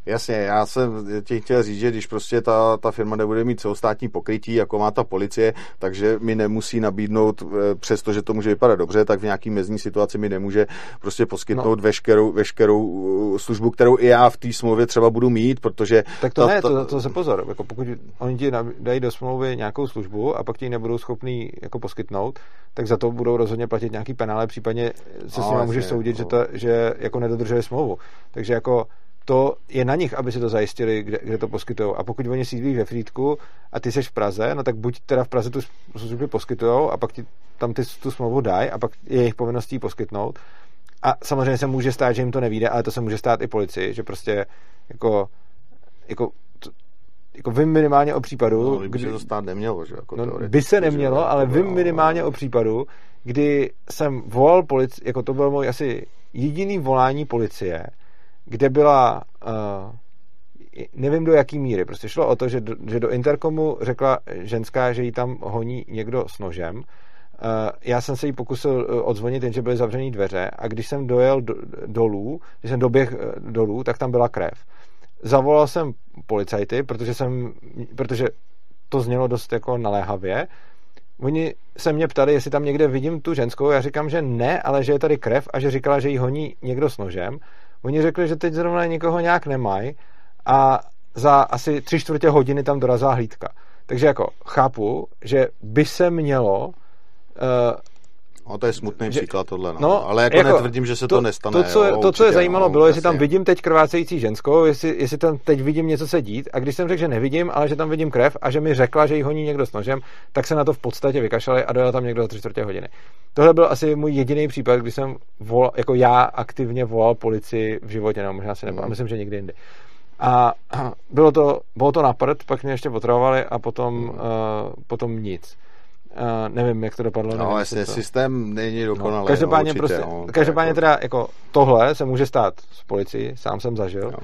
Jasně, já jsem ti chtěl říct, že když prostě ta, ta firma nebude mít celostátní pokrytí, jako má ta policie, takže mi nemusí nabídnout, eh, přesto, že to může vypadat dobře, tak v nějaký mezní situaci mi nemůže prostě poskytnout no. veškerou, veškerou eh, službu, kterou i já v té smlouvě třeba budu mít, protože... Tak to ta, ne, to, to se pozor, jako pokud oni ti dají do smlouvy nějakou službu a pak ti nebudou schopný jako poskytnout, tak za to budou rozhodně platit nějaký penále, případně se no, s nimi můžeš soudit, no. že, to, že jako nedodržuje smlouvu. Takže jako to je na nich, aby si to zajistili, kde, kde to poskytují. A pokud oni sídlí ve Frýdku a ty seš v Praze, no tak buď teda v Praze tu služby poskytují a pak ti tam ty, tu smlouvu dají a pak je jejich povinností poskytnout. A samozřejmě se může stát, že jim to nevíde, ale to se může stát i policii, že prostě jako, jako jako vím minimálně o případu... No, kdy se to stát nemělo, že? Jako no, by se nemělo, ale vím minimálně o případu, kdy jsem volal policii, jako to bylo můj asi jediný volání policie, kde byla, uh, nevím do jaký míry, prostě šlo o to, že do, že do interkomu řekla ženská, že jí tam honí někdo s nožem. Uh, já jsem se jí pokusil eh, odzvonit, jenže byly zavřené dveře a když jsem dojel do, dolů, když jsem doběh dolů, tak tam byla krev. Zavolal jsem policajty, protože jsem, protože to znělo dost jako naléhavě. Oni se mě ptali, jestli tam někde vidím tu ženskou, já říkám, že ne, ale že je tady krev a že říkala, že jí honí někdo s nožem. Oni řekli, že teď zrovna nikoho nějak nemají a za asi tři čtvrtě hodiny tam dorazila hlídka. Takže jako chápu, že by se mělo uh, No to je smutný že, příklad tohle, no. no ale jako, jako netvrdím, že se to, to nestane. To, co, jo, to, co je zajímalo, no, bylo, jestli tam vidím teď krvácející ženskou, jestli, jestli tam teď vidím něco se dít a když jsem řekl, že nevidím, ale že tam vidím krev a že mi řekla, že jí honí někdo s nožem, tak se na to v podstatě vykašlali a dojel tam někdo za tři čtvrtě hodiny. Tohle byl asi můj jediný případ, kdy jsem volal, jako já aktivně volal policii v životě, nebo možná si nebo, mm. myslím, že někdy jindy. A [clears throat] bylo to, bylo to na prd, pak mě ještě potravovali a potom, mm. uh, potom nic. Uh, nevím, jak to dopadlo. No, nevím, jasně, to... systém není dokonalý. No, každopádně, no, určitě, prostě, no, každopádně jako... teda jako tohle se může stát s policií, sám jsem zažil. No.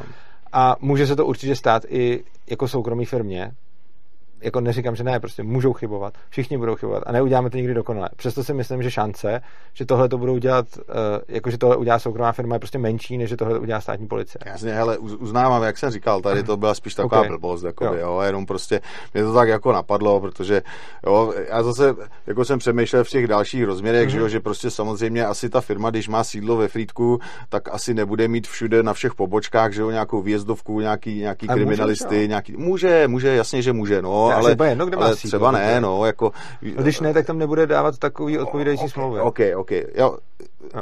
A může se to určitě stát i jako soukromý firmě, jako neříkám, že ne, prostě můžou chybovat, všichni budou chybovat a neuděláme to nikdy dokonale. Přesto si myslím, že šance, že tohle to budou dělat, uh, jako že tohle udělá soukromá firma, je prostě menší, než že tohle udělá státní policie. Jasně, hele, uznávám, jak jsem říkal, tady to byla spíš taková okay. blbost, jako jo. jo. jenom prostě mě to tak jako napadlo, protože jo, já zase jako jsem přemýšlel v těch dalších rozměrech, mm-hmm. že, jo, že prostě samozřejmě asi ta firma, když má sídlo ve Frýdku, tak asi nebude mít všude na všech pobočkách, že jo, nějakou výjezdovku, nějaký, nějaký kriminalisty, může, nějaký, může, může, jasně, že může, no, ale, třeba jedno, kde ale třeba ne, no, jako... No, když ne, tak tam nebude dávat takový odpovídající okay, smlouvy. OK, OK, jo,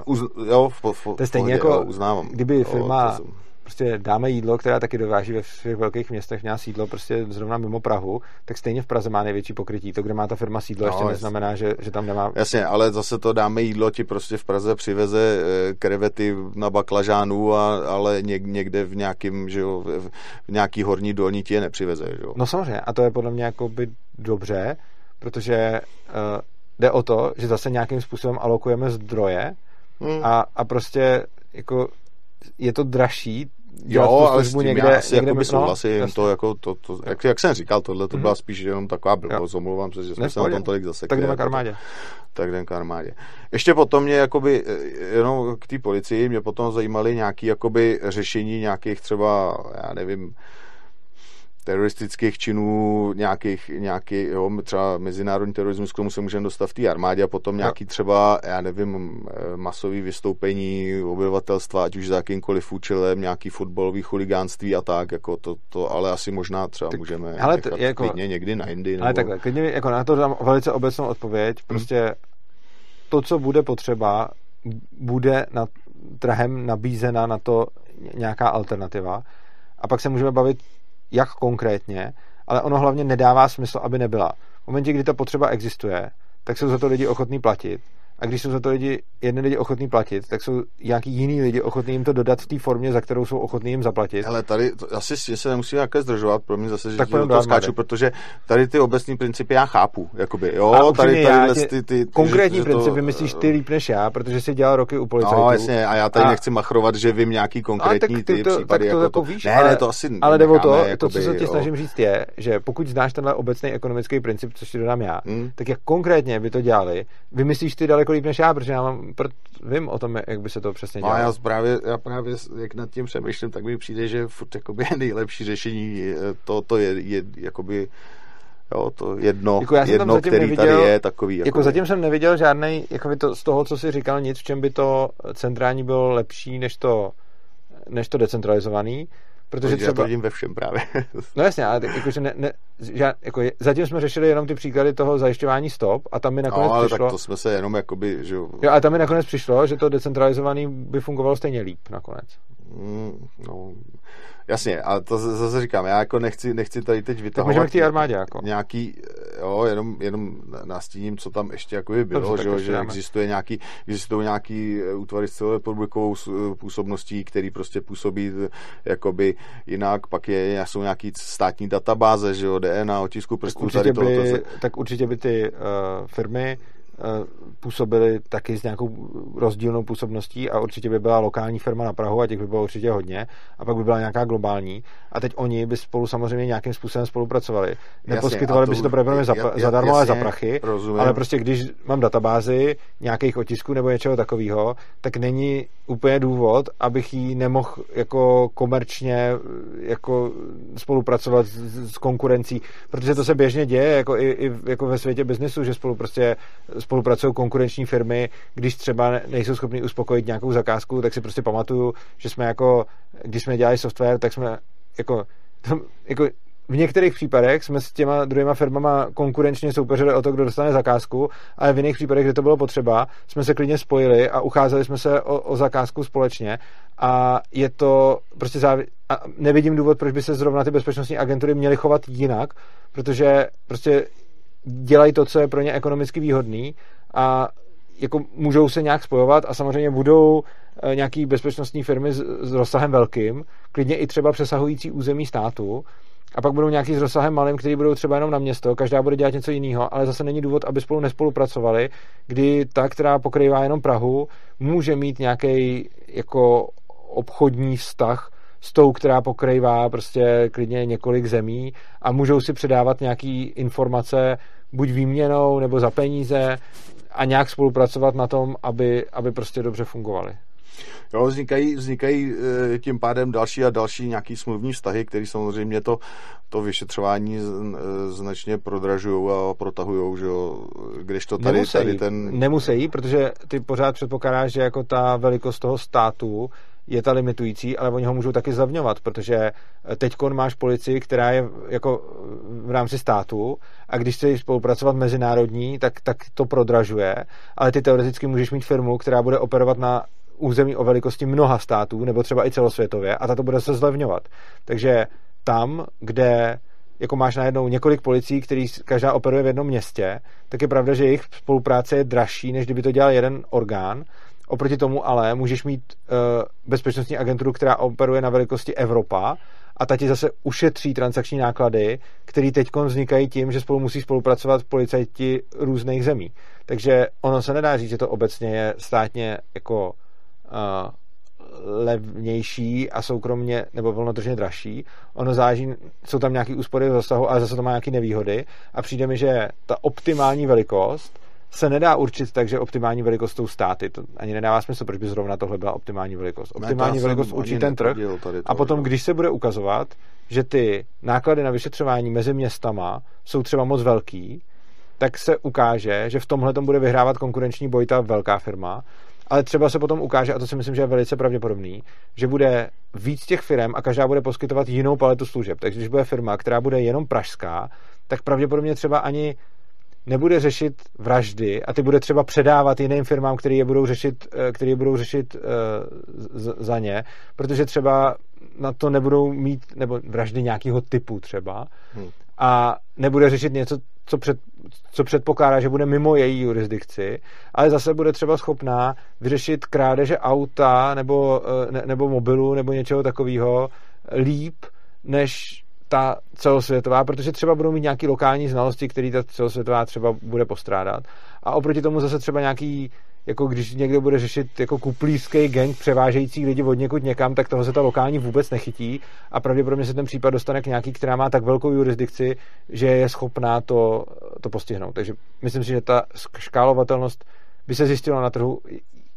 uz, jo, v, v, to je stejně jako, jo, uznávám. kdyby firma, jo, prostě dáme jídlo, která taky dováží ve všech velkých městech, měla sídlo prostě zrovna mimo Prahu, tak stejně v Praze má největší pokrytí. To, kde má ta firma sídlo, no, ještě neznamená, že, že tam nemá. Jasně, ale zase to dáme jídlo, ti prostě v Praze přiveze eh, krevety na baklažánu, a, ale někde v nějakým, že jo, v nějaký horní dolní ti je nepřiveze. Že jo. No samozřejmě, a to je podle mě jako by dobře, protože uh, jde o to, že zase nějakým způsobem alokujeme zdroje hmm. a, a prostě jako je to dražší Jo, ale s tím někde, já asi někde, jako by souhlasím, no, to jako to, to, jak, jak, jsem říkal, tohle to mhm. byla spíš jenom taková blbost, omlouvám se, že jsme se na tom tolik zasekli. Tak jdeme k armádě. Tak jdeme k armádě. Ještě potom mě jakoby, eh, jenom k té policii, mě potom zajímaly nějaké jakoby řešení nějakých třeba, já nevím, teroristických činů, nějakých, nějaký, jo, třeba mezinárodní terorismus, k tomu se můžeme dostat v té armádě a potom nějaký třeba, já nevím, eh, masový vystoupení obyvatelstva, ať už za jakýmkoliv účelem, nějaký fotbalový chuligánství a tak, jako to, to ale asi možná třeba tak, můžeme ale to, jako, klidně někdy na. Nebo... Ale takhle, klidně jako na to dám velice obecnou odpověď, hmm. prostě hmm. to, co bude potřeba, bude na trhem nabízena na to nějaká alternativa a pak se můžeme bavit jak konkrétně, ale ono hlavně nedává smysl, aby nebyla. V momentě, kdy ta potřeba existuje, tak jsou za to lidi ochotní platit a když jsou za to lidi, jedni lidi ochotní platit, tak jsou nějaký jiný lidi ochotní jim to dodat v té formě, za kterou jsou ochotní jim zaplatit. Ale tady to, asi se nemusíme nějaké zdržovat, pro mě zase, že tak do toho skáču, protože tady ty obecní principy já chápu. Jakoby, jo, a tady, tady tě, ty, ty, konkrétní že, principy to, myslíš ty líp než já, protože jsi dělal roky u policajtů. No, jasně, a já tady a, nechci machrovat, že vím nějaký konkrétní ty, ty to, případy. Tak to, jako to, víš, ne, ale, ne, to asi ale jde o to, to, co se ti snažím říct je, že pokud znáš tenhle obecný ekonomický princip, což ti dodám já, hmm. tak jak konkrétně by to dělali, vymyslíš ty daleko líp než já, protože já mám pr- vím o tom, jak by se to přesně dělalo. No, já právě, já právě, jak nad tím přemýšlím, tak mi přijde, že furt jakoby nejlepší řešení to, to je, je jakoby Jo, to jedno, jako já jedno který neviděl, tady je takový. Jako, jako zatím jsem neviděl žádný, jako to, z toho, co jsi říkal, nic, v čem by to centrální bylo lepší než to, než to decentralizovaný. Protože třeba... Já to vidím ve všem právě. [laughs] no jasně, ale jakože ne, ne, že, jako je, zatím jsme řešili jenom ty příklady toho zajišťování stop a tam mi nakonec no, ale přišlo... tak to jsme se jenom jakoby, že jo... Jo, a tam mi nakonec přišlo, že to decentralizovaný by fungovalo stejně líp nakonec. Mm, no, Jasně, ale to zase říkám, já jako nechci, nechci tady teď vytahovat... Tak můžeme k té armádě jako. Nějaký, jo, jenom, jenom nastíním, co tam ještě jako by bylo, Dobře, že, že existuje nějaký, existují nějaký eh, útvary s celorepublikovou eh, působností, který prostě působí eh, jakoby jinak, pak je, jsou nějaký státní databáze, že jo, DNA, otisku prstů, tak určitě, tady by, to, tak určitě by ty uh, firmy působili taky s nějakou rozdílnou působností a určitě by byla lokální firma na Prahu a těch by bylo určitě hodně a pak by byla nějaká globální a teď oni by spolu samozřejmě nějakým způsobem spolupracovali. Neposkytovali by si to pravděpodobně za, zadarmo, ale za prachy, rozumím. ale prostě když mám databázi nějakých otisků nebo něčeho takového, tak není úplně důvod, abych ji nemohl jako komerčně jako spolupracovat s, s konkurencí, protože to se běžně děje jako i, i jako ve světě biznesu, že spolu prostě spolupracují konkurenční firmy, když třeba nejsou schopni uspokojit nějakou zakázku, tak si prostě pamatuju, že jsme jako, když jsme dělali software, tak jsme jako, [laughs] tam, jako v některých případech jsme s těma druhýma firmama konkurenčně soupeřili o to, kdo dostane zakázku, ale v jiných případech, kde to bylo potřeba, jsme se klidně spojili a ucházeli jsme se o, o zakázku společně. A je to prostě závi- a nevidím důvod, proč by se zrovna ty bezpečnostní agentury měly chovat jinak, protože prostě dělají to, co je pro ně ekonomicky výhodný a jako můžou se nějak spojovat a samozřejmě budou eh, nějaký bezpečnostní firmy s, s rozsahem velkým, klidně i třeba přesahující území státu, a pak budou nějaký s rozsahem malým, který budou třeba jenom na město, každá bude dělat něco jiného, ale zase není důvod, aby spolu nespolupracovali, kdy ta, která pokrývá jenom Prahu, může mít nějaký jako obchodní vztah s tou, která pokrývá prostě klidně několik zemí a můžou si předávat nějaký informace buď výměnou nebo za peníze a nějak spolupracovat na tom, aby, aby prostě dobře fungovaly. Jo, vznikají, vznikají eh, tím pádem další a další nějaký smluvní vztahy, které samozřejmě to, to vyšetřování značně prodražují a protahují, že jo, když to tady, nemusí, tady ten... Nemusí, protože ty pořád předpokládáš, že jako ta velikost toho státu je ta limitující, ale oni ho můžou taky zavňovat, protože teď máš policii, která je jako v rámci státu a když chceš spolupracovat mezinárodní, tak, tak to prodražuje, ale ty teoreticky můžeš mít firmu, která bude operovat na území o velikosti mnoha států, nebo třeba i celosvětově, a ta to bude se zlevňovat. Takže tam, kde jako máš najednou několik policií, který každá operuje v jednom městě, tak je pravda, že jejich spolupráce je dražší, než kdyby to dělal jeden orgán. Oproti tomu ale můžeš mít uh, bezpečnostní agenturu, která operuje na velikosti Evropa a ta ti zase ušetří transakční náklady, které teď vznikají tím, že spolu musí spolupracovat policajti různých zemí. Takže ono se nedá říct, že to obecně je státně jako uh, levnější a soukromně nebo volnotržně dražší. Ono záží, jsou tam nějaké úspory v zasahu, ale zase to má nějaké nevýhody a přijde mi, že ta optimální velikost se nedá určit tak, že optimální velikost jsou státy. To ani nedává smysl, proč by zrovna tohle byla optimální velikost. Optimální ne, velikost určí ten trh a potom, když se bude ukazovat, že ty náklady na vyšetřování mezi městama jsou třeba moc velký, tak se ukáže, že v tomhle bude vyhrávat konkurenční boj ta velká firma ale třeba se potom ukáže, a to si myslím, že je velice pravděpodobný, že bude víc těch firm a každá bude poskytovat jinou paletu služeb. Takže když bude firma, která bude jenom pražská, tak pravděpodobně třeba ani nebude řešit vraždy a ty bude třeba předávat jiným firmám, které je budou řešit, eh, které je budou řešit uh, za ně, protože třeba na to nebudou mít, nebo vraždy nějakého typu třeba, hmm. a nebude řešit něco, co, před, co předpokládá, že bude mimo její jurisdikci, ale zase bude třeba schopná vyřešit krádeže auta nebo, eh, ne, nebo mobilu nebo něčeho takového líp, než ta celosvětová, protože třeba budou mít nějaké lokální znalosti, které ta celosvětová třeba bude postrádat. A oproti tomu zase třeba nějaký jako když někdo bude řešit jako kuplířský gang převážející lidi od někud někam, tak toho se ta lokální vůbec nechytí a pravděpodobně se ten případ dostane k nějaký, která má tak velkou jurisdikci, že je schopná to, to postihnout. Takže myslím si, že ta škálovatelnost by se zjistila na trhu,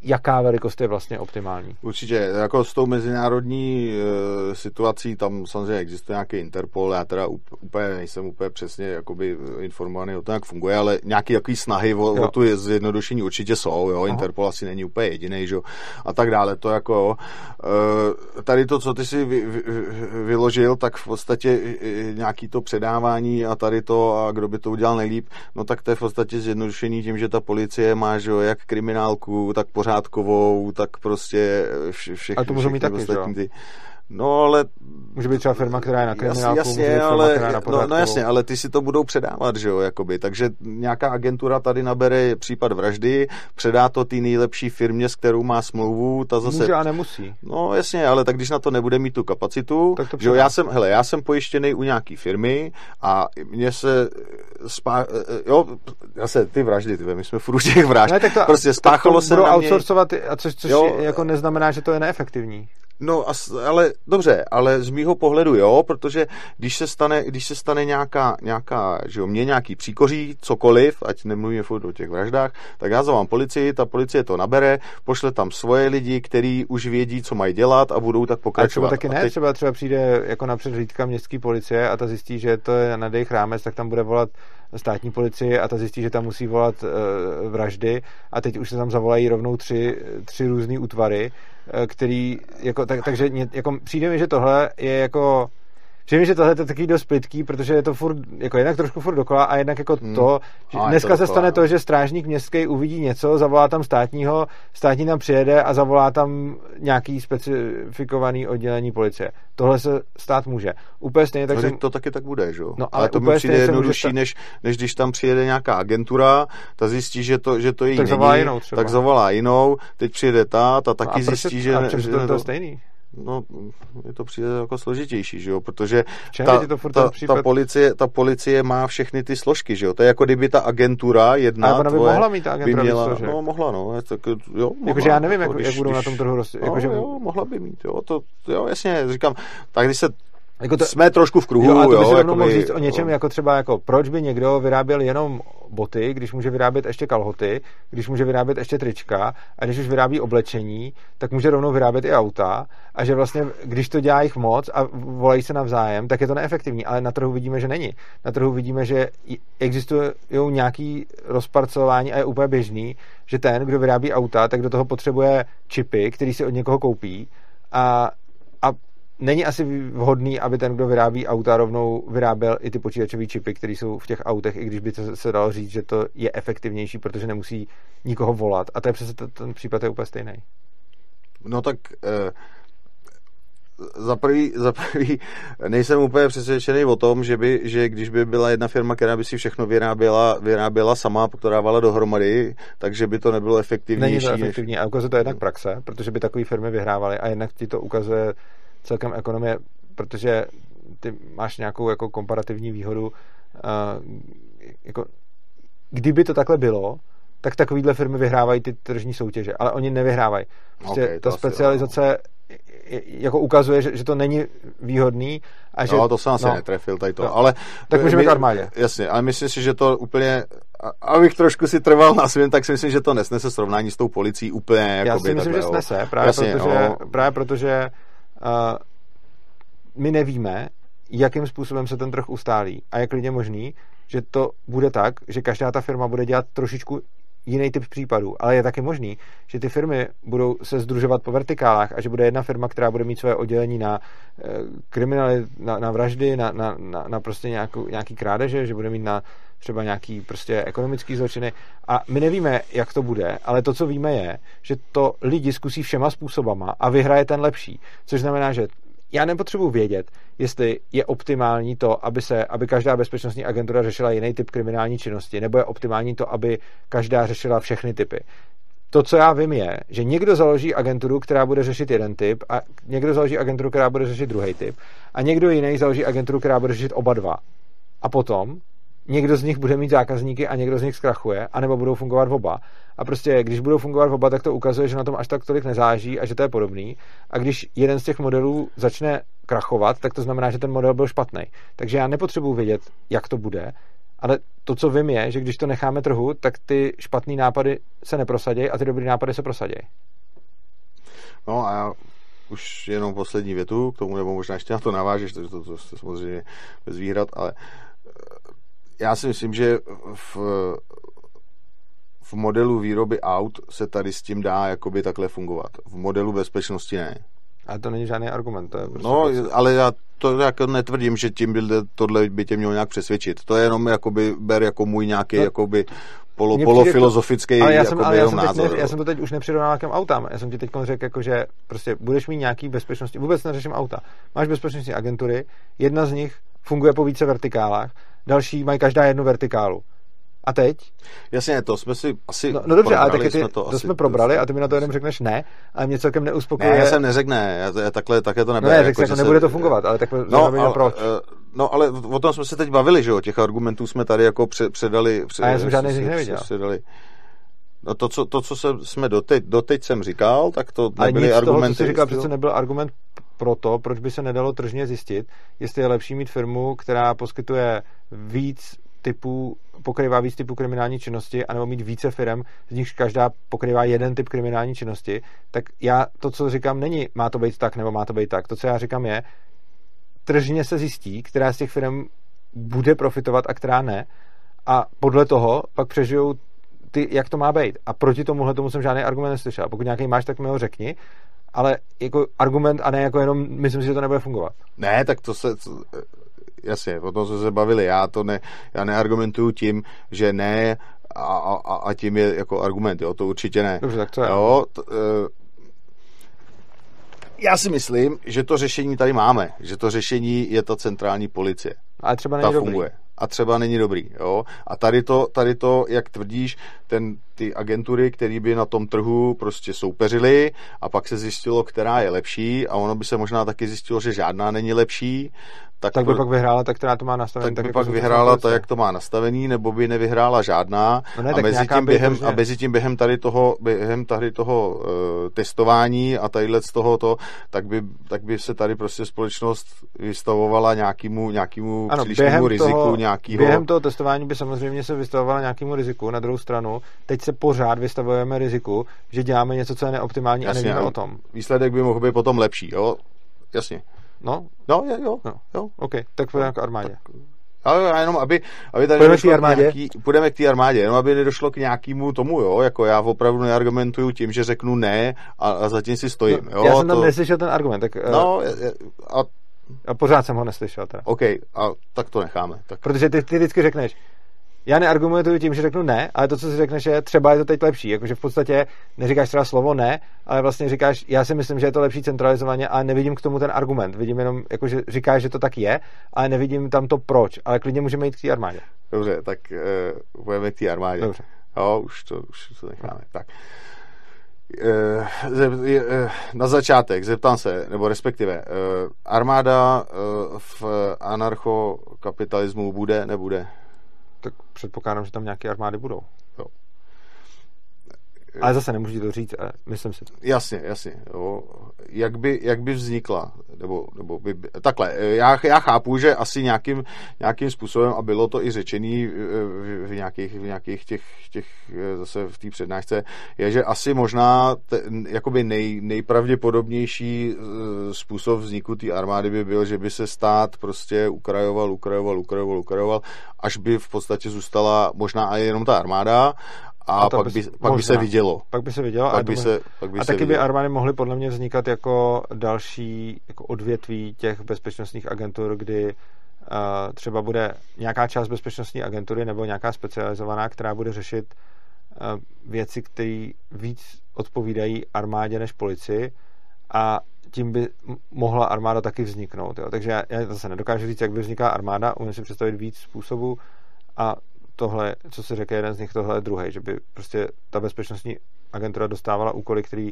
jaká velikost je vlastně optimální. Určitě, jako s tou mezinárodní e, situací, tam samozřejmě existuje nějaký Interpol, já teda úplně nejsem úplně přesně jakoby informovaný o tom, jak funguje, ale nějaký takový snahy o, o tu zjednodušení určitě jsou, jo, Aha. Interpol asi není úplně jediný, že a tak dále, to jako e, tady to, co ty si vy, vy, vyložil, tak v podstatě nějaký to předávání a tady to a kdo by to udělal nejlíp, no tak to je v podstatě zjednodušení tím, že ta policie má, že jo, jak kriminálku, tak pořád pořádkovou, tak prostě vše, všechny, Ale to můžou mít taky, ty. No, ale... Může být třeba firma, která je na kriminálku, jasně, může být ale, firma, která je na no, no, jasně, ale ty si to budou předávat, že jo, jakoby. Takže nějaká agentura tady nabere případ vraždy, předá to té nejlepší firmě, s kterou má smlouvu, ta zase... Může a nemusí. No, jasně, ale tak když na to nebude mít tu kapacitu, tak to že jo, já jsem, hele, já jsem pojištěný u nějaký firmy a mě se spá, jo, zase ty vraždy, ty, my jsme furt těch vražd. Ne, tak to, prostě spáchalo se na mě... outsourcovat, a což, což jo, jako neznamená, že to je neefektivní. No, ale dobře, ale z mýho pohledu jo, protože když se stane, když se stane nějaká, nějaká že jo, mě nějaký příkoří, cokoliv, ať nemluvíme furt o těch vraždách, tak já zavolám policii, ta policie to nabere, pošle tam svoje lidi, kteří už vědí, co mají dělat a budou tak pokračovat. A třeba taky ne, teď... třeba, třeba přijde jako napřed hlídka městské policie a ta zjistí, že to je na dejch rámec, tak tam bude volat státní policii a ta zjistí, že tam musí volat uh, vraždy. A teď už se tam zavolají rovnou tři, tři různé útvary, uh, který, jako, tak, takže jako, přijde mi, že tohle je jako Přijde že tohle je takový dost plitký, protože je to furt, jako jednak trošku furt dokola a jednak jako hmm. to, že a dneska to se stane to, no. že strážník městský uvidí něco, zavolá tam státního, státní tam přijede a zavolá tam nějaký specifikovaný oddělení policie. Tohle se stát může. Úplně stejně tak no, jsem... to taky tak bude, že jo? No, ale, ale to mi přijde jednodušší, než, než když tam přijede nějaká agentura, ta zjistí, že to, že to jí tak není, zavolá jinou třeba. tak zavolá jinou, teď přijede ta, ta taky no zjistí, že... A že to, to je stejný? No, je to přijde jako složitější, že jo, protože ta, to ta, ta, policie, ta policie má všechny ty složky, že jo, to je jako kdyby ta agentura jedna Ale by mohla mít ta agentura by měla, No, mohla, no, tak, jo, mohla, Jakože já nevím, jako, když, jak budou když, na tom trhu roz... no, jako, že... jo, mohla by mít, jo, to, jo, jasně, říkám, tak když se jako to, jsme trošku v kruhu, jo, a to by jo, jako mohl říct o něčem, jako třeba jako proč by někdo vyráběl jenom boty, když může vyrábět ještě kalhoty, když může vyrábět ještě trička a když už vyrábí oblečení, tak může rovnou vyrábět i auta a že vlastně, když to dělá jich moc a volají se navzájem, tak je to neefektivní, ale na trhu vidíme, že není. Na trhu vidíme, že existují nějaký rozparcelování a je úplně běžný, že ten, kdo vyrábí auta, tak do toho potřebuje čipy, který si od někoho koupí a, a není asi vhodný, aby ten, kdo vyrábí auta, rovnou vyráběl i ty počítačové čipy, které jsou v těch autech, i když by to se dalo říct, že to je efektivnější, protože nemusí nikoho volat. A to je přesně ten případ je úplně stejný. No tak eh, za prvý, [laughs] za prvý nejsem úplně přesvědčený o tom, že, by, že když by byla jedna firma, která by si všechno vyráběla, vyráběla sama, dávala dohromady, takže by to nebylo efektivnější. Není to efektivní než... a ukazuje to jednak praxe, protože by takové firmy vyhrávaly a jednak ti to ukazuje celkem ekonomie, protože ty máš nějakou jako komparativní výhodu. Uh, jako, kdyby to takhle bylo, tak takovýhle firmy vyhrávají ty tržní soutěže, ale oni nevyhrávají. Prostě okay, ta specializace jako ukazuje, že, že to není výhodný. A že, no, to jsem asi no, netrefil tady to, no, ale... Tak můžeme k armádě. Jasně, ale myslím si, že to úplně, abych trošku si trval na svém, tak si myslím, že to nesnese srovnání s tou policií úplně. Já si myslím, takhle, že snese, právě jasně, protože, o... právě protože my nevíme, jakým způsobem se ten trh ustálí a jak lidě možný, že to bude tak, že každá ta firma bude dělat trošičku jiný typ případů, ale je taky možný, že ty firmy budou se združovat po vertikálách a že bude jedna firma, která bude mít své oddělení na e, kriminali, na, na vraždy, na, na, na, na prostě nějakou, nějaký krádeže, že bude mít na třeba nějaký prostě ekonomický zločiny a my nevíme, jak to bude, ale to, co víme je, že to lidi zkusí všema způsobama a vyhraje ten lepší, což znamená, že já nepotřebuji vědět, jestli je optimální to, aby, se, aby každá bezpečnostní agentura řešila jiný typ kriminální činnosti, nebo je optimální to, aby každá řešila všechny typy. To, co já vím, je, že někdo založí agenturu, která bude řešit jeden typ, a někdo založí agenturu, která bude řešit druhý typ, a někdo jiný založí agenturu, která bude řešit oba dva. A potom někdo z nich bude mít zákazníky a někdo z nich zkrachuje, anebo budou fungovat oba. A prostě, když budou fungovat oba, tak to ukazuje, že na tom až tak tolik nezáží a že to je podobný. A když jeden z těch modelů začne krachovat, tak to znamená, že ten model byl špatný. Takže já nepotřebuji vědět, jak to bude, ale to, co vím, je, že když to necháme trhu, tak ty špatné nápady se neprosadí a ty dobré nápady se prosadí. No a já už jenom poslední větu k tomu, nebo možná ještě na to navážeš, to, to, to, to samozřejmě bez výhrad, ale já si myslím, že v, v modelu výroby aut se tady s tím dá jakoby takhle fungovat. V modelu bezpečnosti ne. A to není žádný argument. To je prostě no, prostě... ale já to jako netvrdím, že tím by tohle by tě mělo nějak přesvědčit. To je jenom jakoby ber jako můj nějaký no, jakoby polo, polofilozofický ale já jsem, ale já jsem názor. Ne, já jsem to teď už nepřirovnal k autám. Já jsem ti teď řekl, jako, že prostě budeš mít nějaký bezpečnosti. Vůbec neřeším auta. Máš bezpečnostní agentury, jedna z nich funguje po více vertikálách další mají každá jednu vertikálu. A teď? Jasně, to jsme si asi No, no dobře, ale taky ty, to, to jsme probrali a ty mi na to jenom řekneš ne, a mě celkem neuspokojuje. Ne, já jsem neřekl ne, já, já takhle, takhle to nebude. No ne, jako, nebude se... to fungovat, ale takhle no, ale, proč. Uh, no, ale o tom jsme se teď bavili, že jo, těch argumentů jsme tady jako předali. Před, a já jsem žádný z nich neviděl. Předali. No to, co, to, co se, jsme doteď, doteď jsem říkal, tak to nebyly nic argumenty. Toho, co jsi říkal, přece nebyl argument pro to, proč by se nedalo tržně zjistit, jestli je lepší mít firmu, která poskytuje víc typů, pokrývá víc typů kriminální činnosti, anebo mít více firm, z nichž každá pokrývá jeden typ kriminální činnosti, tak já to, co říkám, není má to být tak, nebo má to být tak. To, co já říkám, je, tržně se zjistí, která z těch firm bude profitovat a která ne. A podle toho pak přežijou ty, jak to má být. A proti tomuhle tomu jsem žádný argument neslyšel. Pokud nějaký máš, tak mi ho řekni. Ale jako argument a ne jako jenom myslím si, že to nebude fungovat. Ne, tak to se, jasně, o tom jsme se bavili. Já to ne, já neargumentuju tím, že ne a, a, a tím je jako argument, jo, to určitě ne. Dobře, tak to je. Jo, t, uh, já si myslím, že to řešení tady máme, že to řešení je ta centrální policie. Ale třeba není ta funguje. Dobrý a třeba není dobrý. Jo? A tady to, tady to, jak tvrdíš, ten, ty agentury, které by na tom trhu prostě soupeřily a pak se zjistilo, která je lepší a ono by se možná taky zjistilo, že žádná není lepší tak, tak by pro, pak vyhrála ta, která to má nastavený. Tak, tak by pak vyhrála ta, jak to má nastavený, nebo by nevyhrála žádná. No ne, a, mezi tím během, a mezi tím během tady toho, během tady toho uh, testování a tadyhle z toho to, tak by, tak by se tady prostě společnost vystavovala nějakému, nějakému ano, přílišnému riziku. Toho, nějakýho... Během toho testování by samozřejmě se vystavovala nějakému riziku. Na druhou stranu, teď se pořád vystavujeme riziku, že děláme něco, co je neoptimální Jasně, a nevíme o tom. Výsledek by mohl být potom lepší, jo? Jasně. No? No, je, jo. No. jo. OK, tak půjdeme k armádě. Tak, ale jenom, aby, aby tady půjdeme k té armádě? Nějaký, půjdeme k té armádě, jenom aby nedošlo k nějakému tomu, jo, jako já opravdu neargumentuju tím, že řeknu ne a, a zatím si stojím, no, jo. Já jsem tam to... neslyšel ten argument, tak... Eh, no, je, a... a pořád jsem ho neslyšel teda. OK, a tak to necháme. Tak... Protože ty, ty vždycky řekneš, já neargumentuju tím, že řeknu ne, ale to, co si řekneš, je třeba je to teď lepší. Jakože v podstatě neříkáš třeba slovo ne, ale vlastně říkáš, já si myslím, že je to lepší centralizovaně a nevidím k tomu ten argument. Vidím jenom, jakože říkáš, že to tak je, ale nevidím tam to proč. Ale klidně můžeme jít k té armádě. Dobře, tak uh, budeme k té armádě. Dobře. Jo, už to, už to necháme. Tak. Uh, na začátek zeptám se, nebo respektive, armáda v anarchokapitalismu bude, nebude? Tak předpokládám, že tam nějaké armády budou. Ale zase nemůžu to říct, myslím si. Jasně, jasně. Jo. Jak, by, jak by vznikla? Nebo, nebo by, takhle, já, já chápu, že asi nějakým, nějakým způsobem, a bylo to i řečený v, v nějakých, v nějakých těch, těch, zase v té přednášce, je, že asi možná te, jakoby nej, nejpravděpodobnější způsob vzniku té armády by byl, že by se stát prostě ukrajoval, ukrajoval, ukrajoval, ukrajoval, až by v podstatě zůstala možná i jenom ta armáda a, a pak, by, pak by se vidělo. Pak by se vidělo. Pak by se, pak by a se taky vidělo. by armády mohly podle mě vznikat jako další jako odvětví těch bezpečnostních agentur, kdy uh, třeba bude nějaká část bezpečnostní agentury nebo nějaká specializovaná, která bude řešit uh, věci, které víc odpovídají armádě než policii a tím by mohla armáda taky vzniknout. Jo. Takže já, já zase nedokážu říct, jak by vzniká armáda, umím si představit víc způsobů a tohle, co se řekne, jeden z nich, tohle je druhý, že by prostě ta bezpečnostní agentura dostávala úkoly, které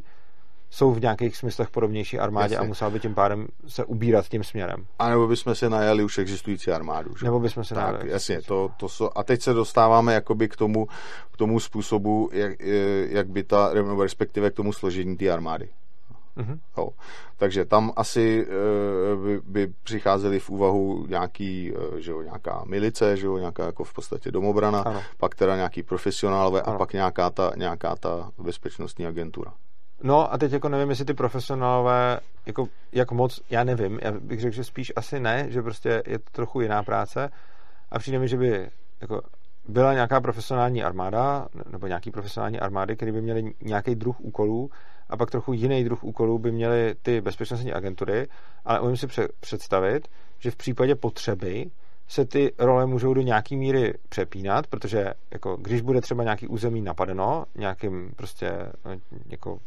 jsou v nějakých smyslech podobnější armádě Jasně. a musela by tím pádem se ubírat tím směrem. A nebo bychom si najali už existující armádu. Že? Nebo bychom se tak, najali jasně, to, to jsou, a teď se dostáváme jakoby k tomu, k tomu způsobu, jak, jak by ta, nebo respektive k tomu složení té armády. Mhm. Jo. Takže tam asi e, by, by přicházely v úvahu nějaký, e, že jo, nějaká milice, že jo, nějaká jako v podstatě domobrana, Ano. pak teda nějaký profesionálové a Ano. pak nějaká ta, nějaká ta bezpečnostní agentura. No a teď jako nevím, jestli ty profesionálové, jako jak moc, já nevím, já bych řekl, že spíš asi ne, že prostě je to trochu jiná práce a přijde mi, že by jako byla nějaká profesionální armáda, nebo nějaký profesionální armády, které by měly nějaký druh úkolů a pak trochu jiný druh úkolů by měly ty bezpečnostní agentury, ale umím si pře- představit, že v případě potřeby se ty role můžou do nějaký míry přepínat, protože jako, když bude třeba nějaký území napadeno nějakým prostě eh, jako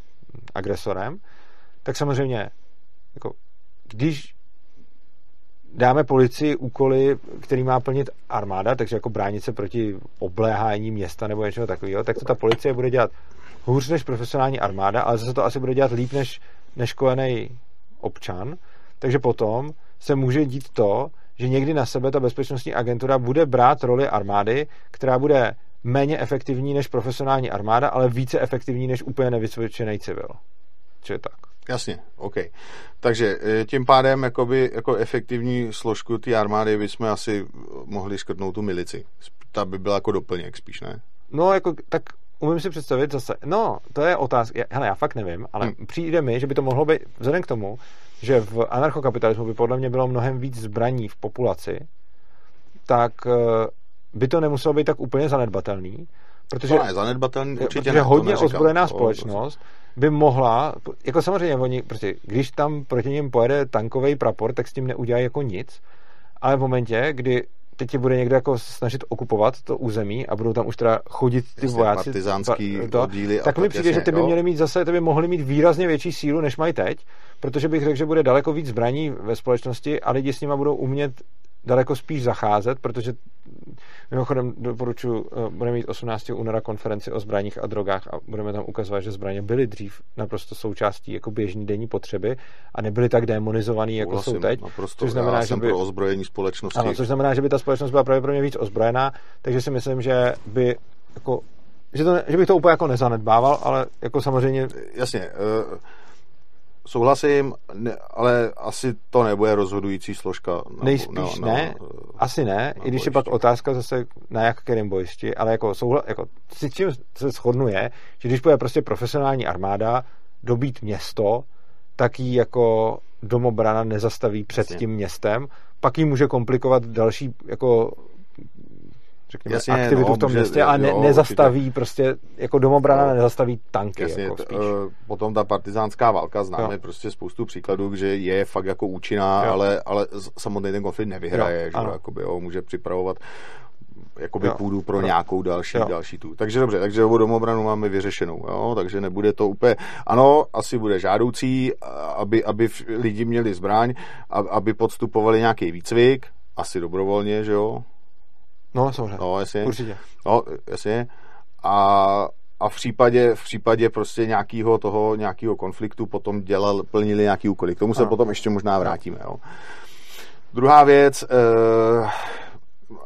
agresorem, tak samozřejmě jako, když dáme policii úkoly, který má plnit armáda, takže jako bránit se proti obléhání města nebo něčeho takového, tak to ta policie bude dělat hůř než profesionální armáda, ale zase to asi bude dělat líp než, než školený občan. Takže potom se může dít to, že někdy na sebe ta bezpečnostní agentura bude brát roli armády, která bude méně efektivní než profesionální armáda, ale více efektivní než úplně nevysvědčený civil. Čili tak. Jasně, OK. Takže e, tím pádem jakoby, jako efektivní složku té armády bychom asi mohli škrtnout tu milici. Ta by byla jako doplněk spíš, ne? No, jako, tak umím si představit zase, no, to je otázka, hele, já fakt nevím, ale hmm. přijde mi, že by to mohlo být, vzhledem k tomu, že v anarchokapitalismu by podle mě bylo mnohem víc zbraní v populaci, tak eh, by to nemuselo být tak úplně zanedbatelný, protože, to ne, zanedbatelný určitě protože ne, hodně neříkám. ozbrojená společnost by mohla, jako samozřejmě oni, prostě, když tam proti ním pojede tankový prapor, tak s tím neudělají jako nic, ale v momentě, kdy teď tě bude někdo jako snažit okupovat to území a budou tam už teda chodit ty Jasně, vojáci, partizánský to, oddíly a tak mi přijde, jasně, že ty by měly mít zase, ty by mohly mít výrazně větší sílu, než mají teď, protože bych řekl, že bude daleko víc zbraní ve společnosti a lidi s nima budou umět daleko spíš zacházet, protože mimochodem doporučuji, eh, budeme mít 18. února konferenci o zbraních a drogách a budeme tam ukazovat, že zbraně byly dřív naprosto součástí jako běžní denní potřeby a nebyly tak demonizovaný, jako Souhlasím, jsou teď. Naprosto, což znamená, já že jsem by- pro ozbrojení společnosti. Ano, což znamená, že by ta společnost byla pravděpodobně víc ozbrojená, takže si myslím, že by jako že, to, že bych to úplně jako nezanedbával, ale jako samozřejmě Jasně, eh, souhlasím, ne, ale asi to nebude rozhodující složka. Na, nejspíš na, na, ne, asi ne, na i když je pak bojišti. otázka zase na jak kterém bojišti, ale jako, souhla, jako s čím se shodnu je, že když bude prostě profesionální armáda dobít město, tak ji jako domobrana nezastaví před Jasně. tím městem, pak jí může komplikovat další jako řekněme, Jasně, aktivitu no, v tom může- městě a ne, jo, nezastaví prostě, jako domobrana No. nezastaví tanky, Jasně, jako t- spíš. eh, potom ta partizánská válka, známe Jo. prostě spoustu příkladů, že je fakt jako účinná, Jo. ale, ale samotný ten konflikt nevyhraje, Jo, že ano. jo, jakoby, jo, může připravovat jakoby Jo. půdu pro Jo. nějakou další, Jo. další tu. Takže dobře, takže o domobranu máme vyřešenou, jo? takže nebude to úplně, ano, asi bude žádoucí, aby, aby lidi měli zbraň, a- aby podstupovali nějaký výcvik, asi dobrovolně, že jo? No, samozřejmě. No, jasně. Určitě. No, jasně. A, a v případě, v případě prostě nějakého toho, nějakého konfliktu potom dělal, plnili nějaký úkoly. K tomu se Ano. potom ještě možná vrátíme. Jo. Druhá věc, eh,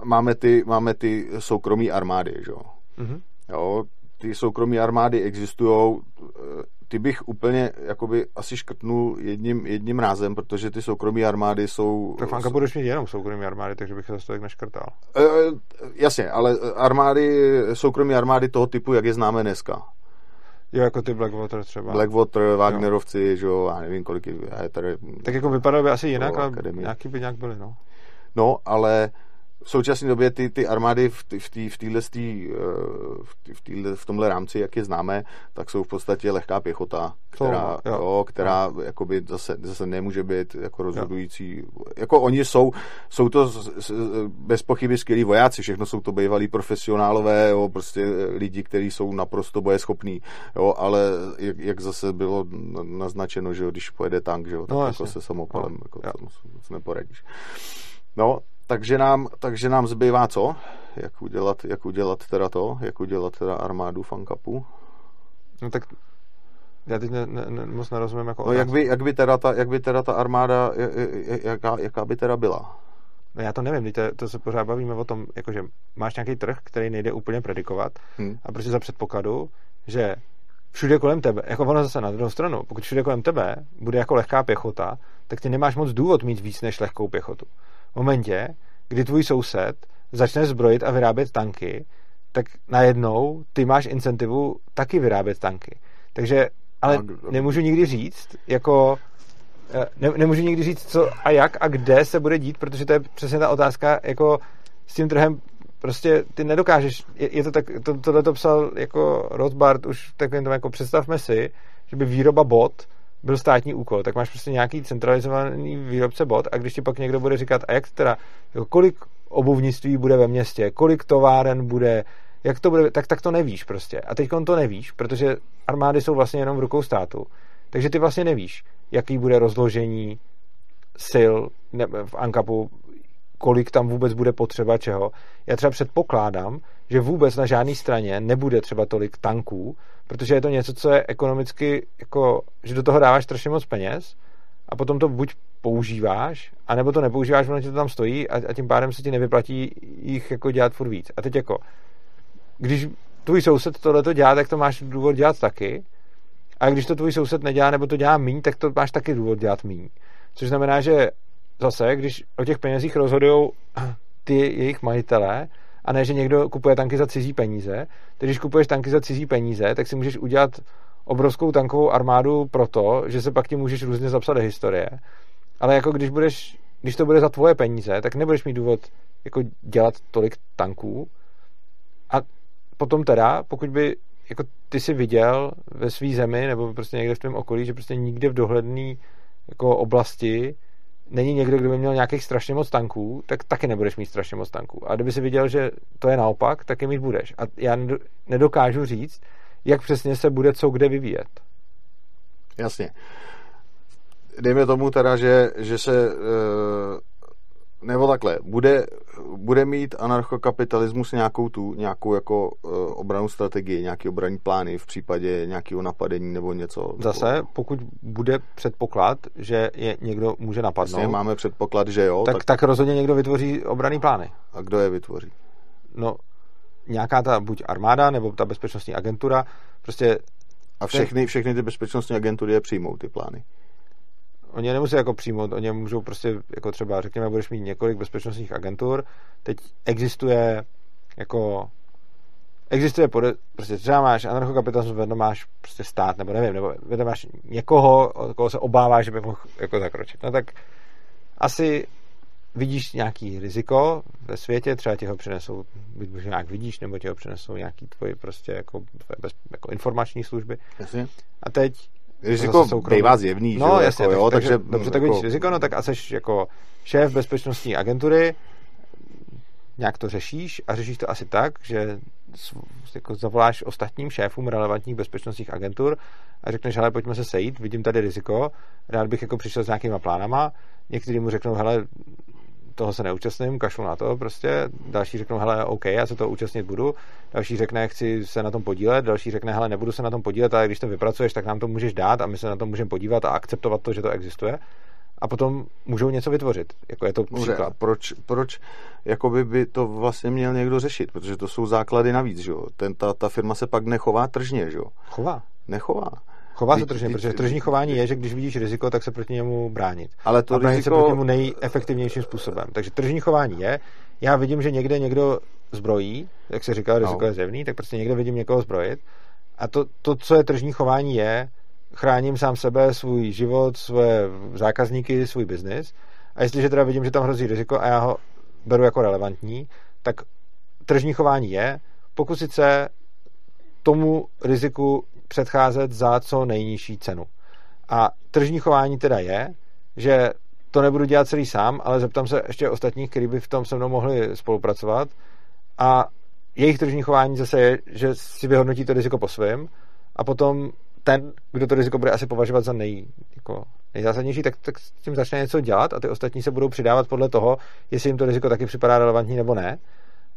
máme ty, máme ty soukromí armády, že jo. Mhm. jo. Ty soukromí armády existují, ty bych úplně jakoby asi škrtnul jedním, jedním rázem, protože ty soukromí armády jsou... Tak Fanka budeš mít jenom soukromí armády, takže bych se zase tolik neškrtal. Eh, jasně, ale armády, soukromí armády toho typu, jak je známe dneska. Jo, jako ty Blackwater třeba. Blackwater, Wagnerovci, že jo, já nevím, kolik je, je tady, Tak jako vypadalo by asi jinak, ale nějaký by nějak byly, no. no, ale v současné době ty, ty armády v, tý- v, tý, v, týhle, stý, eh, v, tý, v, týhle, v tomhle rámci, jak je známe, tak jsou v podstatě lehká pěchota, která, jo. jo, která jakoby zase, zase nemůže být jako rozhodující. Jako oni jsou, jsou to z- z- bez pochyby skvělí vojáci, všechno jsou to bývalí profesionálové, jo, prostě lidi, kteří jsou naprosto bojeschopní, jo, ale jak, jak zase bylo na- naznačeno, že jo, když pojede tank, že jo, tak No, jako jasně. se samopalem, No, jako jo. to moc neporadíš. No, takže nám, takže nám zbývá co? Jak udělat, jak udělat teda to? Jak udělat teda armádu fankapu? No tak já teď ne, ne, ne, moc nerozumím jako No jak by, jak by, teda, ta, jak by teda ta armáda, jaká, jaká by teda byla? No já to nevím, to, to se pořád bavíme o tom, jakože máš nějaký trh, který nejde úplně predikovat Hm. a prostě za předpokladu, že všude kolem tebe, jako ono zase na druhou stranu, pokud všude kolem tebe bude jako lehká pěchota, tak ty nemáš moc důvod mít víc než lehkou pěchotu. V momentě, kdy tvůj soused začne zbrojit a vyrábět tanky, tak najednou ty máš incentivu taky vyrábět tanky. Takže, ale kdo- nemůžu nikdy říct, jako eh, ne, nemůžu nikdy říct, co a jak a kde se bude dít, protože to je přesně ta otázka, jako s tím trhem prostě ty nedokážeš, je, je to tak, to, tohle to psal jako Rothbard už takovým tom jako představme si, že by výroba bot byl státní úkol, tak máš prostě nějaký centralizovaný výrobce bot a když ti pak někdo bude říkat, a jak teda, jako kolik obuvnictví bude ve městě, kolik továren bude, jak to bude, tak, tak to nevíš prostě. A teď to nevíš, protože armády jsou vlastně jenom v rukou státu. Takže ty vlastně nevíš, jaký bude rozložení sil v Ankapu, kolik tam vůbec bude potřeba čeho. Já třeba předpokládám, že vůbec na žádné straně nebude třeba tolik tanků, protože je to něco, co je ekonomicky, jako, že do toho dáváš strašně moc peněz a potom to buď používáš, anebo to nepoužíváš, ono ti to tam stojí a, a tím pádem se ti nevyplatí jich jako dělat furt víc. A teď jako, když tvůj soused tohle to dělá, tak to máš důvod dělat taky. A když to tvůj soused nedělá, nebo to dělá míň, tak to máš taky důvod dělat míň. Což znamená, že zase, když o těch penězích rozhodují [clears throat] ty jejich majitelé, a ne, že někdo kupuje tanky za cizí peníze, tak když kupuješ tanky za cizí peníze, tak si můžeš udělat obrovskou tankovou armádu proto, že se pak tím můžeš různě zapsat do historie. Ale jako když budeš, když to bude za tvoje peníze, tak nebudeš mít důvod jako dělat tolik tanků. A potom teda, pokud by jako ty si viděl ve své zemi nebo prostě někde v tvém okolí, že prostě nikde v dohledné jako oblasti není někdo, kdo by měl nějakých strašně moc tanků, tak taky nebudeš mít strašně moc tanků. A kdyby si viděl, že to je naopak, tak je mít budeš. A já nedo- nedokážu říct, jak přesně se bude co kde vyvíjet. Jasně. Dejme tomu teda, že, že se eh, nebo takhle, bude, bude mít anarchokapitalismus nějakou tu, nějakou jako uh, obranu strategii, nějaký obranní plány v případě nějakého napadení nebo něco. Zase, pokud bude předpoklad, že je někdo může napadnout, Vlastně máme předpoklad, že jo. tak, tak, tak rozhodně někdo vytvoří obraný plány. A kdo je vytvoří? No, nějaká ta buď armáda, nebo ta bezpečnostní agentura, prostě A všechny, všechny ty bezpečnostní agentury je přijmou, ty plány. Oni je nemusí jako přijmout, oni můžou prostě, jako třeba, řekněme, budeš mít několik bezpečnostních agentur, teď existuje jako existuje pode, prostě třeba máš anarchokapitalismus, vedno máš prostě stát, nebo nevím, nebo vedno máš někoho, od koho se obává, že by mohl jako zakročit. No tak asi vidíš nějaký riziko ve světě, třeba ti ho přinesou, buď už nějak vidíš, nebo ti ho přinesou nějaký tvoji prostě jako, tvoje bez, jako informační služby. Jasně. A teď Riziko bývá zjevný, no, že jo, jasně, jako, jo, takže, takže, dobře, tak jako, vidíš riziko, no tak a jsi jako šéf bezpečnostní agentury, nějak to řešíš a řešíš to asi tak, že jako zavoláš ostatním šéfům relevantních bezpečnostních agentur a řekneš, hele, pojďme se sejít, vidím tady riziko, rád bych jako přišel s nějakýma plánama, někteří mu řeknou, hele, toho se neúčastním, kašlu na to prostě, další řeknou, hele, OK, já se toho účastnit budu, další řekne, chci se na tom podílet, další řekne, hele, nebudu se na tom podílet, ale když to vypracuješ, tak nám to můžeš dát a my se na tom můžeme podívat a akceptovat to, že to existuje a potom můžou něco vytvořit. Jako je to Může. A proč, proč jakoby by to vlastně měl někdo řešit? Protože to jsou základy navíc, že jo? Ten, ta, ta firma se pak nechová tržně, že jo? Chová. Nechová. Chová se tržně, protože tržní chování je, že když vidíš riziko, tak se proti němu bránit. Ale to a bránit riziko... se proti němu nejefektivnějším způsobem. Takže tržní chování je, já vidím, že někde někdo zbrojí, jak se říká, riziko no. je zjevný, tak prostě někde vidím někoho zbrojit. A to, to, co je tržní chování, je, chráním sám sebe, svůj život, své zákazníky, svůj biznis. A jestliže teda vidím, že tam hrozí riziko a já ho beru jako relevantní, tak tržní chování je pokusit se tomu riziku předcházet za co nejnižší cenu. A tržní chování teda je, že to nebudu dělat celý sám, ale zeptám se ještě ostatních, kteří by v tom se mnou mohli spolupracovat. A jejich tržní chování zase je, že si vyhodnotí to riziko po svém a potom ten, kdo to riziko bude asi považovat za nej, jako nejzásadnější, tak, tak s tím začne něco dělat a ty ostatní se budou přidávat podle toho, jestli jim to riziko taky připadá relevantní nebo ne.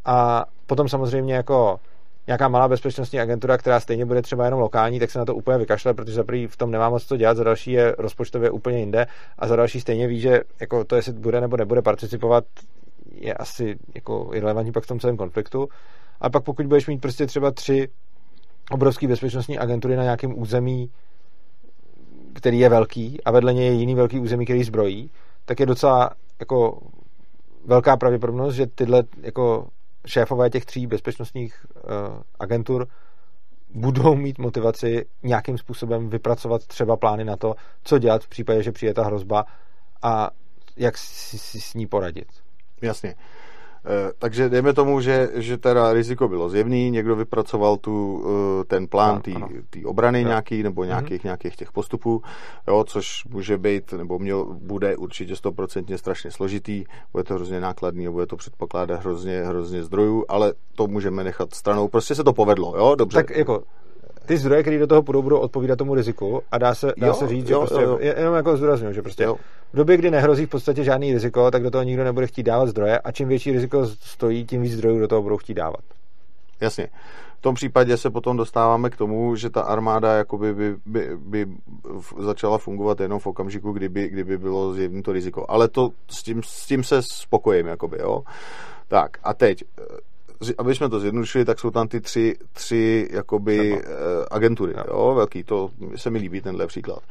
A potom samozřejmě jako nějaká malá bezpečnostní agentura, která stejně bude třeba jenom lokální, tak se na to úplně vykašle, protože za prvý v tom nemá moc co dělat, za další je rozpočtově úplně jinde a za další stejně ví, že jako to, jestli bude nebo nebude participovat, je asi jako irrelevantní pak v tom celém konfliktu. A pak pokud budeš mít prostě třeba tři obrovské bezpečnostní agentury na nějakém území, který je velký a vedle něj je jiný velký území, který zbrojí, tak je docela jako velká pravděpodobnost, že tyhle jako šéfové těch tří bezpečnostních uh, agentur budou mít motivaci nějakým způsobem vypracovat třeba plány na to, co dělat v případě, že přijde ta hrozba a jak si s ní poradit. Jasně. Eh, takže dejme tomu, že, že teda riziko bylo zjevný, někdo vypracoval tu, eh, ten plán té obrany jo. nějaký nebo mhm. nějakých, mm-hmm. nějakých těch postupů, jo, což může být, nebo měl, bude určitě stoprocentně strašně složitý, bude to hrozně nákladný, bude to předpokládat hrozně, hrozně zdrojů, ale to můžeme nechat stranou. Prostě se to povedlo, jo, dobře. Tak jako ty zdroje, které do toho půjdou, budou odpovídat tomu riziku a dá se, dá jo, se říct, jo, že prostě, jo, jo. jenom jako zdůraznuju, že prostě jo. v době, kdy nehrozí v podstatě žádný riziko, tak do toho nikdo nebude chtít dávat zdroje a čím větší riziko stojí, tím víc zdrojů do toho budou chtít dávat. Jasně. V tom případě se potom dostáváme k tomu, že ta armáda jakoby by, by, by začala fungovat jenom v okamžiku, kdyby, kdyby bylo zjevné to riziko. Ale to, s, tím, s tím se spokojím, jakoby, jo. Tak a teď aby jsme to zjednodušili, tak jsou tam ty tři, tři jakoby uh, agentury, jo, velký, to se mi líbí tenhle příklad.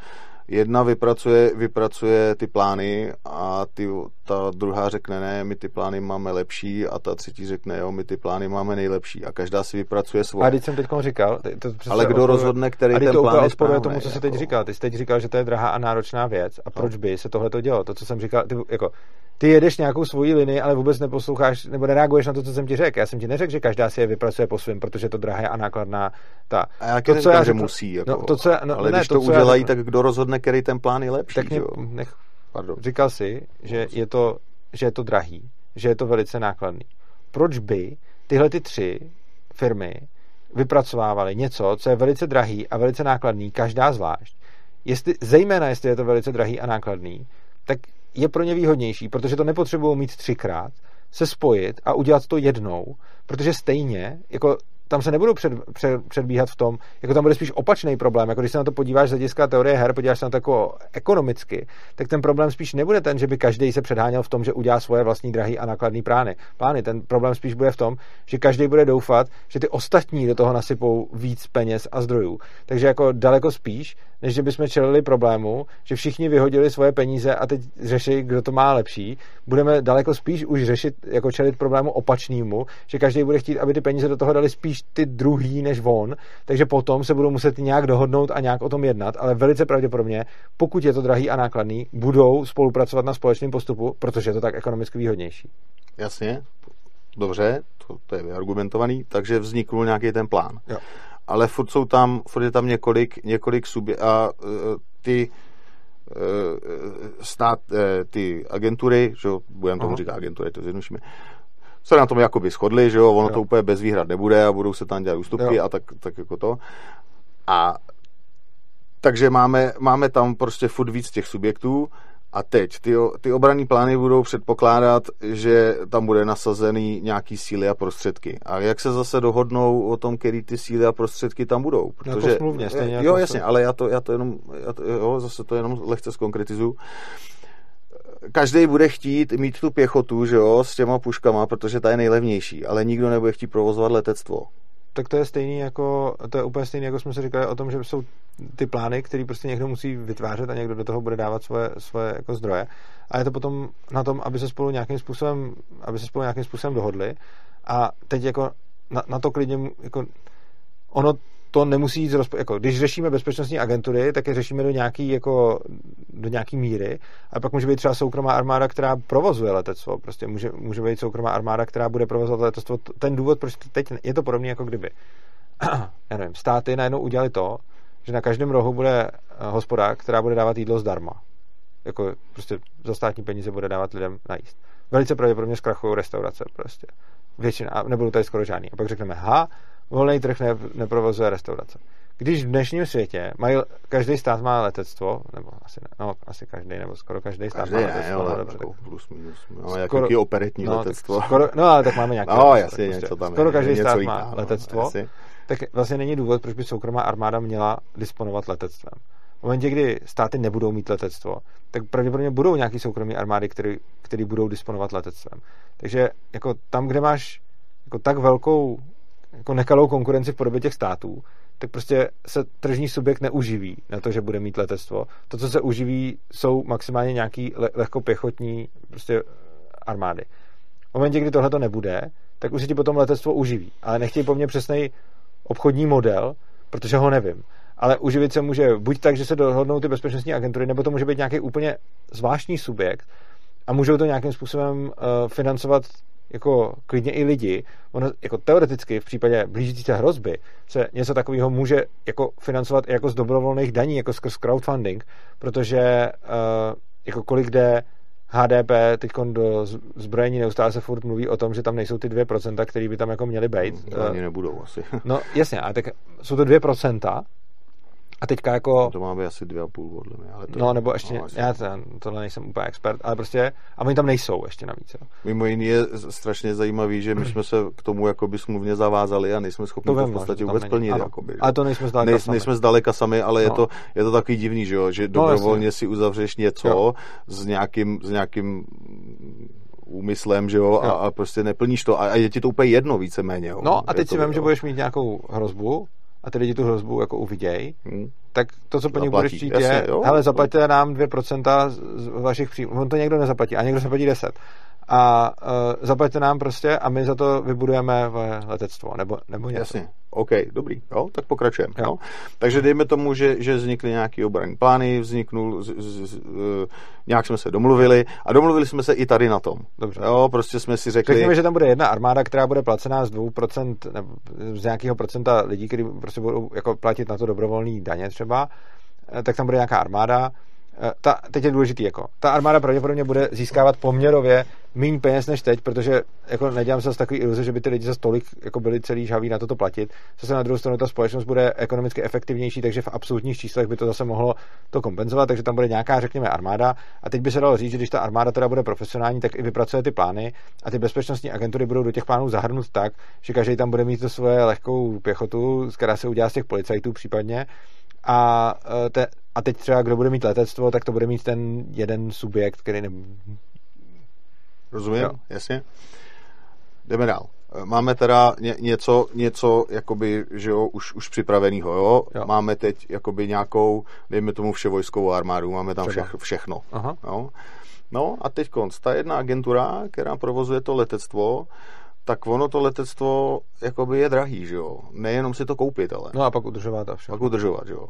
Jedna vypracuje, vypracuje ty plány a ty, ta druhá řekne ne, my ty plány máme lepší a ta třetí řekne jo, my ty plány máme nejlepší a každá si vypracuje svoje. A když jsem teď říkal, to Ale kdo rozhodne, který ten to plán je správný, tomu, co jsi teď jako- říkal. Ty jsi teď říkal, že to je drahá a náročná věc a proč no. by se tohle to dělo? To, co jsem říkal, ty, jako, ty jedeš nějakou svoji linii, ale vůbec neposloucháš nebo nereaguješ na to, co jsem ti řekl. Já jsem ti neřekl, že každá si je vypracuje po svém, protože to drahé a nákladná. Ta. A jak to, co já řekl, musí, jako, no, to, co, no, ale ne, když to, to udělají, tak kdo rozhodne, který ten plán je lepší? Tak mě, nech, Pardon. Říkal si, že je, to, že je to drahý, že je to velice nákladný. Proč by tyhle ty tři firmy vypracovávaly něco, co je velice drahý a velice nákladný, každá zvlášť, jestli, zejména jestli je to velice drahý a nákladný, tak je pro ně výhodnější, protože to nepotřebují mít třikrát, se spojit a udělat to jednou, protože stejně, jako tam se nebudou před, před, předbíhat v tom, jako tam bude spíš opačný problém, jako když se na to podíváš z hlediska teorie her, podíváš se na to jako ekonomicky, tak ten problém spíš nebude ten, že by každý se předháněl v tom, že udělá svoje vlastní drahý a nákladný plány. Plány, ten problém spíš bude v tom, že každý bude doufat, že ty ostatní do toho nasypou víc peněz a zdrojů. Takže jako daleko spíš, než že bychom čelili problému, že všichni vyhodili svoje peníze a teď řeší, kdo to má lepší, budeme daleko spíš už řešit, jako čelit problému opačnému, že každý bude chtít, aby ty peníze do toho dali spíš ty druhý než on, takže potom se budou muset nějak dohodnout a nějak o tom jednat, ale velice pravděpodobně, pokud je to drahý a nákladný, budou spolupracovat na společném postupu, protože je to tak ekonomicky výhodnější. Jasně, dobře, to, to je vyargumentovaný, takže vznikl nějaký ten plán. Jo. Ale furt jsou tam, furt je tam několik, několik subje a uh, ty uh, stát, uh, ty agentury, že budeme tomu říkat agentury, to zjednodušíme, se na tom jakoby shodli, že jo, ono jo. to úplně bez výhrad nebude a budou se tam dělat ústupky jo. a tak, tak jako to. A takže máme, máme tam prostě furt víc těch subjektů a teď ty, ty obranní plány budou předpokládat, že tam bude nasazený nějaký síly a prostředky. A jak se zase dohodnou o tom, který ty síly a prostředky tam budou? Protože, jako smluvně, stejně Jo, jako jasně, ale já to, já to jenom, já to, jo, zase to jenom lehce zkonkretizuju každý bude chtít mít tu pěchotu, že jo, s těma puškama, protože ta je nejlevnější, ale nikdo nebude chtít provozovat letectvo tak to je stejný jako, to je úplně stejný, jako jsme si říkali o tom, že jsou ty plány, které prostě někdo musí vytvářet a někdo do toho bude dávat svoje, svoje jako zdroje. A je to potom na tom, aby se spolu nějakým způsobem, aby se spolu nějakým způsobem dohodli. A teď jako na, na to klidně, jako ono to nemusí jít z rozpo- jako, když řešíme bezpečnostní agentury, tak je řešíme do nějaký, jako, do nějaký míry. A pak může být třeba soukromá armáda, která provozuje letectvo. Prostě může, může být soukromá armáda, která bude provozovat letectvo. Ten důvod, proč teď je to podobné, jako kdyby. [clears throat] Já nevím, státy najednou udělali to, že na každém rohu bude eh, hospoda, která bude dávat jídlo zdarma. Jako prostě za státní peníze bude dávat lidem najíst. Velice pravděpodobně zkrachují restaurace prostě. Většina, nebudou tady skoro žádný. A pak řekneme, ha, volný trh ne, neprovozuje restaurace. Když v dnešním světě mají, každý stát má letectvo, nebo asi, ne, no, asi každý, nebo skoro každý stát každý má ne, letectvo. ale no, dobře, jako plus minus. No, skoro, jaký operetní no, letectvo. Skoro, no, ale tak máme [laughs] nějaké. No, jasně, prostě. něco tam Skoro je, každý stát jiná, má no, letectvo. Jasně. Tak vlastně není důvod, proč by soukromá armáda měla disponovat letectvem. V momentě, kdy státy nebudou mít letectvo, tak pravděpodobně budou nějaký soukromí armády, které, které budou disponovat letectvem. Takže jako tam, kde máš jako tak velkou jako nekalou konkurenci v podobě těch států, tak prostě se tržní subjekt neuživí na to, že bude mít letectvo. To, co se uživí, jsou maximálně nějaký le- lehkopěchotní prostě armády. V momentě, kdy tohle to nebude, tak už se ti potom letectvo uživí. Ale nechtějí po mně přesný obchodní model, protože ho nevím. Ale uživit se může buď tak, že se dohodnou ty bezpečnostní agentury, nebo to může být nějaký úplně zvláštní subjekt a můžou to nějakým způsobem uh, financovat jako klidně i lidi. Ono, jako teoreticky v případě blížící se hrozby se něco takového může jako financovat i jako z dobrovolných daní, jako skrz crowdfunding, protože uh, jako kolik jde HDP teď do zbrojení neustále se furt mluví o tom, že tam nejsou ty 2%, které by tam jako měly být. Ani nebudou asi. no jasně, ale tak jsou to 2%, a teďka jako... To máme asi dvě a půl podle mě. Ale to no, nebo ještě, no, já ten, tohle nejsem úplně expert, ale prostě, a oni tam nejsou ještě navíc. Jo. Mimo jiný je strašně zajímavý, že my jsme se k tomu jakoby smluvně zavázali a nejsme schopni to, to v no, podstatě vůbec plnit. Ano, jakoby, ale to nejsme zdaleka Nej, sami. Nejsme zdaleka sami, ale no. je, to, je to takový divný, že, jo? že no, dobrovolně no, si uzavřeš něco jo. s nějakým, s nějakým úmyslem, že jo, jo. A, a prostě neplníš to a, a je ti to úplně jedno víceméně. Jo. No a teď si vím, že budeš mít nějakou hrozbu, a ty lidi tu hrozbu jako uviděj, hmm. tak to, co po nich budeš chtít, je, hele, zaplaťte nám 2% z vašich příjmů. On to někdo nezaplatí, a někdo zaplatí 10 a uh, zaplaťte nám prostě a my za to vybudujeme letectvo, nebo, nebo něco. Jasně, OK, dobrý, jo, tak pokračujeme. Jo. Jo. Takže dejme tomu, že, že vznikly nějaké obranné plány, vzniknul, z, z, z, uh, nějak jsme se domluvili a domluvili jsme se i tady na tom. Dobře. Jo, prostě jsme si řekli... Řekněme, že tam bude jedna armáda, která bude placená z 2%, nebo z nějakého procenta lidí, kteří prostě budou jako platit na to dobrovolný daně třeba, eh, tak tam bude nějaká armáda, Eh, ta, teď je důležitý, jako, ta armáda pravděpodobně bude získávat poměrově méně peněz než teď, protože jako nedělám se z takový iluze, že by ty lidi za tolik jako byli celý žaví na toto platit. Zase na druhou stranu ta společnost bude ekonomicky efektivnější, takže v absolutních číslech by to zase mohlo to kompenzovat, takže tam bude nějaká, řekněme, armáda. A teď by se dalo říct, že když ta armáda teda bude profesionální, tak i vypracuje ty plány a ty bezpečnostní agentury budou do těch plánů zahrnout tak, že každý tam bude mít to svoje lehkou pěchotu, která se udělá z těch policajtů případně a, e, te, a teď třeba, kdo bude mít letectvo, tak to bude mít ten jeden subjekt, který ne... Rozumím, jo. jasně. Jdeme dál. E, máme teda ně, něco, něco jakoby, že jo, už, už připraveného, jo? jo? Máme teď jakoby nějakou, dejme tomu vševojskovou armádu, máme tam všech, všechno. Aha. Jo? No a teď konc, ta jedna agentura, která provozuje to letectvo, tak ono to letectvo jakoby je drahý, že jo. Nejenom si to koupit, ale. No a pak udržovat a všechno. Pak udržovat, že jo.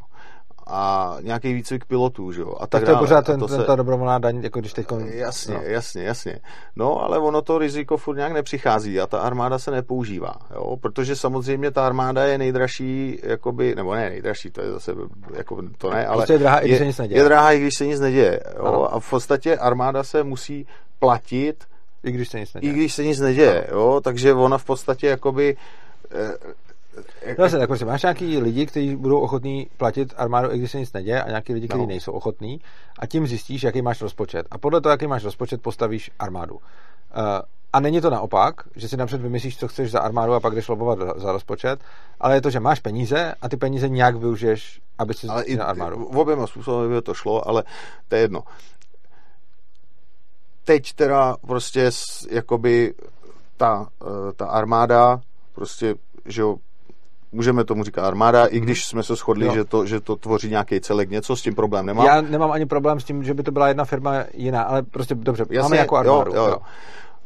A nějaký výcvik pilotů, že jo. A tak, tak to dále. je pořád ten, se... ta dobrovolná daň, jako když teď... Jasně, no. jasně, jasně. No, ale ono to riziko furt nějak nepřichází a ta armáda se nepoužívá, jo. Protože samozřejmě ta armáda je nejdražší, jakoby, nebo ne nejdražší, to je zase, jako to ne, ale... Prostě je drahá, i když se nic neděje. Je drahá, i když se nic neděje, jo. A v podstatě armáda se musí platit I když se nic neděje. I když se nic neděje, no. jo, takže ona v podstatě jakoby No Zase, tak prostě máš nějaký lidi, kteří budou ochotní platit armádu, i když se nic neděje, a nějaký lidi, kteří no. nejsou ochotní, a tím zjistíš, jaký máš rozpočet. A podle toho, jaký máš rozpočet, postavíš armádu. Uh, a není to naopak, že si napřed vymyslíš, co chceš za armádu a pak jdeš lobovat za rozpočet, ale je to, že máš peníze a ty peníze nějak využiješ, aby si ale na armádu. V oběma způsoby by to šlo, ale to je jedno. Teď teda prostě jakoby ta, eh, ta armáda prostě, že jo, můžeme tomu říkat armáda, i když jsme se shodli, že to, že to tvoří nějaký celek, něco s tím problém nemám. Já nemám ani problém s tím, že by to byla jedna firma jiná, ale prostě dobře, Jasně, máme jako armádu. Jo, jo, jo.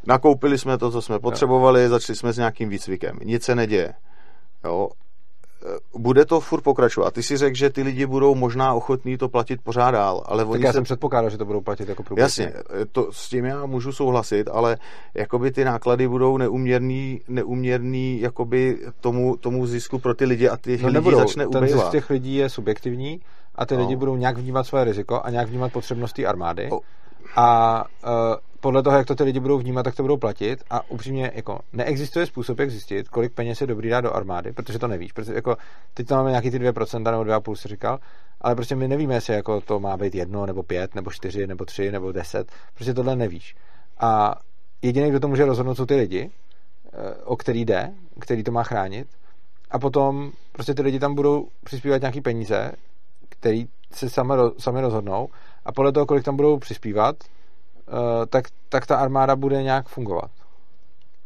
Nakoupili jsme to, co jsme potřebovali, jo. začali jsme s nějakým výcvikem. Nic se neděje. Jo. Eh, bude to furt pokračovat. A ty si řekl, že ty lidi budou možná ochotní to platit pořád dál, ale tak já se... jsem předpokládal, že to budou platit jako průběžně. Jasně, eh, to, s tím já můžu souhlasit, ale jakoby ty náklady budou neuměrný, neuměrný jakoby tomu, tomu zisku pro ty lidi a ty no, lidi nebudou. začne ubejvat. Ten zisk těch lidí je subjektivní a ty no. lidi budou nějak vnímat své riziko a nějak vnímat potřebnosti armády. Oh. A uh, podle toho, jak to ty lidi budou vnímat, tak to budou platit a upřímně jako neexistuje způsob, jak zjistit, kolik peněz je dobrý dát do armády, protože to nevíš. Protože jako teď tam máme nějaký ty 2% nebo 2,5 si říkal, ale prostě my nevíme, jestli jako to má být jedno, nebo pět, nebo čtyři, nebo tři, nebo deset. Prostě tohle nevíš. A jediný, kdo to může rozhodnout, jsou ty lidi, eh, o který jde, který to má chránit. A potom prostě ty lidi tam budou přispívat nějaký peníze, který se sami, sami rozhodnou a podle toho, kolik tam budou přispívat, tak, tak ta armáda bude nějak fungovat.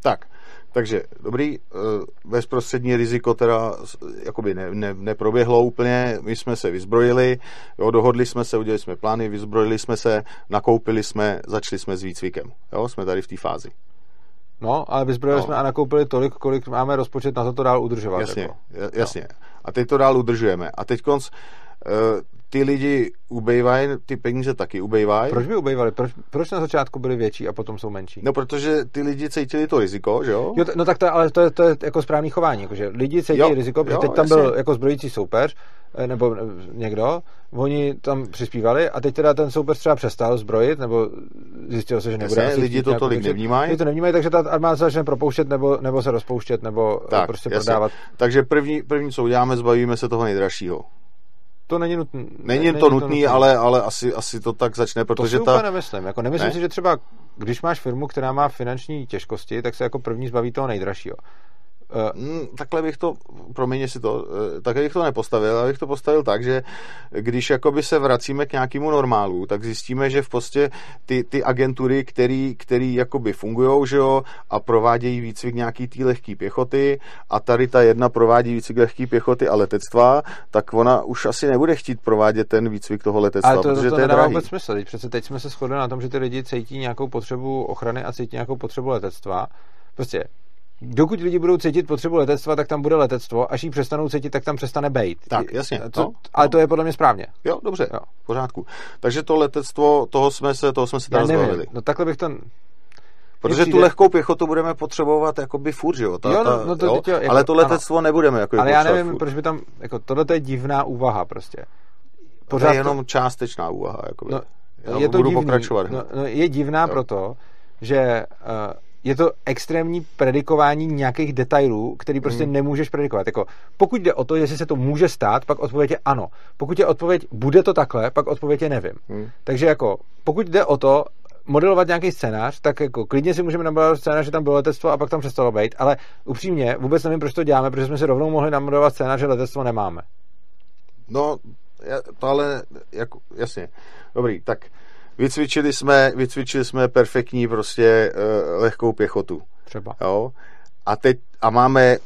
Tak, takže dobrý, eh, bezprostřední riziko teda jakoby ne, ne, neproběhlo úplně, my jsme se vyzbrojili, jo, dohodli jsme se, udělali jsme plány, vyzbrojili jsme se, nakoupili jsme, začali jsme s výcvikem, jo, jsme tady v té fázi. No, ale vyzbrojili no. jsme a nakoupili tolik, kolik máme rozpočet na to to dál udržovat. Jasně, jako. jasně. No. A teď to dál udržujeme. A teď konc, eh, ty lidi ubejvají, ty peníze taky ubejvají. Proč by ubejvali? Proč, proč na začátku byly větší a potom jsou menší? No, protože ty lidi cítili to riziko, že jo? jo no tak to, ale to je, to je jako správný chování, jakože lidi cítí jo, riziko, protože jo, teď tam jasně. byl jako zbrojící soupeř, eh, nebo eh, někdo, oni tam přispívali a teď teda ten soupeř třeba přestal zbrojit, nebo zjistil se, že nebude. Jasně, lidi to tolik nevnímají. Lidi to nevnímají, takže ta armáda se začne propouštět nebo, nebo se rozpouštět, nebo tak, prostě jasně. prodávat. Takže první, první, co uděláme, zbavíme se toho nejdražšího to není nutné. Není, není to nutné, ale, ale asi, asi to tak začne, protože to si ta... nemyslím. Jako nemyslím ne? si, že třeba, když máš firmu, která má finanční těžkosti, tak se jako první zbaví toho nejdražšího. Uh, takhle bych to, promiň si to, eh, takhle bych to nepostavil, ale bych to postavil tak, že když jakoby se vracíme k nějakému normálu, tak zjistíme, že v podstatě ty, ty agentury, který, který jakoby fungujou, že jo, a provádějí výcvik nějaký té lehké pěchoty a tady ta jedna provádí výcvik lehké pěchoty a letectva, tak ona už asi nebude chtít provádět ten výcvik toho letectva, ale to, protože to, to je nedává vůbec smysl. Teď přece teď jsme se shodli na tom, že ty lidi cítí nějakou potřebu ochrany a cítí nějakou potřebu letectva. Prostě dokud lidi budou cítit potřebu letectva, tak tam bude letectvo, až ji přestanou cítit, tak tam přestane být. Tak, jasně. To, no, ale no. to je podle mě správně. Jo, dobře, jo. v pořádku. Takže to letectvo, toho jsme se, toho jsme se teda zbavili. No takhle bych to... Protože tu lehkou pěchotu budeme potřebovat jakoby furt, že jo? Ta, jo, no, no to, jo? Jako, ale to letectvo ano. nebudeme jako Ale já nevím, furt. proč by tam, jako tohle je divná úvaha prostě. Pořád to je jenom to... částečná úvaha, jakoby. No, je to budu divný, pokračovat. No, no, je divná jo. proto, že uh, je to extrémní predikování nějakých detailů, který prostě hmm. nemůžeš predikovat. Jako, pokud jde o to, jestli se to může stát, pak odpověď je ano. Pokud je odpověď, bude to takhle, pak odpověď je nevím. Hmm. Takže jako, pokud jde o to, modelovat nějaký scénář, tak jako klidně si můžeme namodelovat scénář, že tam bylo letectvo a pak tam přestalo být, ale upřímně vůbec nevím, proč to děláme, protože jsme si rovnou mohli namodelovat scénář, že letectvo nemáme. No, to ale, jako, jasně. Dobrý, tak Vycvičili jsme, vycvičili jsme perfektní prostě uh, lehkou pěchotu. Třeba. Jo? A teď, a máme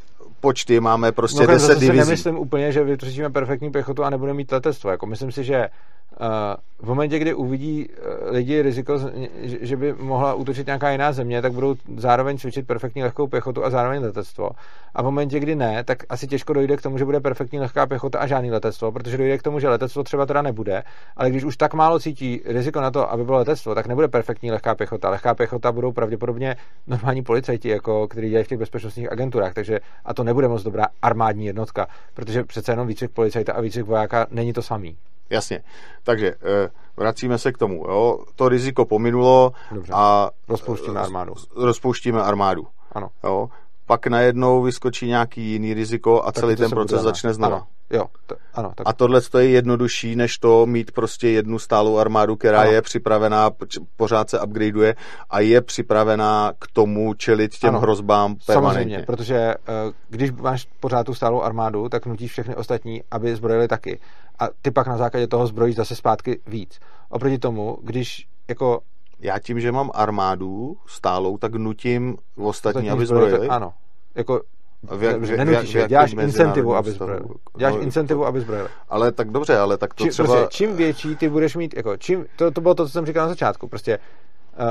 počty, máme prostě no, 10 divizí. nemyslím úplně, že vytvoříme perfektní pěchotu a nebudeme mít letectvo. Jako myslím si, že v momentě, kdy uvidí eh, lidi riziko, že by mohla útočit nějaká jiná země, tak budou zároveň cvičit perfektní lehkou pěchotu a zároveň letectvo. A v momentě, kdy ne, tak asi těžko dojde k tomu, že bude perfektní lehká pěchota a žádný letectvo, protože dojde k tomu, že letectvo třeba teda nebude, ale když už tak málo cítí riziko na to, aby bylo letectvo, tak nebude perfektní lehká pěchota. Lehká pěchota budou pravděpodobně normální policajti, jako, kteří dělají v těch bezpečnostních agenturách, takže a to nebude moc dobrá armádní jednotka, protože přece jenom výcvik policajta a výcvik vojáka není to samý. Jasně. Takže eh, vracíme se k tomu. Jo? To riziko pominulo Dobře. a Rozpouštíme armádu. rozpouštíme armádu. Ano. Jo? Pak najednou vyskočí nějaký jiný riziko a Tak celý ten proces začne znova. Ano, jo, to, ano, tak A tohle to je jednodušší, než to mít prostě jednu stálou armádu, která Ano. je připravená, pořád se upgradeuje a je připravená k tomu čelit těm Ano. hrozbám permanentně. Samozřejmě, protože eh, když máš pořád tu stálou armádu, tak nutíš všechny ostatní, aby zbrojili taky. A ty pak na základě toho zbrojíš zase zpátky víc. Oproti tomu, když jako Já tím, že mám armádu stálou, tak nutím ostatní, aby zbrojili, Ano. Jako v jak- ne, jak- nenutíš v jakém děláš incentivu, aby zbrojili. Děláš No, incentivu, aby zbrojili. Ale tak dobře, ale tak to Či, třeba... prostě, čím větší ty budeš mít, jako, čím, to, to bylo to, co jsem říkal na začátku, prostě uh,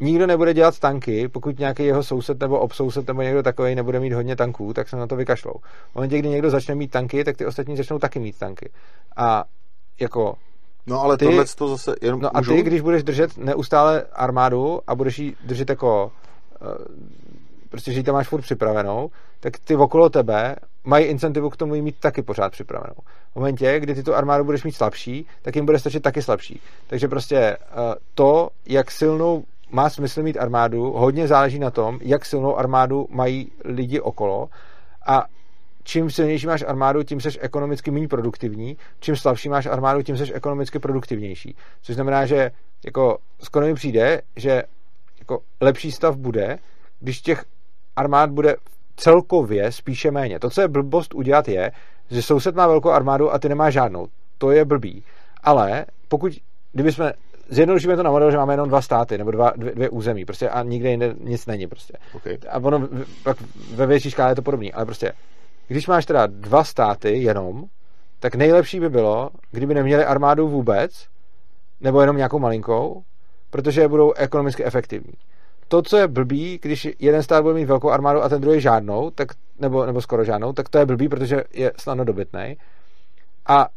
nikdo nebude dělat tanky, pokud nějaký jeho soused nebo obsoused nebo někdo takový nebude mít hodně tanků, tak se na to vykašlou. V momentě, kdy někdo začne mít tanky, tak ty ostatní začnou taky mít tanky. A jako, No ale ty- tohle to zase jenom no a můžu? ty, když budeš držet neustále armádu a budeš ji držet jako uh, prostě, že ji tam máš furt připravenou, tak ty okolo tebe mají incentivu k tomu ji mít taky pořád připravenou. V momentě, kdy ty tu armádu budeš mít slabší, tak jim bude stačit taky slabší. Takže prostě uh, to, jak silnou má smysl mít armádu, hodně záleží na tom, jak silnou armádu mají lidi okolo a čím silnější máš armádu, tím seš ekonomicky méně produktivní, čím slabší máš armádu, tím seš ekonomicky produktivnější. Což znamená, že jako skoro mi přijde, že jako lepší stav bude, když těch armád bude celkově spíše méně. To, co je blbost udělat, je, že soused má velkou armádu a ty nemá žádnou. To je blbý. Ale pokud, kdyby jsme zjednodušíme to na model, že máme jenom dva státy nebo dva, dvě, dvě území prostě a nikde jinde nic není prostě. Okay. A ono pak ve větší škále je to podobný, ale prostě když máš teda dva státy jenom, tak nejlepší by bylo, kdyby neměli armádu vůbec, nebo jenom nějakou malinkou, protože budou ekonomicky efektivní. To, co je blbý, když jeden stát bude mít velkou armádu a ten druhý žádnou, tak, nebo, nebo skoro žádnou, tak to je blbý, protože je snadno dobytný. A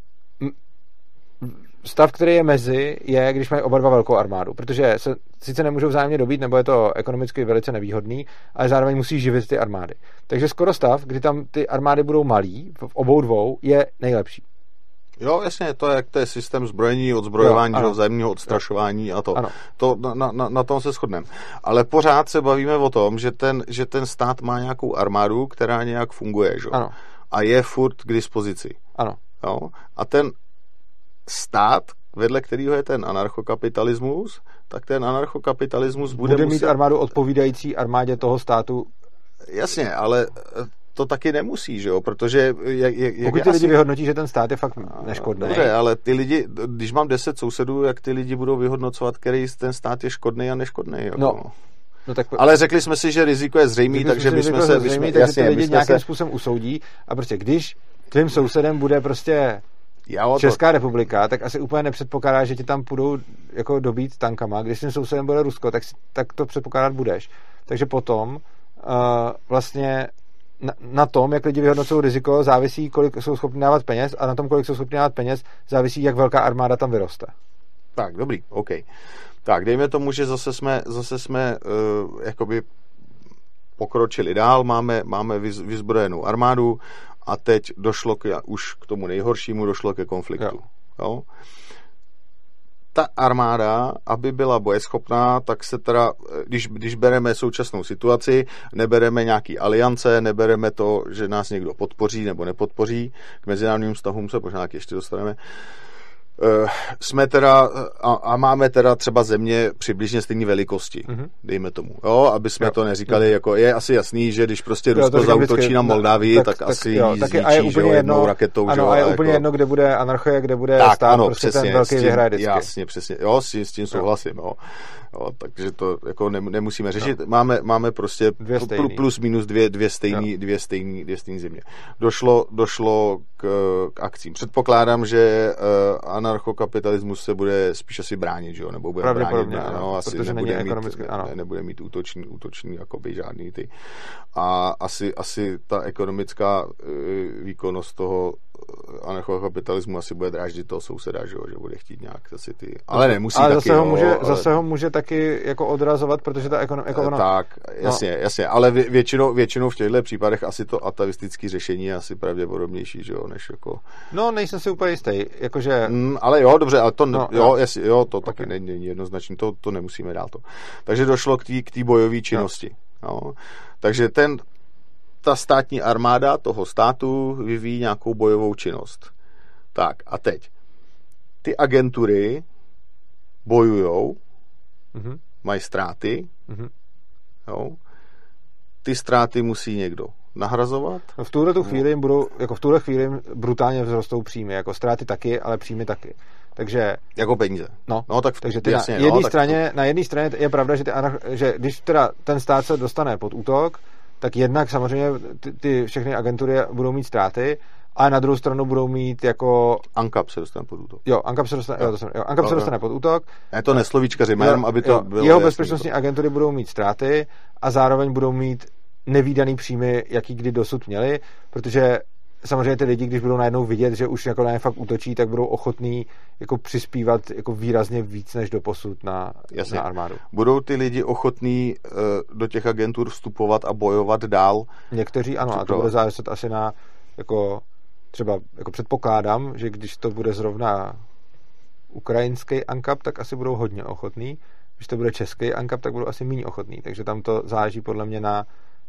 stav, který je mezi, je, když mají oba dva velkou armádu, protože se sice nemůžou vzájemně dobít, nebo je to ekonomicky velice nevýhodný, ale zároveň musí živit ty armády. Takže skoro stav, kdy tam ty armády budou malý, v obou dvou, je nejlepší. Jo, jasně, to je, jak to je systém zbrojení, odzbrojování, Jo, ano. že jo, odstrašování a to. Ano. to na, na, na tom se shodneme. Ale pořád se bavíme o tom, že ten, že ten stát má nějakou armádu, která nějak funguje, že jo? Ano, A je furt k dispozici. ano. Jo? A ten stát, vedle kterého je ten anarchokapitalismus, tak ten anarchokapitalismus bude, Bude, muset... mít armádu odpovídající armádě toho státu. Jasně, ale eh, to taky nemusí, že jo? Protože jak, jak, jak Pokud je ty lidi asi- vyhodnotí, že ten stát je fakt neškodný. Dobře, ale ty lidi, když mám 10 sousedů, jak ty lidi budou vyhodnocovat, který ten stát je škodný a neškodný. Jako. No, No tak Ale řekli jsme si, že riziko je zřejmý, Řekli takže jsme bychom že se... zřejmě, takže jasně, ty lidi nějakým se, způsobem usoudí a prostě když tvým sousedem bude prostě jo, to, Česká republika, tak asi úplně nepředpokládá, že ti tam půjdou jako dobít tankama. Když tím sousedem bude Rusko, tak, si- tak to předpokládat budeš. Takže potom uh, vlastně na, na tom, jak lidi vyhodnocují riziko, závisí, kolik jsou schopni dávat peněz a na tom, kolik jsou schopni dávat peněz, závisí, jak velká armáda tam vyroste. Tak, dobrý, OK. Tak, dejme tomu, že zase jsme, zase jsme uh, jakoby pokročili dál, máme, máme vyz, vyzbrojenou armádu a teď došlo k, už k tomu nejhoršímu, došlo ke konfliktu. Jo. Jo. Ta armáda, aby byla bojeschopná, tak se teda, když, když bereme současnou situaci, nebereme nějaký aliance, nebereme to, že nás někdo podpoří nebo nepodpoří, k mezinárodním vztahům se možná taky ještě dostaneme, Eh, jsme teda a, a máme teda třeba země přibližně stejné velikosti, Mhm. dejme tomu, jo, aby jsme Jo. to neříkali, jako je asi jasný, že když prostě Jo, Rusko zautočí vždycky, na no, Moldávii, tak, tak- asi jo, taky a je zničí, že úplně jo, jedno- jednou raketou, že Ano, jo, a je jako- úplně jedno, kde bude anarchie, kde bude tak, stát, ano, prostě přesně, ten velký tím, vyhraje vždycky. Jasně, přesně, jo, s, tím- s tím souhlasím, jo. jo. Takže to jako nem, nemusíme řešit. Máme, máme prostě Dvě pl- stejný. plus minus dvě, dvě stejný, dvě stejný, dvě stejný země. Došlo, došlo k, k akcím. Předpokládám, že uh, anarchokapitalismus se bude spíš asi bránit, že jo, nebo bude bránit, Pravděpodobně, no, asi protože není nebude mít, ekonomicky- ne, ano. ne, nebude mít útočný, útočný jakoby žádný ty. A asi, asi ta ekonomická uh, výkonnost toho anarchokapitalismu asi bude dráždit toho souseda, že, jo, že bude chtít nějak asi ty... Ale nemusí ale taky, zase, ho jo, může, ale... zase ho může taky jako odrazovat, protože ta ekonomika... Jako ono, Tak, jasně, no. jasně, ale vě- většinou, většinou v těchto případech asi to atavistické řešení je asi pravděpodobnější, že jo, než jako... No, nejsem si úplně jistý, jakože... Mm, ale jo, dobře, ale to, No, no, jo. jo, jasně, jo, to Ok. taky není, není jednoznačné, to, to nemusíme dál to. Takže došlo k té k bojové činnosti. No. Takže ten, ta státní armáda toho státu vyvíjí nějakou bojovou činnost. Tak a teď. Ty agentury bojujou, Mhm, mají ztráty, mhm. jo. ty ztráty musí někdo nahrazovat. No v tuhle tu chvíli jim budou, jako v tuhle chvíli jim brutálně vzrostou příjmy, jako ztráty taky, ale příjmy taky. Takže, Jako peníze. no, No, tak takže ty jasně, na no, jedné tak straně, na jedné straně je pravda, že, ty, že když teda ten stát se dostane pod útok, tak jednak samozřejmě ty, ty všechny agentury budou mít ztráty, ale na druhou stranu budou mít jako ANKAP se dostane pod útok. Jo, Ankap se dostane, jo. to jsem, jo, Ankap Jo, se jo. dostane pod útok. Ne, to neslovíčkaři, jenom aby to jo, bylo Jeho bezpečnostní to. agentury budou mít ztráty a zároveň budou mít nevýdaný příjmy, jaký kdy dosud měli, protože samozřejmě ty lidi, když budou najednou vidět, že už jako na ně fakt útočí, tak budou ochotní jako přispívat jako výrazně víc než do posud na, Jasně. na armádu. Budou ty lidi ochotní uh, do těch agentur vstupovat a bojovat dál? Někteří ano, a to bude záviset asi na jako třeba jako předpokládám, že když to bude zrovna ukrajinský ankap, tak asi budou hodně ochotný. Když to bude český ankap, tak budou asi méně ochotný. Takže tam to záleží podle mě na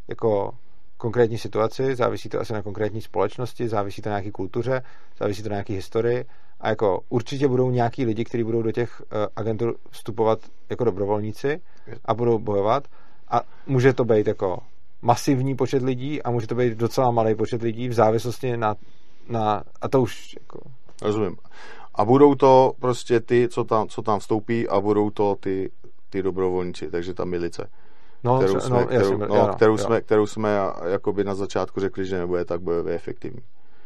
jako konkrétní situaci, závisí to asi na konkrétní společnosti, závisí to na nějaké kultuře, závisí to na nějaké historii a jako určitě budou nějaký lidi, kteří budou do těch uh, agentur vstupovat jako dobrovolníci a budou bojovat a může to být jako masivní počet lidí a může to být docela malý počet lidí v závislosti na, na a to už jako, Rozumím. A budou to prostě ty, co tam, co tam vstoupí a budou to ty, ty dobrovolníci, takže ta milice, no, kterou jsme, no, kterou, jasně, no, jo, kterou, jo. jsme, kterou jsme jakoby na začátku řekli, že nebude tak bojově efektivní.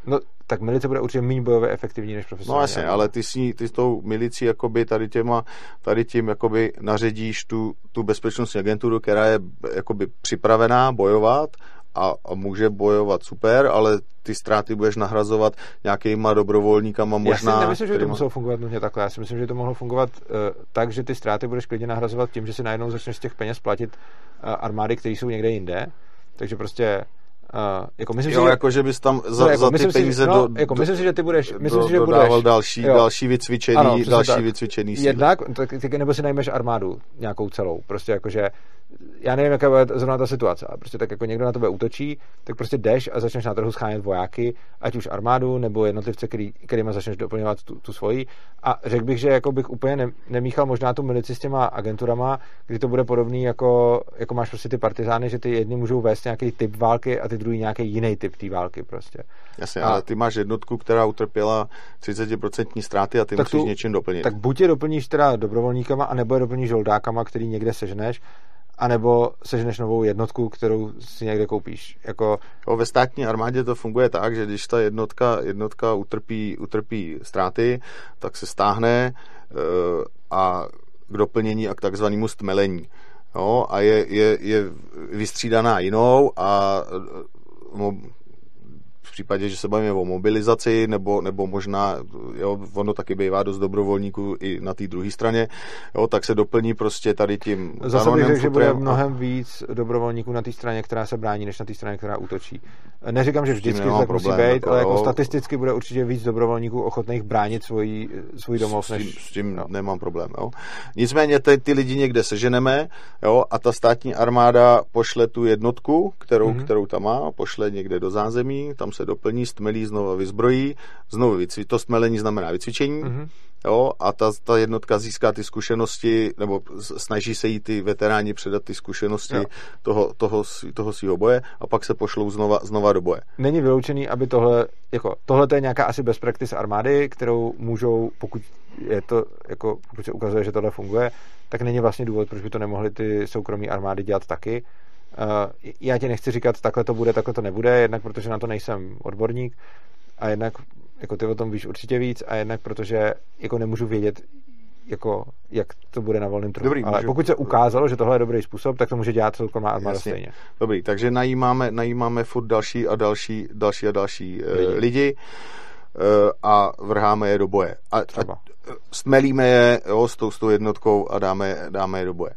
No, tak milice bude určitě méně bojově efektivní než profesionální. No jasně, ale ty, s ní, ty s tou milicí jakoby tady, těma, tady tím jakoby naředíš tu, tu bezpečnostní agenturu, která je jakoby připravená bojovat a, a může bojovat super, ale ty ztráty budeš nahrazovat nějakýma dobrovolníkama možná. Já si nemyslím, že by to muselo fungovat nutně takhle. Já si myslím, že to mohlo fungovat uh, tak, že ty ztráty budeš klidně nahrazovat tím, že si najednou začneš z těch peněz platit uh, armády, které jsou někde jinde. Takže prostě uh, jako myslím Jo, si, že, jako že bys tam za, No, jako za ty myslím si, peníze no, do, jako myslím si, že ty budeš, myslím do, si, že dodával budeš, další, jo. další vycvičený, Ano, další tak. vycvičený síly. Jednak, tak, nebo si najmeš armádu nějakou celou. Prostě jakože, já nevím, jaká bude zrovna ta situace, ale prostě tak jako někdo na tebe útočí, tak prostě jdeš a začneš na trhu schánět vojáky, ať už armádu, nebo jednotlivce, který, kterýma začneš doplňovat tu, tu svoji. A řekl bych, že jako bych úplně ne, nemíchal možná tu milici s těma agenturama, kdy to bude podobný, jako, jako máš prostě ty partizány, že ty jedni můžou vést nějaký typ války a ty druhý nějaký jiný typ té války prostě. Jasně, A- ale ty máš jednotku, která utrpěla 30% ztráty a ty musíš tu- něčím doplnit. Tak buď je doplníš teda dobrovolníkama, anebo je doplníš žoldákama, který někde seženeš, anebo seženeš novou jednotku, kterou si někde koupíš. Jako, Jo, ve státní armádě to funguje tak, že když ta jednotka, jednotka utrpí, utrpí ztráty, tak se stáhne eh, a k doplnění a k takzvanému stmelení. Jo, a je, je, je vystřídaná jinou a eh, v případě, že se bavíme o mobilizaci, nebo, nebo možná, jo, ono taky bývá dost dobrovolníků i na té druhé straně, jo, tak se doplní prostě tady tím zase bych řekl, že bude futrem a- mnohem víc dobrovolníků na té straně, která se brání, než na té straně, která útočí. Neříkám, že vždycky to tak musí problém, být, jako ale jako jo. statisticky bude určitě víc dobrovolníků ochotných bránit svůj, svůj domov, s tím, než... s tím no. nemám problém. Jo. Nicméně ty, ty lidi někde seženeme jo, a ta státní armáda pošle tu jednotku, kterou, Mhm. mm-hmm. kterou tam má, pošle někde do zázemí, tam se doplní, stmelí, znovu vyzbrojí, znovu vycvi- to stmelení znamená vycvičení, Mhm. mm-hmm. jo, a ta, ta jednotka získá ty zkušenosti, nebo snaží se jí ty veteráni předat ty zkušenosti Jo. toho, toho, toho svého boje a pak se pošlou znova, znova do boje. není vyloučený, aby tohle, jako, tohle to je nějaká asi best practice armády, kterou můžou, pokud je to, jako, pokud se ukazuje, že tohle funguje, tak není vlastně důvod, proč by to nemohly ty soukromé armády dělat taky. Uh, já ti nechci říkat, takhle to bude, takhle to nebude, jednak protože na to nejsem odborník a jednak jako ty o tom víš určitě víc a jednak protože jako nemůžu vědět, jako, jak to bude na volném trhu. Dobrý, Ale můžu- pokud se ukázalo, že tohle je dobrý způsob, tak to může dělat soukromá armáda Jasně. stejně. Dobrý, takže najímáme, najímáme furt další a další, další a další lidi. Lidi. lidi. a vrháme je do boje. A, a stmelíme je jo, s, tou, s tou jednotkou a dáme, dáme je do boje.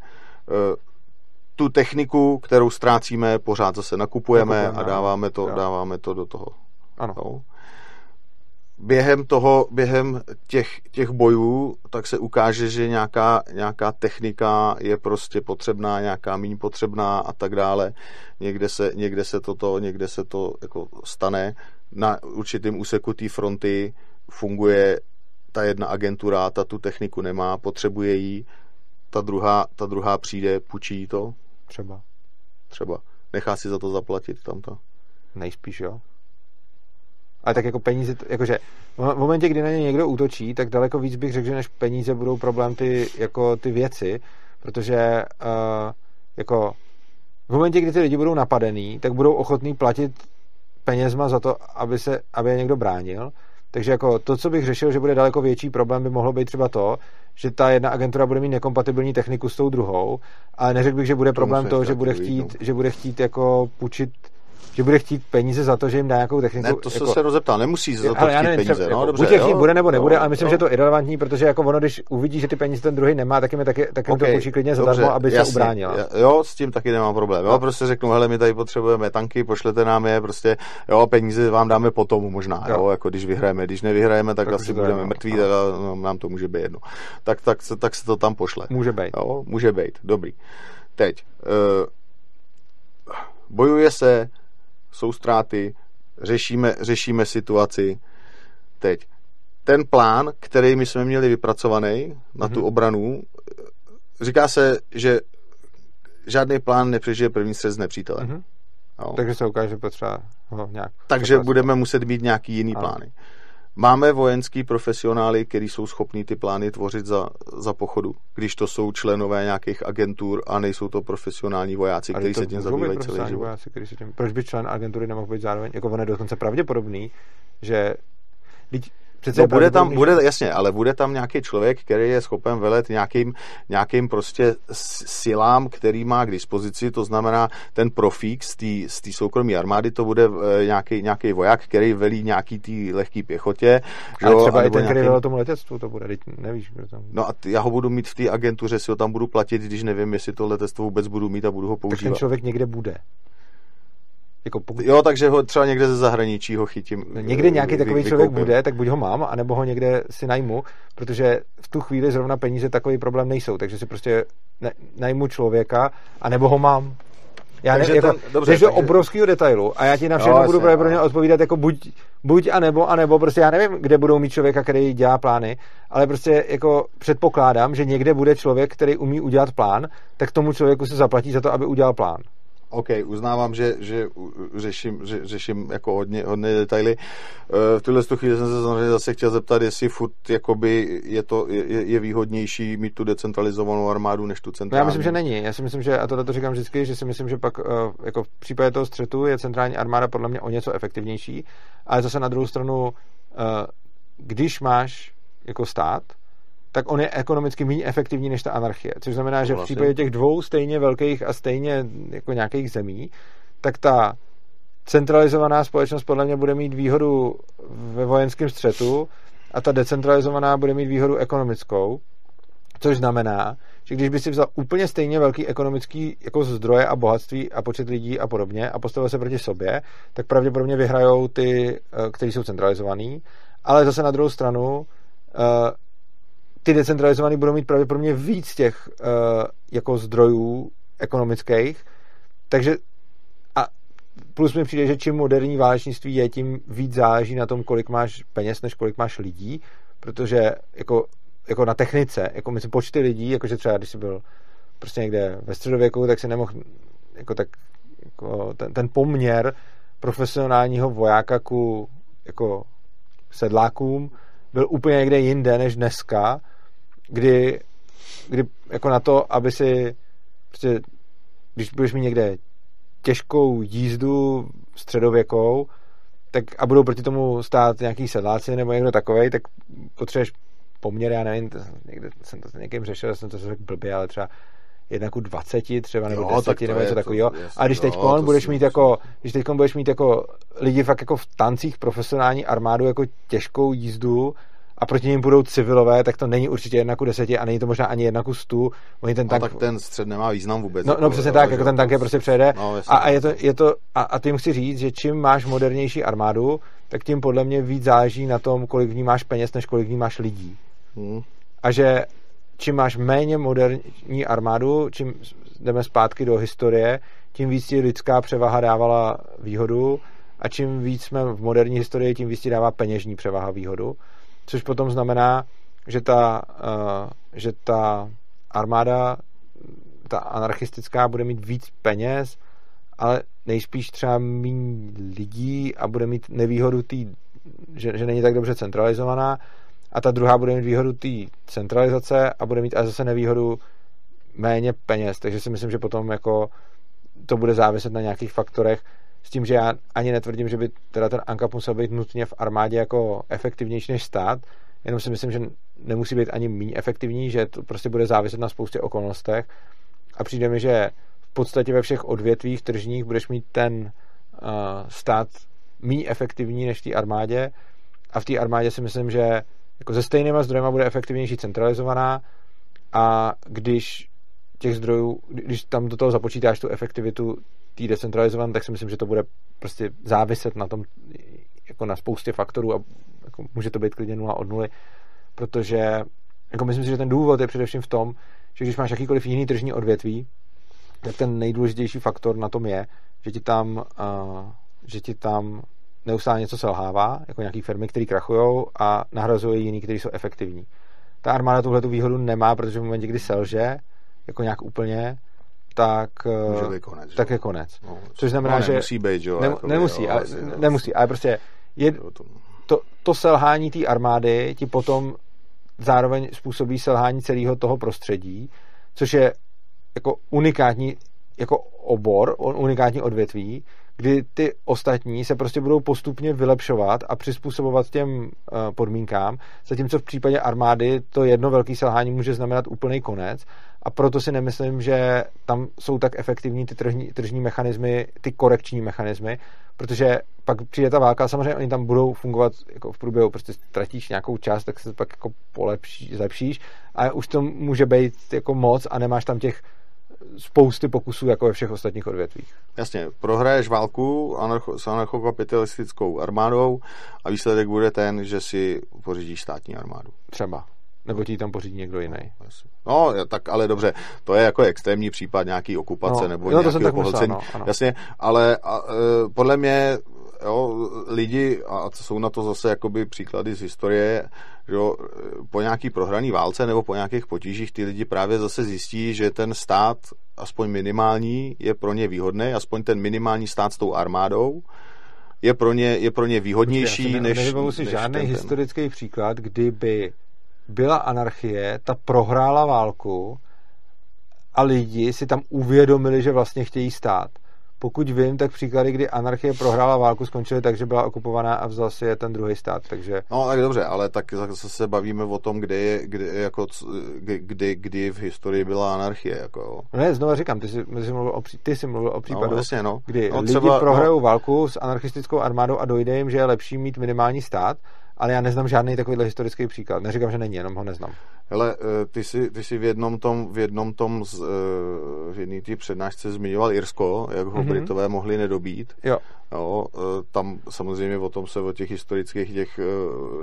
Tu techniku, kterou ztrácíme, pořád zase nakupujeme, nakupujeme a dáváme to, dáváme to do toho. Ano. Jo během toho, během těch, těch bojů, tak se ukáže, že nějaká, nějaká technika je prostě potřebná, nějaká méně potřebná a tak dále. Někde se, někde se toto, někde se to jako stane. Na určitém úseku té fronty funguje ta jedna agentura, ta tu techniku nemá, potřebuje ji, ta druhá, ta druhá přijde, pučí to. Třeba. Třeba. Nechá si za to zaplatit tamto. Nejspíš, jo. Ale tak jako peníze, jakože v momentě, kdy na ně někdo útočí, tak daleko víc bych řekl, že než peníze budou problém ty, jako ty věci, protože uh, jako v momentě, kdy ty lidi budou napadený, tak budou ochotní platit penězma za to, aby, se, aby je někdo bránil. Takže jako to, co bych řešil, že bude daleko větší problém, by mohlo být třeba to, že ta jedna agentura bude mít nekompatibilní techniku s tou druhou, ale neřekl bych, že bude problém to, že bude chtít, že bude chtít jako půjčit že bude chtít peníze za to, že jim dá nějakou techniku. Ne, to jako, se rozeptal, nemusí za to ale chtít nevím, peníze. No, jako, dobře, buď chtít bude nebo nebude, ale myslím, jo. že to je irrelevantní, protože jako ono, když uvidí, že ty peníze ten druhý nemá, tak jim, taky, tak jim okay, to půjčí klidně zadarmo, aby jasně, se ubránil. Jo, s tím taky nemám problém. Jo, no. prostě řeknu, hele, my tady potřebujeme tanky, pošlete nám je, prostě, jo, peníze vám dáme potom možná, jo, jo jako když vyhrajeme. Když nevyhrajeme, tak, tak asi budeme mrtví, tak no, nám to může být jedno. Tak, tak, se, tak se to tam pošle. Může být. Jo, může být, dobrý. Teď, uh, bojuje se jsou ztráty, řešíme, řešíme situaci. Teď, ten plán, který my jsme měli vypracovaný na mm-hmm. tu mhm. obranu, říká se, že žádný plán nepřežije první střed s nepřítelem. Mm-hmm. Takže se ukáže potřeba ho nějak. Takže budeme muset mít nějaký jiný ano. plány. Máme vojenský profesionály, kteří jsou schopní ty plány tvořit za, za pochodu, když to jsou členové nějakých agentur a nejsou to profesionální vojáci, kteří se tím zabývají celý život. Vojáci, se tím... Proč by člen agentury nemohl být zároveň, jako on je dokonce pravděpodobný, že Přece no, bude tam, bude, jasně, ale bude tam nějaký člověk, který je schopen velet nějakým, nějakým prostě silám, který má k dispozici, to znamená ten profík z té soukromé armády, to bude e, nějaký, nějaký voják, který velí nějaký tý lehký pěchotě. Ale jo, třeba i ten, nějaký... který velel tomu letectvu, to bude, nevíš, kdo tam. No a já ho budu mít v té agentuře, si ho tam budu platit, když nevím, jestli to letectvo vůbec budu mít a budu ho používat. Tak ten člověk někde bude. Jako pokud... Jo, takže ho třeba někde ze zahraničí ho chytím. Někde nějaký vy, takový vy, člověk bude, tak buď ho mám, anebo ho někde si najmu, protože v tu chvíli zrovna peníze takový problém nejsou, takže si prostě najmu člověka, anebo ho mám. Já nevím, jako, ten, dobře, takže... do obrovského detailu a já ti na všechno jo, budu pravděpodobně odpovídat jako buď, buď a nebo, a nebo, prostě já nevím, kde budou mít člověka, který dělá plány, ale prostě jako předpokládám, že někde bude člověk, který umí udělat plán, tak tomu člověku se zaplatí za to, aby udělal plán. OK, uznávám, že, že řeším, že, řeším jako hodně, hodně detaily. Eh, v tuhle chvíli jsem se samozřejmě zase chtěl zeptat, jestli furt jakoby je, to, je, je výhodnější mít tu decentralizovanou armádu než tu centrální. No já myslím, že není. Já si myslím, že, a tohle to říkám vždycky, že si myslím, že pak eh, jako v případě toho střetu je centrální armáda podle mě o něco efektivnější, ale zase na druhou stranu, eh, když máš jako stát, tak on je ekonomicky méně efektivní než ta anarchie. Což znamená, že v případě těch dvou stejně velkých a stejně jako nějakých zemí, tak ta centralizovaná společnost podle mě bude mít výhodu ve vojenském střetu a ta decentralizovaná bude mít výhodu ekonomickou, což znamená, že když by si vzal úplně stejně velký ekonomický jako zdroje a bohatství a počet lidí a podobně a postavil se proti sobě, tak pravděpodobně vyhrajou ty, eh, kteří jsou centralizovaný, ale zase na druhou stranu eh, ty decentralizované budou mít pravděpodobně víc těch uh, jako zdrojů ekonomických, takže a plus mi přijde, že čím moderní válečnictví je, tím víc záleží na tom, kolik máš peněz, než kolik máš lidí, protože jako, jako na technice, jako myslím počty lidí, jakože třeba když jsi byl prostě někde ve středověku, tak si nemohl jako tak jako ten, ten poměr profesionálního vojáka ku jako sedlákům byl úplně někde jinde než dneska kdy, kdy jako na to, aby si prostě, když budeš mít někde těžkou jízdu středověkou, tak a budou proti tomu stát nějaký sedláci nebo někdo takovej, tak potřebuješ poměr, já nevím, to, někde jsem to někým řešil, jsem to řekl blbě, ale třeba jedna ku 20 třeba, nebo Jo, 10 tak to nebo něco takového. A když jo, teď to budeš mít jako, když teď budeš mít jako lidi fakt jako v tancích profesionální armádu, jako těžkou jízdu, a proti ním budou civilové, tak to není určitě jedna ku deseti a není to možná ani jedna ku stu. Oni ten tank tak ten střed nemá význam vůbec. No, jako, no přesně jo, tak, jako ten tank je prostě přejede. No, a, a, je to, je to, a, a tím chci říct, že čím máš modernější armádu, tak tím podle mě víc záleží na tom, kolik v ní máš peněz, než kolik v ní máš lidí. Hm. A že čím máš méně moderní armádu, čím jdeme zpátky do historie, tím víc ti lidská převaha dávala výhodu a čím víc jsme v moderní historii, tím víc ti dává peněžní převaha výhodu. Což potom znamená, že ta, uh, že ta armáda, ta anarchistická, bude mít víc peněz, ale nejspíš třeba méně lidí a bude mít nevýhodu tý, že, že není tak dobře centralizovaná. A ta druhá bude mít výhodu té centralizace a bude mít ale zase nevýhodu méně peněz, takže si myslím, že potom jako to bude záviset na nějakých faktorech s tím, že já ani netvrdím, že by teda ten ANCAP musel být nutně v armádě jako efektivnější než stát, jenom si myslím, že nemusí být ani méně efektivní, že to prostě bude záviset na spoustě okolnostech. A přijde mi, že v podstatě ve všech odvětvích tržních budeš mít ten uh, stát méně efektivní než v té armádě. A v té armádě si myslím, že jako se stejnýma zdrojema bude efektivnější centralizovaná. A když těch zdrojů, když tam do toho započítáš tu efektivitu té decentralizované, tak si myslím, že to bude prostě záviset na tom, jako na spoustě faktorů a jako může to být klidně nula od nuly, protože jako myslím si, že ten důvod je především v tom, že když máš jakýkoliv jiný tržní odvětví, tak ten nejdůležitější faktor na tom je, že ti tam, uh, že ti tam neustále něco selhává, jako nějaký firmy, které krachují a nahrazují jiný, kteří jsou efektivní. Ta armáda tuhle tu výhodu nemá, protože v momentě, kdy selže, jako nějak úplně, tak, být konec. tak je konec. No, Což znamená, no, že... nemusí být, jo. Nem, jakoby, nemusí, jo, ale, no, nemusí, ale prostě je, to- to, selhání té armády ti potom zároveň způsobí selhání celého toho prostředí, což je jako unikátní jako obor, on- unikátní odvětví, kdy ty ostatní se prostě budou postupně vylepšovat a přizpůsobovat těm eh, podmínkám, zatímco v případě armády to jedno velké selhání může znamenat úplný konec a proto si nemyslím, že tam jsou tak efektivní ty tržní, tržní mechanismy, ty korekční mechanismy, protože pak přijde ta válka, samozřejmě oni tam budou fungovat jako v průběhu, prostě ztratíš nějakou část, tak se pak jako polepší, zlepšíš a už to může být jako moc a nemáš tam těch spousty pokusů jako ve všech ostatních odvětvích. Jasně, prohraješ válku anarcho, s anarchokapitalistickou armádou a výsledek bude ten, že si pořídíš státní armádu. Třeba. Nebo ti tam pořídí někdo jiný. Jasně. No, tak ale dobře, to je jako extrémní případ nějaký okupace No, nebo jsem nějakého pohlcení. no. Jasně, ale a, e, podle mě jo, lidi, a jsou na to zase jakoby příklady z historie, že jo, po nějaký prohraný válce nebo po nějakých potížích ty lidi právě zase zjistí, že ten stát, aspoň minimální, je pro ně výhodný, aspoň ten minimální stát s tou armádou, je pro ně, je pro ně výhodnější, Já si ne- než, si než žádný ten, ten. historický příklad, kdyby byla anarchie, ta prohrála válku a lidi si tam uvědomili, že vlastně chtějí stát. Pokud vím, tak příklady, kdy anarchie prohrála válku, skončily tak, že byla okupovaná a vzal si je ten druhý stát. Takže No tak dobře, ale tak zase se bavíme o tom, kde je, kde, jako, kdy, kdy, kdy v historii byla anarchie. Jako, jo. no ne, znova říkám, ty jsi, ty jsi, mluvil, o, ty jsi mluvil o případu, no, jasně, no. kdy no, lidi prohrajou válku s anarchistickou armádou a dojde jim, že je lepší mít minimální stát, ale já neznám žádný takovýhle historický příklad. Neříkám, že není, jenom ho neznám. Hele, eh, ty jsi, ty jsi v jednom tom, v jednom tom, z, eh, v jedné té přednášce zmiňoval Irsko, jak ho Mhm. mm-hmm. Britové mohli nedobít. Jo, Jo, eh, tam samozřejmě o tom se, o těch historických těch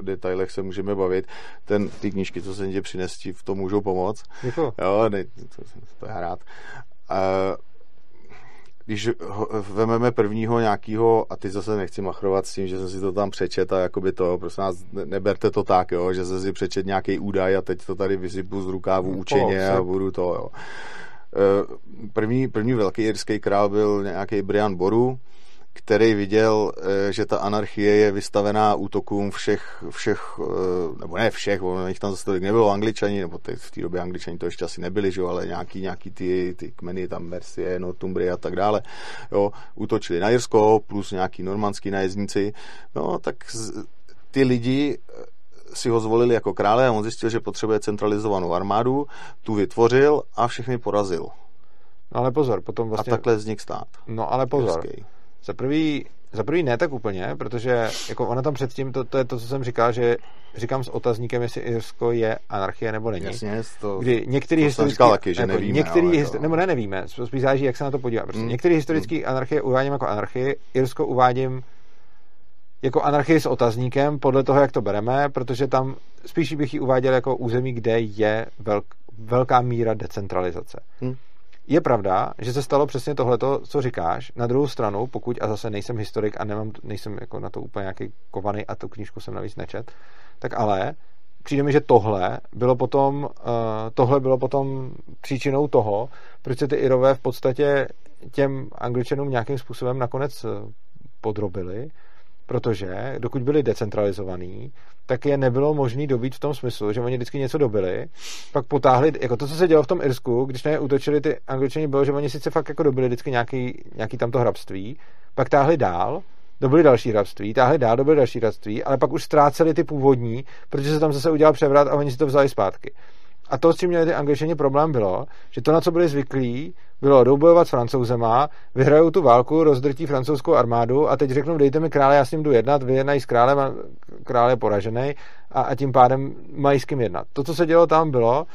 detailech se můžeme bavit. Ten, ty knížky, co jsem tě přines, ti v tom můžou pomoct. děkuji. Jo, ne, to, to já rád. Uh, když vememe prvního nějakého, a ty zase nechci machrovat s tím, že jsem si to tam přečet a jakoby to, prosím nás, ne- neberte to tak, jo, že jsem si přečet nějaký údaj a teď to tady vysypu z rukávu učeně a budu to, jo. Eh, První, první velký irský král byl nějaký Brian Boru, který viděl, eh, že ta anarchie je vystavená útokům všech, všech eh, nebo ne všech, ono jich tam zase tolik nebylo, angličani, nebo teď v té době angličani to ještě asi nebyli, že jo, ale nějaký, nějaký ty, ty kmeny, tam Mercie, Northumbria a tak dále, jo, útočili na Jirsko, plus nějaký normandský najezdníci, no, tak z, ty lidi si ho zvolili jako krále a on zjistil, že potřebuje centralizovanou armádu, tu vytvořil a všechny porazil. No ale pozor, potom vlastně... A takhle vznik stát. No ale pozor. Za prvý, za prvý ne tak úplně, protože jako ona tam předtím, to, to je to, co jsem říkal, že říkám s otazníkem, jestli Irsko je anarchie nebo není. Jasně, to, kdy některý to historický, říkal taky, že jako nevíme. Některý, ale histo- to... nebo ne, nevíme, spíš záleží, jak se na to podívá. Prostě Hmm. některý historický anarchie uvádím jako anarchii, Irsko uvádím jako anarchii s otazníkem, podle toho, jak to bereme, protože tam spíš bych ji uváděl jako území, kde je velk, velká míra decentralizace. Hmm. Je pravda, že se stalo přesně tohleto, co říkáš. Na druhou stranu, pokud, a zase nejsem historik a nemám, nejsem jako na to úplně nějaký kovaný a tu knížku jsem navíc nečet, tak ale přijde mi, že tohle bylo potom, uh, tohle bylo potom příčinou toho, proč se ty Irové v podstatě těm Angličanům nějakým způsobem nakonec eh, podrobili, protože dokud byli decentralizovaní, tak je nebylo možné dobít v tom smyslu, že oni vždycky něco dobili, pak potáhli, jako to, co se dělo v tom Irsku, když na ně útočili ty angličani, bylo, že oni sice fakt jako dobili vždycky nějaký, nějaký tamto hrabství, pak táhli dál, dobili další hrabství, táhli dál, dobili další hrabství, ale pak už ztráceli ty původní, protože se tam zase udělal převrat a oni si to vzali zpátky. A to, s čím měli ty angličani problém, bylo, že to, na co byli zvyklí, bylo doubojovat s francouzema, vyhrajou tu válku, rozdrtí francouzskou armádu a teď řeknou, dejte mi krále, já s ním jdu jednat, vyjednají s králem a král je poražený a, a tím pádem mají s kým jednat. To, co se dělo tam, bylo,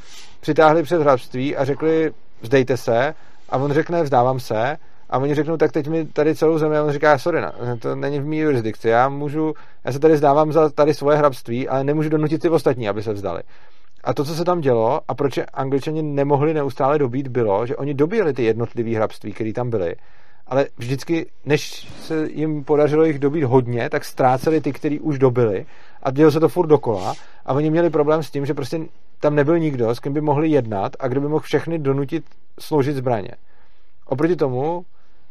přitáhli před hrabství a řekli, vzdejte se a on řekne, vzdávám se a oni řeknou, tak teď mi tady celou zemi, a on říká, sorry, to není v mý jurisdikci, já můžu, já se tady zdávám za tady svoje hrabství, ale nemůžu donutit ty ostatní, aby se vzdali. A to, co se tam dělo, a proč angličani nemohli neustále dobít, bylo, že oni dobíjeli ty jednotlivé hrabství, které tam byly, ale vždycky, než se jim podařilo jich dobít hodně, tak ztráceli ty, který už dobili. A dělo se to furt dokola. A oni měli problém s tím, že prostě tam nebyl nikdo, s kým by mohli jednat a kdo by mohl všechny donutit složit zbraně. Oproti tomu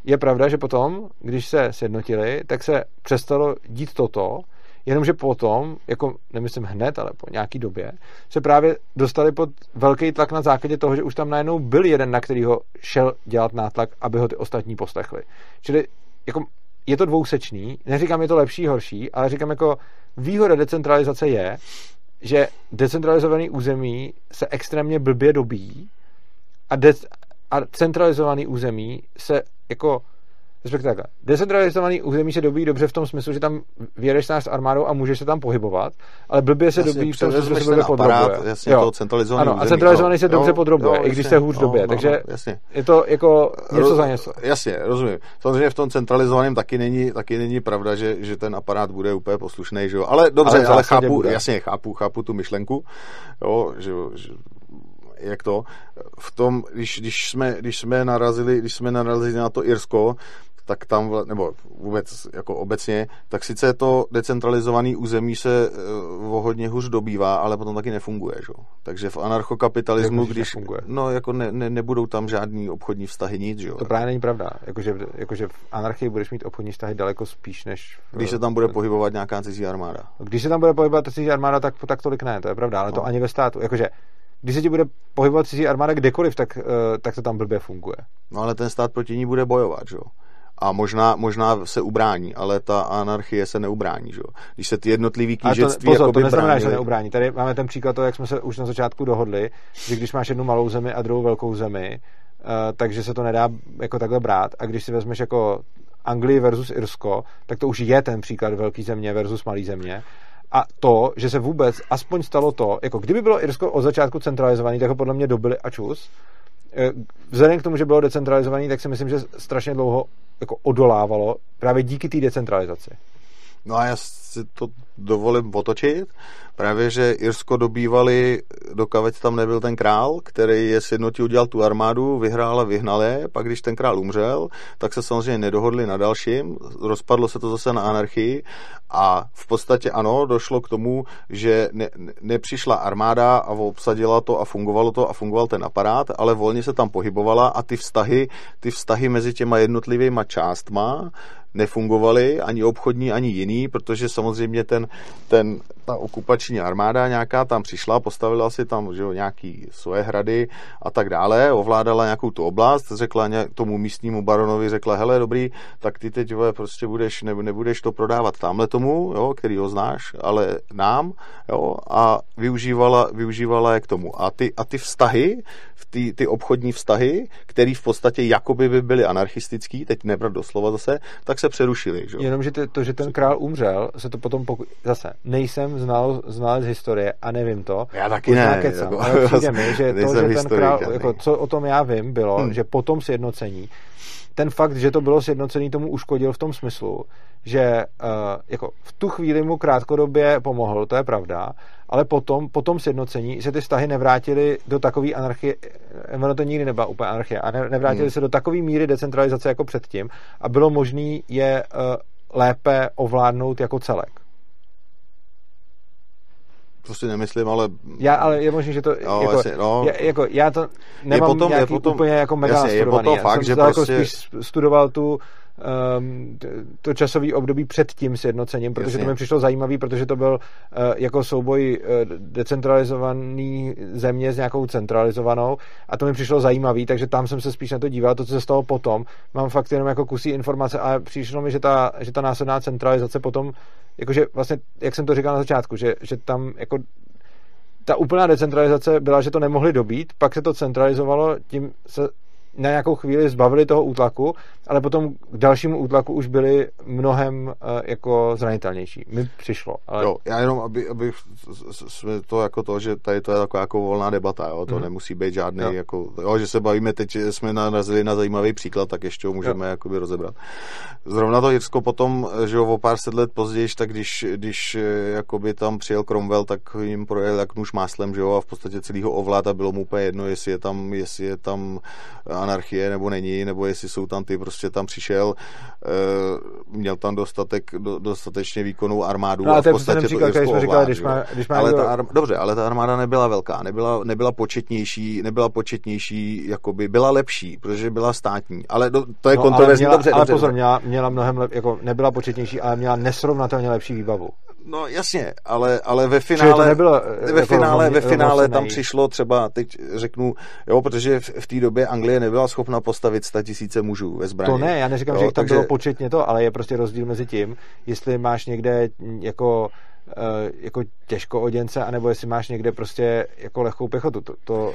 je pravda, že potom, když se sjednotili, tak se přestalo dít toto, jenomže potom, jako nemyslím hned, ale po nějaký době, se právě dostali pod velký tlak na základě toho, že už tam najednou byl jeden, na kterýho šel dělat nátlak, aby ho ty ostatní poslechli. Čili jako je to dvousečný, neříkám, je to lepší, horší, ale říkám jako výhoda decentralizace je, že decentralizovaný území se extrémně blbě dobíjí a, de- a centralizovaný území se jako respektive takhle. Decentralizovaný území se dobí dobře v tom smyslu, že tam vyjedeš s armádou a můžeš se tam pohybovat, ale blbě se Jasně, dobí v tom smyslu, že se blbě podrobuje. Jasně, to centralizovaný ano, a centralizovaný se jo, dobře jo, podrobuje, jo, i když se hůř no, době, no, takže jasně. je to jako něco Roz- za něco. Jasně, rozumím. Samozřejmě v tom centralizovaném taky není, taky není pravda, že, že ten aparát bude úplně poslušný, že jo. Ale dobře, Ale ale, chápu, bude. jasně, chápu, chápu tu myšlenku, jo, že, že jak to, v tom, když, když, jsme, když jsme narazili, když jsme narazili na to Irsko, tak tam, nebo vůbec jako obecně, tak sice to decentralizované území se uh, o hodně hůř dobývá, ale potom taky nefunguje, že? jo. Takže v anarchokapitalismu, Jak myslíš, když, nefunguje? no jako ne, ne, nebudou tam žádný obchodní vztahy, nic, že jo. To právě není pravda. Jakože, jakože v anarchii budeš mít obchodní vztahy daleko spíš než... v- Když se tam bude pohybovat nějaká cizí armáda. Když se tam bude pohybovat cizí armáda, tak, tak tolik ne, to je pravda, ale no. to ani ve státu. Jakože, když se ti bude pohybovat cizí armáda kdekoliv, tak, eh, tak to tam blbě funguje. No ale ten stát proti ní bude bojovat, že jo. A možná, možná se ubrání, ale ta anarchie se neubrání, že jo. Když se ty jednotlivý Ale to, knížectví pozor, to neznamená, že se neubrání. Tady máme ten příklad, to, jak jsme se už na začátku dohodli, že když máš jednu malou zemi a druhou velkou zemi, uh, takže se to nedá jako takhle brát. A když si vezmeš jako Anglii versus Irsko, tak to už je ten příklad velký země versus malý země. A to, že se vůbec aspoň stalo to, jako kdyby bylo Irsko od začátku centralizovaný, tak ho podle mě dobili a čus. Eh, Vzhledem k tomu, že bylo decentralizovaný, tak si myslím, že strašně dlouho jako odolávalo právě díky té decentralizaci. No a já si to dovolím otočit. Právě, že Irsko dobývali, dokud tam nebyl ten král, který je sjednotil, udělal tu armádu, vyhrál a vyhnal je. Pak, když ten král umřel, tak se samozřejmě nedohodli na dalším. Rozpadlo se to zase na anarchii a v podstatě ano, došlo k tomu, že ne- nepřišla armáda a obsadila to a fungovalo to a fungoval ten aparát, ale volně se tam pohybovala a ty vztahy, ty vztahy mezi těma jednotlivýma částma nefungovaly, ani obchodní, ani jiný, protože samozřejmě ten, ten, ta okupační armáda nějaká tam přišla, postavila si tam že jo, nějaký svoje hrady a tak dále, ovládala nějakou tu oblast, řekla tomu místnímu baronovi, řekla, hele, dobrý, tak ty teď jo, prostě budeš, ne, nebudeš to prodávat tamhle tomu, jo, který ho znáš, ale nám, jo, a využívala, využívala je k tomu. A ty, a ty vztahy, ty, ty obchodní vztahy, které v podstatě jakoby by byly anarchistický, teď nebrat doslova zase, tak se přerušily. Že? Jenom, že to, že ten král umřel, se to potom poku... zase nejsem znal, znalec historie a nevím to. Já taky ne. Kecam, jako, ale přijde mi, že [laughs] to, že ten král, jako, co o tom já vím, bylo, hmm. že potom sjednocení ten fakt, že to bylo sjednocený, tomu uškodil v tom smyslu, že uh, jako v tu chvíli mu krátkodobě pomohl, to je pravda, ale potom, potom sjednocení se ty vztahy nevrátily do takové anarchie, eh, ono to nikdy nebyla úplně anarchie, a ne, nevrátily hmm. se do takové míry decentralizace jako předtím a bylo možné je uh, lépe ovládnout jako celek to si nemyslím, ale... Já, ale je možné, že to... No, jako, jasně, no. je, jako, já to nemám je potom, nějaký je potom, úplně jako mega jasně, je potom fakt, jsem že jako prostě... jako spíš studoval tu to časové období před tím sjednocením, protože Jasně. to mi přišlo zajímavý, protože to byl uh, jako souboj uh, decentralizovaný země s nějakou centralizovanou a to mi přišlo zajímavý, takže tam jsem se spíš na to díval, to, co se stalo potom. Mám fakt jenom jako kusí informace, ale přišlo mi, že ta, že ta následná centralizace potom, jakože vlastně, jak jsem to říkal na začátku, že, že tam jako ta úplná decentralizace byla, že to nemohli dobít, pak se to centralizovalo, tím se na nějakou chvíli zbavili toho útlaku, ale potom k dalšímu útlaku už byli mnohem uh, jako zranitelnější. Mi přišlo. Ale... Jo, já jenom, aby, aby jsme to jako to, že tady to je taková jako volná debata, jo? to mm. nemusí být žádný, jo. jako, jo, že se bavíme teď, že jsme narazili na zajímavý příklad, tak ještě ho můžeme jo. jakoby rozebrat. Zrovna to Jirsko potom, že o pár set let později, tak když, když eh, jakoby tam přijel Cromwell, tak jim projel jak nůž máslem, že jo, a v podstatě celýho ovlád a bylo mu úplně jedno, jestli je tam, jestli je tam anarchie nebo není, nebo jestli jsou tam ty, prostě tam přišel, uh, měl tam dostatek, do, dostatečně výkonnou armádu. No, a v podstatě to příklad, který jsme říkali, když má, když má ale někdo... ta arm, Dobře, ale ta armáda nebyla velká, nebyla, nebyla početnější, nebyla početnější, jakoby byla lepší, protože byla státní, ale do, to je no, kontroverzní. Ale, dobře, ale dobře, pozor, měla, měla mnohem, lep, jako nebyla početnější, ale měla nesrovnatelně lepší výbavu. No jasně, ale, ale ve finále, nebylo, ve jako finále, ve finále tam přišlo třeba, teď řeknu, jo, protože v, v té době Anglie nebyla schopna postavit 100 tisíce mužů ve zbraní. To ne, já neříkám, jo, že jich tam takže... bylo početně to, ale je prostě rozdíl mezi tím, jestli máš někde jako eh, jako těžko oděnce, anebo jestli máš někde prostě jako lehkou pechotu. To, to...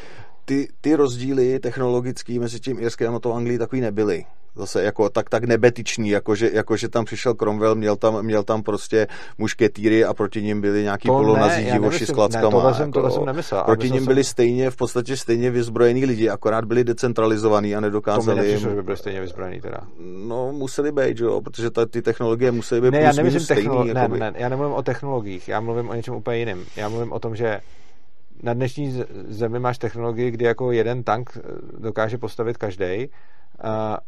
Ty, ty rozdíly technologický mezi tím Irskem a tou Anglií takový nebyly zase jako tak, tak nebetičný, jako že, jako že tam přišel Cromwell, měl tam, měl tam prostě mušketýry a proti ním byli nějaký polonazí divoši s klackama. Ne, tohle, jsem, jako, jsem nemyslel. Proti ním byli stejně, v podstatě stejně vyzbrojení lidi, akorát byli decentralizovaní a nedokázali. To mi nepřišlo, že byli stejně vyzbrojení teda. No, museli být, jo, protože ta, ty technologie musely být ne, já nemyslím technolo- stejný, ne, ne, já nemluvím o technologiích, já mluvím o něčem úplně jiném. Já mluvím o tom, že na dnešní zemi máš technologii, kdy jako jeden tank eh, dokáže postavit každý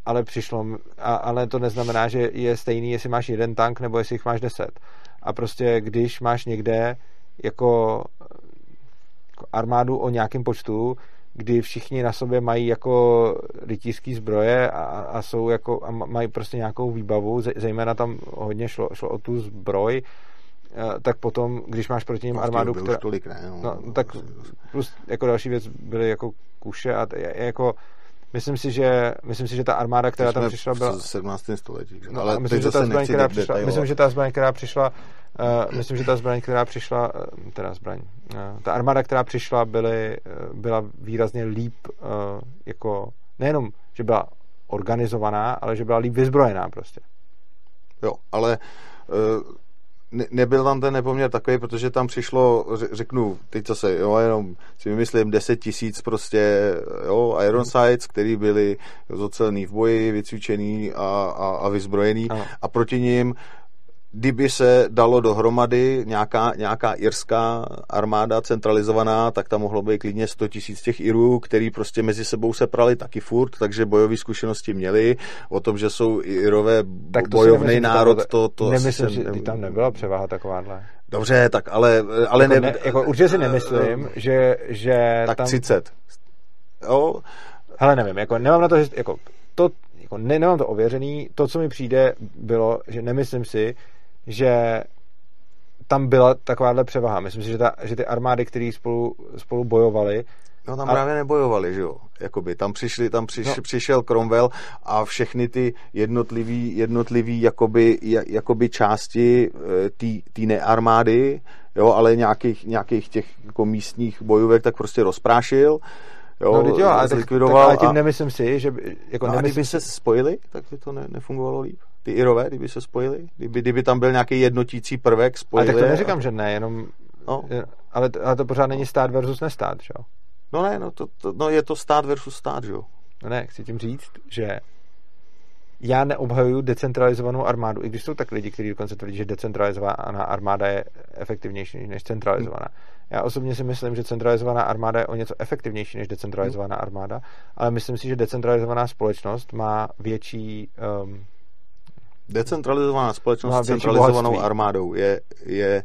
ale přišlo, a, ale to neznamená, že je stejný, jestli máš jeden tank nebo jestli jich máš deset. A prostě když máš někde jako, jako armádu o nějakém počtu, kdy všichni na sobě mají jako rytířský zbroje a, a jsou jako a mají prostě nějakou výbavu, zejména tam hodně šlo, šlo o tu zbroj, tak potom, když máš proti ním armádu, která... Tolik, ne, no, no, tak plus jako další věc byly jako kuše a jako Myslím si, že, myslím si, že ta armáda, která tam přišla, byla... v 17. století. No, ale myslím, že ta zbraň, která přišla, myslím, že ta zbraň, která přišla, uh, myslím, že ta zbraň, která přišla, uh, teda zbraň, uh, ta armáda, která přišla, byly, uh, byla výrazně líp, uh, jako, nejenom, že byla organizovaná, ale že byla líp vyzbrojená prostě. Jo, ale uh, ne, nebyl tam ten nepoměr takový, protože tam přišlo, řeknu, teď zase, jo, jenom si vymyslím 10 tisíc prostě, jo, Ironsides, který byli zocelný v boji, vycvičený a, a, a vyzbrojený ano. a proti ním kdyby se dalo dohromady nějaká, nějaká irská armáda centralizovaná, tak tam mohlo být klidně 100 tisíc těch Irů, který prostě mezi sebou se prali taky furt, takže bojové zkušenosti měli. O tom, že jsou Irové tak to bojovný nemyslím, národ, to, to Nemyslím, že ne... tam nebyla převaha takováhle. Dobře, tak ale... ale jako, ne, jako určitě si nemyslím, že, že tak tam... 30. Jo. Hele, nevím, jako nemám na to, že, jako to jako ne, nemám to ověřený, to, co mi přijde, bylo, že nemyslím si, že tam byla takováhle převaha. Myslím si, že, ta, že ty armády, které spolu, spolu bojovaly, No tam a... právě nebojovali, že jo? Jakoby, tam, přišli, tam přiš, no. přišel Cromwell a všechny ty jednotlivý, jednotlivý jakoby, jakoby části eh, té nearmády, jo, ale nějakých, nějakých těch jako místních bojovek tak prostě rozprášil. Jo, no, jo, ale, tak, tak, ale tím a... nemyslím si, že jako no, nemyslím kdyby se spojili, tak by to ne, nefungovalo líp. Ty Irové, kdyby se spojili, kdyby, kdyby tam byl nějaký jednotící prvek, spojili. Ale tak to neříkám, a... že ne, jenom, no. ale, ale to pořád není stát versus nestát, že jo? No ne, no, to, to, no je to stát versus stát, že jo? No ne, chci tím říct, že já neobhajuju decentralizovanou armádu, i když jsou tak lidi, kteří dokonce tvrdí, že decentralizovaná armáda je efektivnější než centralizovaná. Já osobně si myslím, že centralizovaná armáda je o něco efektivnější než decentralizovaná armáda, ale myslím si, že decentralizovaná společnost má větší um, Decentralizovaná společnost s centralizovanou bohatství. armádou je, je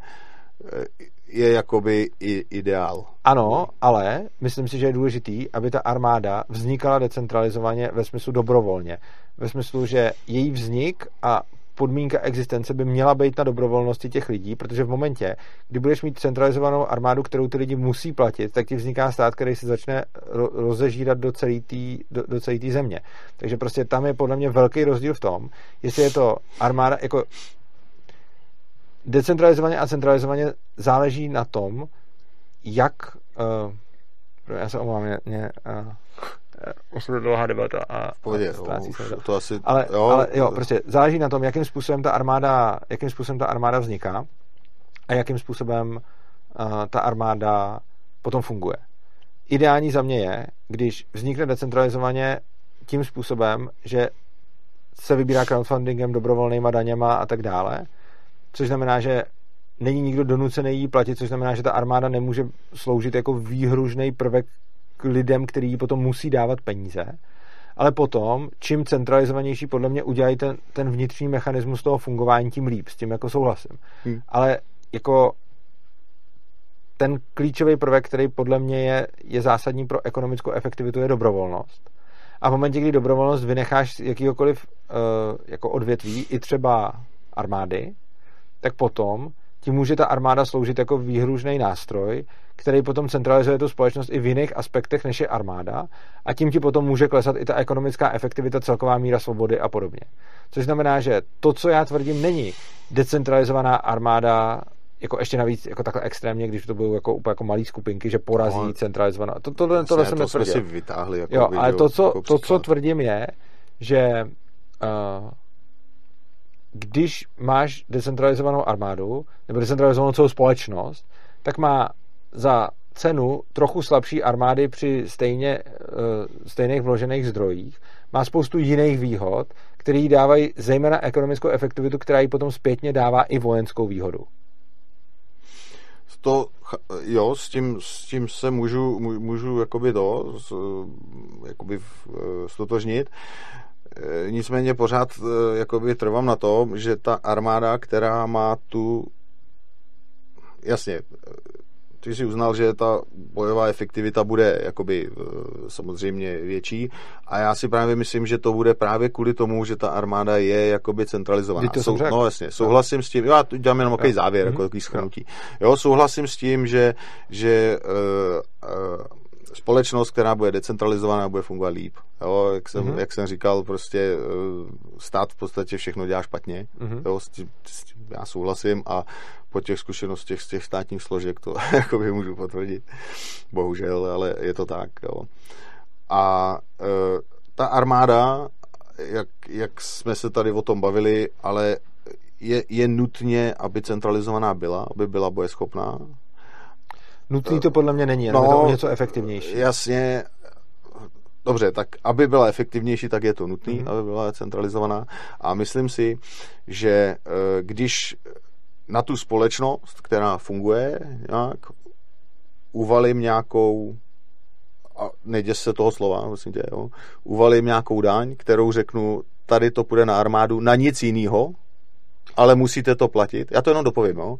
je jakoby i ideál. Ano, ale myslím si, že je důležitý, aby ta armáda vznikala decentralizovaně ve smyslu dobrovolně. Ve smyslu, že její vznik a podmínka existence by měla být na dobrovolnosti těch lidí, protože v momentě, kdy budeš mít centralizovanou armádu, kterou ty lidi musí platit, tak ti vzniká stát, který se začne rozežírat do celé té do, celé země. Takže prostě tam je podle mě velký rozdíl v tom, jestli je to armáda, jako decentralizovaně a centralizovaně záleží na tom, jak uh, já se omluvám, mě, mě uh, už je dlouhá debata a, Pohodě, a jo, to asi, ale, jo, ale jo, prostě záleží na tom, jakým způsobem ta armáda, jakým způsobem ta armáda vzniká a jakým způsobem uh, ta armáda potom funguje. Ideální za mě je, když vznikne decentralizovaně tím způsobem, že se vybírá crowdfundingem, dobrovolnýma daněma a tak dále, což znamená, že není nikdo donucený jí platit, což znamená, že ta armáda nemůže sloužit jako výhružný prvek k lidem, který potom musí dávat peníze. Ale potom, čím centralizovanější podle mě udělají ten, ten vnitřní mechanismus toho fungování, tím líp, s tím jako souhlasím. Hmm. Ale jako ten klíčový prvek, který podle mě je, je zásadní pro ekonomickou efektivitu, je dobrovolnost. A v momentě, kdy dobrovolnost vynecháš z jakýkoliv uh, jako odvětví, i třeba armády, tak potom ti může ta armáda sloužit jako výhružný nástroj, který potom centralizuje tu společnost i v jiných aspektech, než je armáda a tím ti potom může klesat i ta ekonomická efektivita, celková míra svobody a podobně. Což znamená, že to, co já tvrdím, není decentralizovaná armáda jako ještě navíc jako takhle extrémně, když to budou jako úplně jako malý skupinky, že porazí no, centralizovaná. To, to, to, tohle jsem to jsme si vytáhli. Jako jo, ale to co, jako to, co tvrdím je, že uh, když máš decentralizovanou armádu nebo decentralizovanou celou společnost, tak má za cenu trochu slabší armády při stejně, uh, stejných vložených zdrojích, má spoustu jiných výhod, které jí dávají zejména ekonomickou efektivitu, která jí potom zpětně dává i vojenskou výhodu. To, jo, s tím, s tím se můžu, můžu jakoby to, jakoby stotožnit. Eh, nicméně pořád eh, jakoby trvám na tom, že ta armáda, která má tu jasně, eh, ty si uznal, že ta bojová efektivita bude jakoby samozřejmě větší a já si právě myslím, že to bude právě kvůli tomu, že ta armáda je jakoby centralizovaná. To Sou, no jasně, souhlasím no. s tím, já dělám jenom takový závěr, mm-hmm. jako takový schrnutí. Jo, souhlasím s tím, že, že uh, uh, společnost, která bude decentralizovaná, bude fungovat líp. Jo, jak, jsem, mm-hmm. jak jsem říkal, prostě eh, stát v podstatě všechno dělá špatně. Mm-hmm. Jo, s tím, s tím já souhlasím a po těch zkušenostech z těch státních složek to [laughs] jakoby můžu potvrdit. Bohužel, ale je to tak. Jo. A e, ta armáda, jak, jak jsme se tady o tom bavili, ale je, je nutně, aby centralizovaná byla, aby byla bojeschopná, Nutný to podle mě není, no, je to o něco efektivnější. Jasně, Dobře, tak aby byla efektivnější, tak je to nutný, mm-hmm. aby byla centralizovaná. A myslím si, že eh, když na tu společnost, která funguje nějak, uvalím nějakou a nejde se toho slova, myslím tě, jo, uvalím nějakou daň, kterou řeknu, tady to půjde na armádu, na nic jiného, ale musíte to platit. Já to jenom dopovím, jo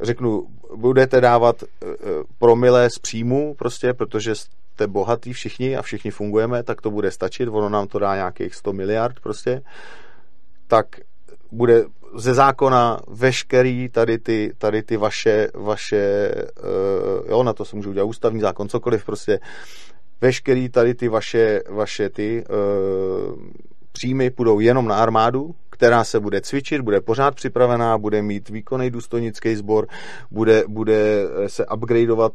řeknu, budete dávat eh, eh, promile z příjmu, prostě, protože jste bohatý všichni a všichni fungujeme, tak to bude stačit, ono nám to dá nějakých 100 miliard prostě, tak bude ze zákona veškerý tady ty, tady ty vaše, vaše uh, jo, na to se může udělat ústavní zákon, cokoliv prostě, veškerý tady ty vaše, vaše ty příjmy půjdou jenom na armádu, která se bude cvičit, bude pořád připravená, bude mít výkonný důstojnický sbor, bude, bude se upgradeovat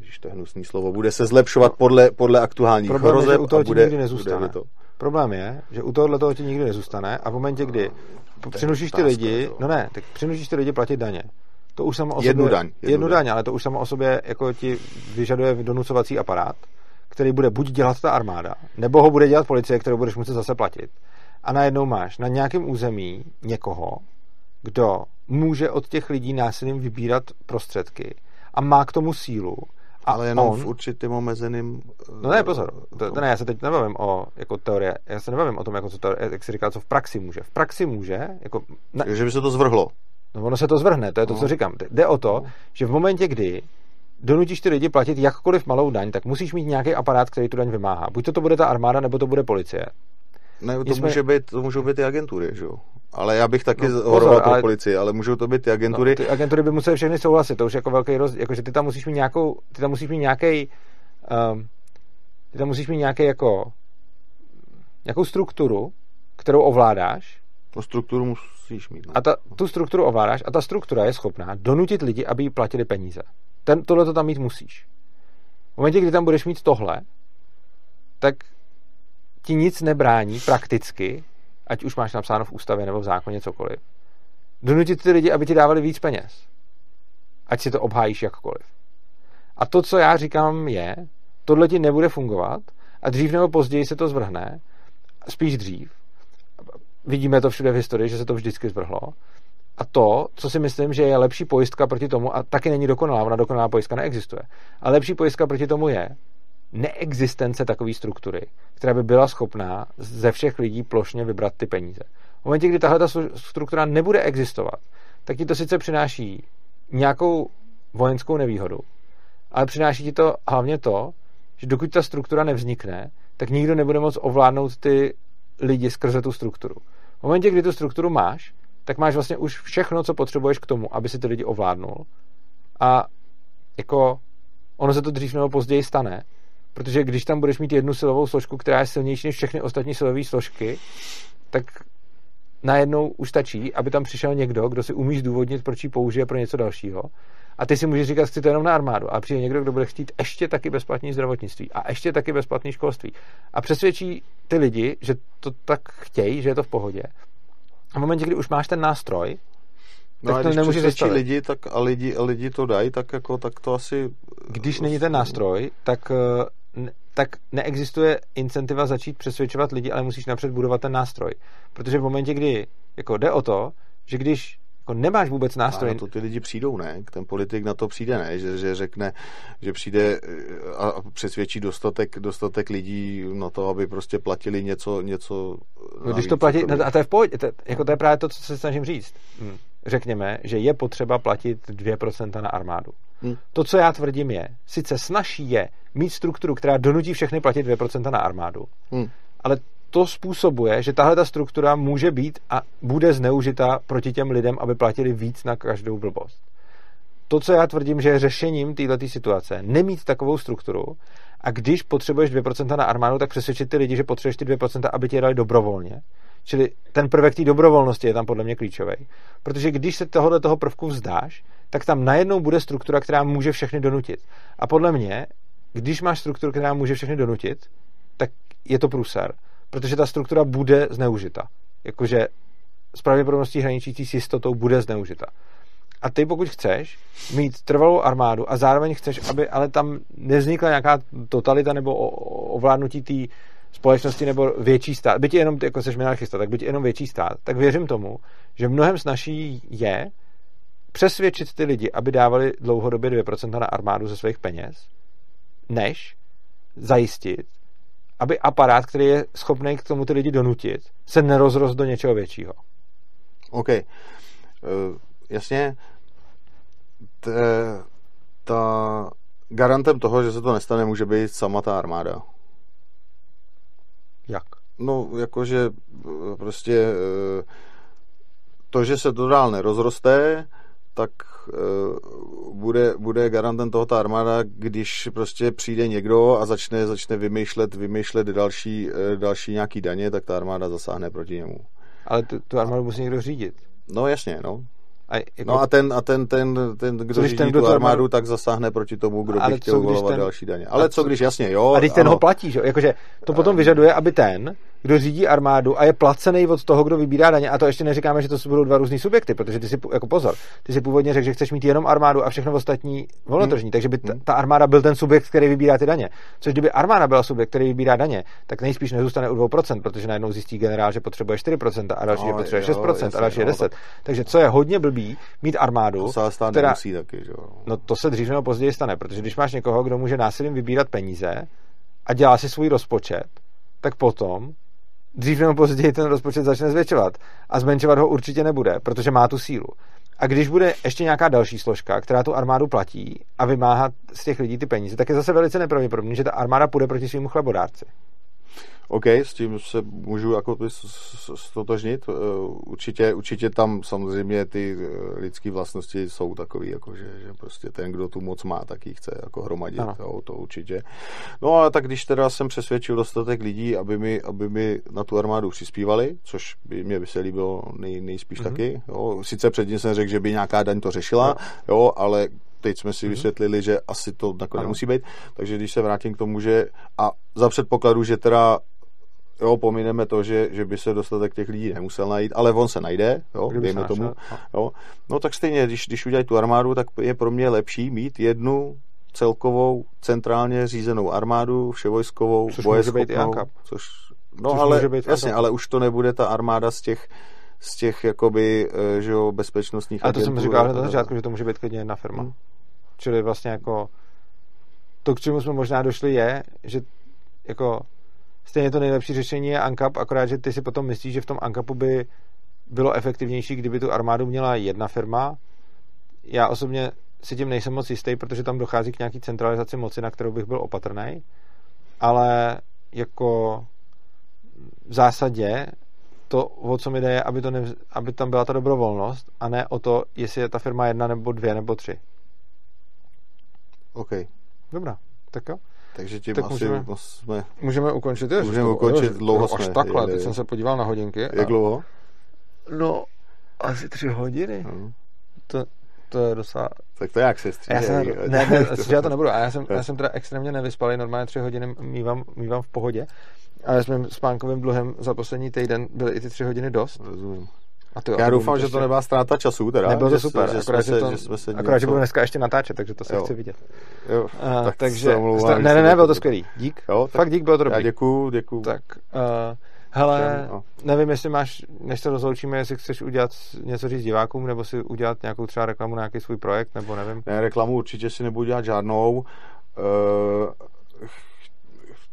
Ježiš, to je hnusný slovo, bude se zlepšovat podle, podle aktuálních Problém hrozeb je, že u toho a bude, nikdy nezůstane. bude to. Problém je, že u tohohle toho ti nikdy nezůstane a v momentě, kdy No, přinušíš ty lidi, to. no ne, tak přinušíš ty lidi platit daně. To už samo o Jednu sobě, daň, jednu Jednu daň. daň, ale to už samo o sobě jako ti vyžaduje donucovací aparát, který bude buď dělat ta armáda, nebo ho bude dělat policie, kterou budeš muset zase platit. A najednou máš na nějakém území někoho, kdo může od těch lidí násilím vybírat prostředky a má k tomu sílu. A Ale jenom on, v určitým omezeným... No ne, pozor, to, to ne, já se teď nebavím o jako teorie, já se nebavím o tom, jako co to, jak si říká, co v praxi může. V praxi může, jako, ne, Že by se to zvrhlo. no ono se to zvrhne, to je to, No. co říkám. Jde o to, No. že v momentě, kdy donutíš ty lidi platit jakkoliv malou daň, tak musíš mít nějaký aparát, který tu daň vymáhá. Buď to, to bude ta armáda, nebo to bude policie. Ne, to, Nicméně- může být, to můžou být ty agentury, že jo? Ale já bych taky No, no, horoval ale- policii, ale můžou to být ty agentury. No, ty agentury by musely všechny souhlasit, to už je jako velký rozdíl, jakože ty tam musíš mít nějakou, ty tam musíš mít nějaký, um, ty tam musíš mít nějaký jako, nějakou strukturu, kterou ovládáš, No, strukturu musíš mít. Ne? A ta, tu strukturu ovládáš a ta struktura je schopná donutit lidi, aby jí platili peníze. Ten, tohle to tam mít musíš. V momentě, kdy tam budeš mít tohle, tak ti nic nebrání prakticky, ať už máš napsáno v ústavě nebo v zákoně cokoliv, donutit ty lidi, aby ti dávali víc peněz. Ať si to obhájíš jakkoliv. A to, co já říkám, je, tohle ti nebude fungovat a dřív nebo později se to zvrhne, spíš dřív. Vidíme to všude v historii, že se to vždycky zvrhlo. A to, co si myslím, že je lepší pojistka proti tomu, a taky není dokonalá, ona dokonalá pojistka neexistuje, ale lepší pojistka proti tomu je neexistence takové struktury, která by byla schopná ze všech lidí plošně vybrat ty peníze. V momentě, kdy tahle ta stru- struktura nebude existovat, tak ti to sice přináší nějakou vojenskou nevýhodu, ale přináší ti to hlavně to, že dokud ta struktura nevznikne, tak nikdo nebude moct ovládnout ty lidi skrze tu strukturu. V momentě, kdy tu strukturu máš, tak máš vlastně už všechno, co potřebuješ k tomu, aby si ty lidi ovládnul. A jako ono se to dřív nebo později stane, protože když tam budeš mít jednu silovou složku, která je silnější než všechny ostatní silové složky, tak najednou už stačí, aby tam přišel někdo, kdo si umí zdůvodnit, proč ji použije pro něco dalšího. A ty si můžeš říkat, chci to jenom na armádu. A přijde někdo, kdo bude chtít ještě taky bezplatné zdravotnictví a ještě taky bezplatné školství. A přesvědčí ty lidi, že to tak chtějí, že je to v pohodě. A v momentě, kdy už máš ten nástroj, No tak a to když zastavit. lidi, tak a lidi, a lidi to dají, tak jako, tak to asi... když není ten nástroj, tak, eh, tak neexistuje incentiva začít přesvědčovat lidi, ale musíš napřed budovat ten nástroj. Protože v momentě, kdy jako jde o to, že když jako nemáš vůbec A nástroj, na to ty lidi přijdou, ne? Ten politik na to přijde, ne? Že, že řekne, že přijde eh, a a přesvědčí dostatek, dostatek lidí na to, aby prostě platili něco, něco No, když to platí, no, a to je v pohodě, to, jako to je právě to, co se snažím říct. Hm. Řekněme, že je potřeba platit 2% na armádu. Hm. To, co já tvrdím, je, sice snaží je mít strukturu, která donutí všechny platit 2% na armádu, Hm. ale to způsobuje, že tahle ta struktura může být a bude zneužita proti těm lidem, aby platili víc na každou blbost. To, co já tvrdím, že je řešením této situace, nemít takovou strukturu a když potřebuješ 2% na armádu, tak přesvědčit ty lidi, že potřebuješ ty 2%, aby ti je dali dobrovolně. Čili ten prvek té dobrovolnosti je tam podle mě klíčový. Protože když se tohohle toho prvku vzdáš, tak tam najednou bude struktura, která může všechny donutit. A podle mě, když máš strukturu, která může všechny donutit, tak je to průser. Protože ta struktura bude zneužita. Jakože s pravděpodobností hraničící s jistotou bude zneužita. A ty, pokud chceš mít trvalou armádu a zároveň chceš, aby ale tam nevznikla nějaká totalita nebo ovládnutí té společnosti nebo větší stát, byť jenom, jako seš minarchista, tak byť jenom větší stát, tak věřím tomu, že mnohem snaží je přesvědčit ty lidi, aby dávali dlouhodobě 2% na armádu ze svých peněz, než zajistit, aby aparát, který je schopný k tomu ty lidi donutit, se nerozrost do něčeho většího. OK. Uh, jasně, t, ta, Garantem toho, že se to nestane, může být sama ta armáda. Jak? No, jakože eh, prostě eh, to, že se to dál nerozroste, tak eh, bude, bude garantem toho ta armáda, když prostě přijde někdo a začne, začne vymýšlet, vymýšlet další, další nějaký daně, tak ta armáda zasáhne proti němu. Ale tu, tu armádu musí někdo řídit. No jasně, no. A jako... No a ten, a ten, ten, ten kdo řídí ten, kdo tu armádu, armádu, tak zasáhne proti tomu, kdo by chtěl uvolovat ten... další daně. Ale co když, jasně, jo. A když ten ho platí, že? Jakože to potom vyžaduje, aby ten, kdo řídí armádu a je placený od toho, kdo vybírá daně. A to ještě neříkáme, že to budou dva různý subjekty, protože ty si, jako pozor, ty si původně řekl, že chceš mít jenom armádu a všechno ostatní volnotržní. Hmm. Takže by ta, ta armáda byl ten subjekt, který vybírá ty daně. Což kdyby armáda byla subjekt, který vybírá daně, tak nejspíš nezůstane u 2%, protože najednou zjistí generál, že potřebuje 4% a další, no, že potřebuje jo, 6% jasně, a další je 10%. No, tak... Takže co je hodně blbý, mít armádu. To se která, nemusí taky, že jo. No to se dřív nebo později stane, protože když máš někoho, kdo může násilím vybírat peníze a dělá si svůj rozpočet, tak potom dřív nebo později ten rozpočet začne zvětšovat. A zmenšovat ho určitě nebude, protože má tu sílu. A když bude ještě nějaká další složka, která tu armádu platí a vymáhá z těch lidí ty peníze, tak je zase velice nepravděpodobné, že ta armáda půjde proti svým chlebodárci. OK, s tím se můžu jako stotožnit. Eh, určitě, určitě tam samozřejmě ty eh, lidské vlastnosti jsou takové, jako že, že prostě ten, kdo tu moc má, tak ji chce jako hromadit, jo, to určitě. No a tak když teda jsem přesvědčil dostatek lidí, aby mi, aby mi na tu armádu přispívali, což by mě by se líbilo nej, nejspíš mm-hmm. taky. Jo. Sice předtím jsem řekl, že by nějaká daň to řešila, no. jo, ale teď jsme si mm-hmm. vysvětlili, že asi to nakonec nemusí být. Takže když se vrátím k tomu, že a za předpokladu, že teda jo, pomineme to, že, že by se dostatek těch lidí nemusel najít, ale on se najde, jo, dejme tomu, no. jo. No tak stejně, když, když udělají tu armádu, tak je pro mě lepší mít jednu celkovou centrálně řízenou armádu, vševojskovou, což bojeschopnou, což, no což ale, být jasně, ale už to nebude ta armáda z těch z těch jakoby, eh, že jo, bezpečnostních A to jsem říkal na začátku, že to může být klidně jedna firma. Hmm. Čili vlastně jako to, k čemu jsme možná došli, je, že jako stejně to nejlepší řešení je ANCAP, akorát, že ty si potom myslíš, že v tom ANCAPu by bylo efektivnější, kdyby tu armádu měla jedna firma. Já osobně si tím nejsem moc jistý, protože tam dochází k nějaký centralizaci moci, na kterou bych byl opatrný. Ale jako v zásadě to, o co mi jde, je, aby, to ne, aby tam byla ta dobrovolnost a ne o to, jestli je ta firma jedna nebo dvě nebo tři. OK. Dobrá, tak jo. Takže tím tak asi můžeme, jsme... Můžeme ukončit, je, Můžeme ukončit, jo, dlouho jsme. Až takhle, jeli. teď jsem se podíval na hodinky. Jak a... dlouho? No, asi tři hodiny. Hmm. To, to je docela... Tak to jak se stříhají? Já jsem, [laughs] ne, ne, já to nebudu. A já jsem, já jsem teda extrémně nevyspalý, normálně tři hodiny mývám, mývám v pohodě. Ale s mým spánkovým dluhem za poslední týden byly i ty tři hodiny dost. Rozumím. A ty, Já doufám, že to nebyla ztráta času. Teda, Nebylo to super, že, akorát, že, to, že, jsme se akorát, že budu dneska ještě natáčet, takže to se jo. chci vidět. Jo, uh, tak takže, omlouvám, ne, ne, ne, bylo to skvělý. Dík. Jo, Fakt dík, bylo to dobrý. Já děkuju, děkuju. Tak, uh, hele, no. nevím, jestli máš, než se rozloučíme, jestli chceš udělat něco říct divákům, nebo si udělat nějakou třeba reklamu na nějaký svůj projekt, nebo nevím. Ne, reklamu určitě si nebudu dělat žádnou. Uh,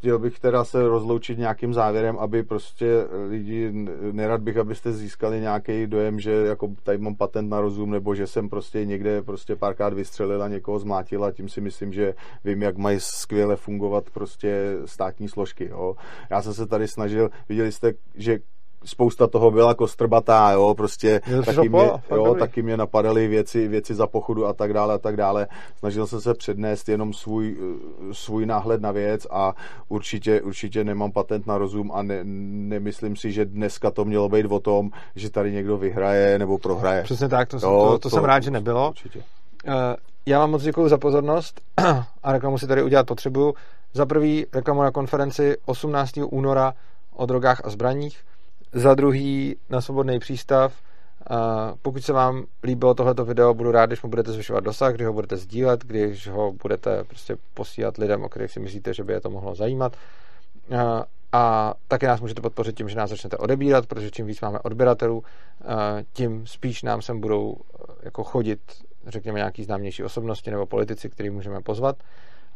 chtěl bych teda se rozloučit nějakým závěrem, aby prostě lidi, nerad bych, abyste získali nějaký dojem, že jako tady mám patent na rozum, nebo že jsem prostě někde prostě párkrát vystřelil a někoho zmlátil a tím si myslím, že vím, jak mají skvěle fungovat prostě státní složky. Jo. Já jsem se tady snažil, viděli jste, že spousta toho byla kostrbatá, jo, prostě taky, mě, jo, taky mě napadaly věci, věci za pochodu a tak dále a tak dále. Snažil jsem se přednést jenom svůj, svůj náhled na věc a určitě, určitě nemám patent na rozum a ne, nemyslím si, že dneska to mělo být o tom, že tady někdo vyhraje nebo prohraje. Přesně tak, to, jo, to, to, to jsem rád, že nebylo. Určitě. Uh, já vám moc děkuji za pozornost [clears throat] a reklamu si tady udělat potřebuju. Za prvý reklamu na konferenci 18. února o drogách a zbraních za druhý na svobodný přístav. Pokud se vám líbilo tohleto video, budu rád, když mu budete zvyšovat dosah, když ho budete sdílet, když ho budete prostě posílat lidem, o kterých si myslíte, že by je to mohlo zajímat. A, taky nás můžete podpořit tím, že nás začnete odebírat, protože čím víc máme odběratelů, tím spíš nám sem budou jako chodit, řekněme, nějaký známější osobnosti nebo politici, který můžeme pozvat.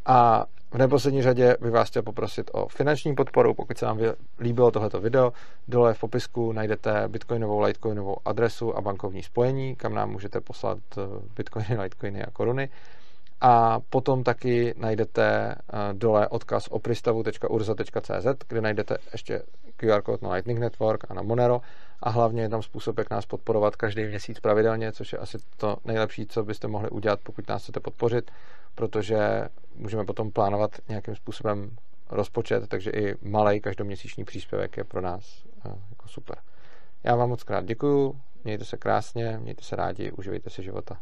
A v neposlední řadě bych vás chtěl poprosit o finanční podporu, pokud se vám líbilo tohleto video. Dole v popisku najdete bitcoinovou, litecoinovou adresu a bankovní spojení, kam nám můžete poslat eh, bitcoiny, litecoiny a koruny. a potom taky najdete dole odkaz opristavu.urza.cz, kde najdete ještě QR kód na Lightning Network a na Monero a hlavně je tam způsob, jak nás podporovat každý měsíc pravidelně, což je asi to nejlepší, co byste mohli udělat, pokud nás chcete podpořit, protože můžeme potom plánovat nějakým způsobem rozpočet, takže i malý každoměsíční příspěvek je pro nás jako super. Já vám moc krát děkuju, mějte se krásně, mějte se rádi, uživejte si života.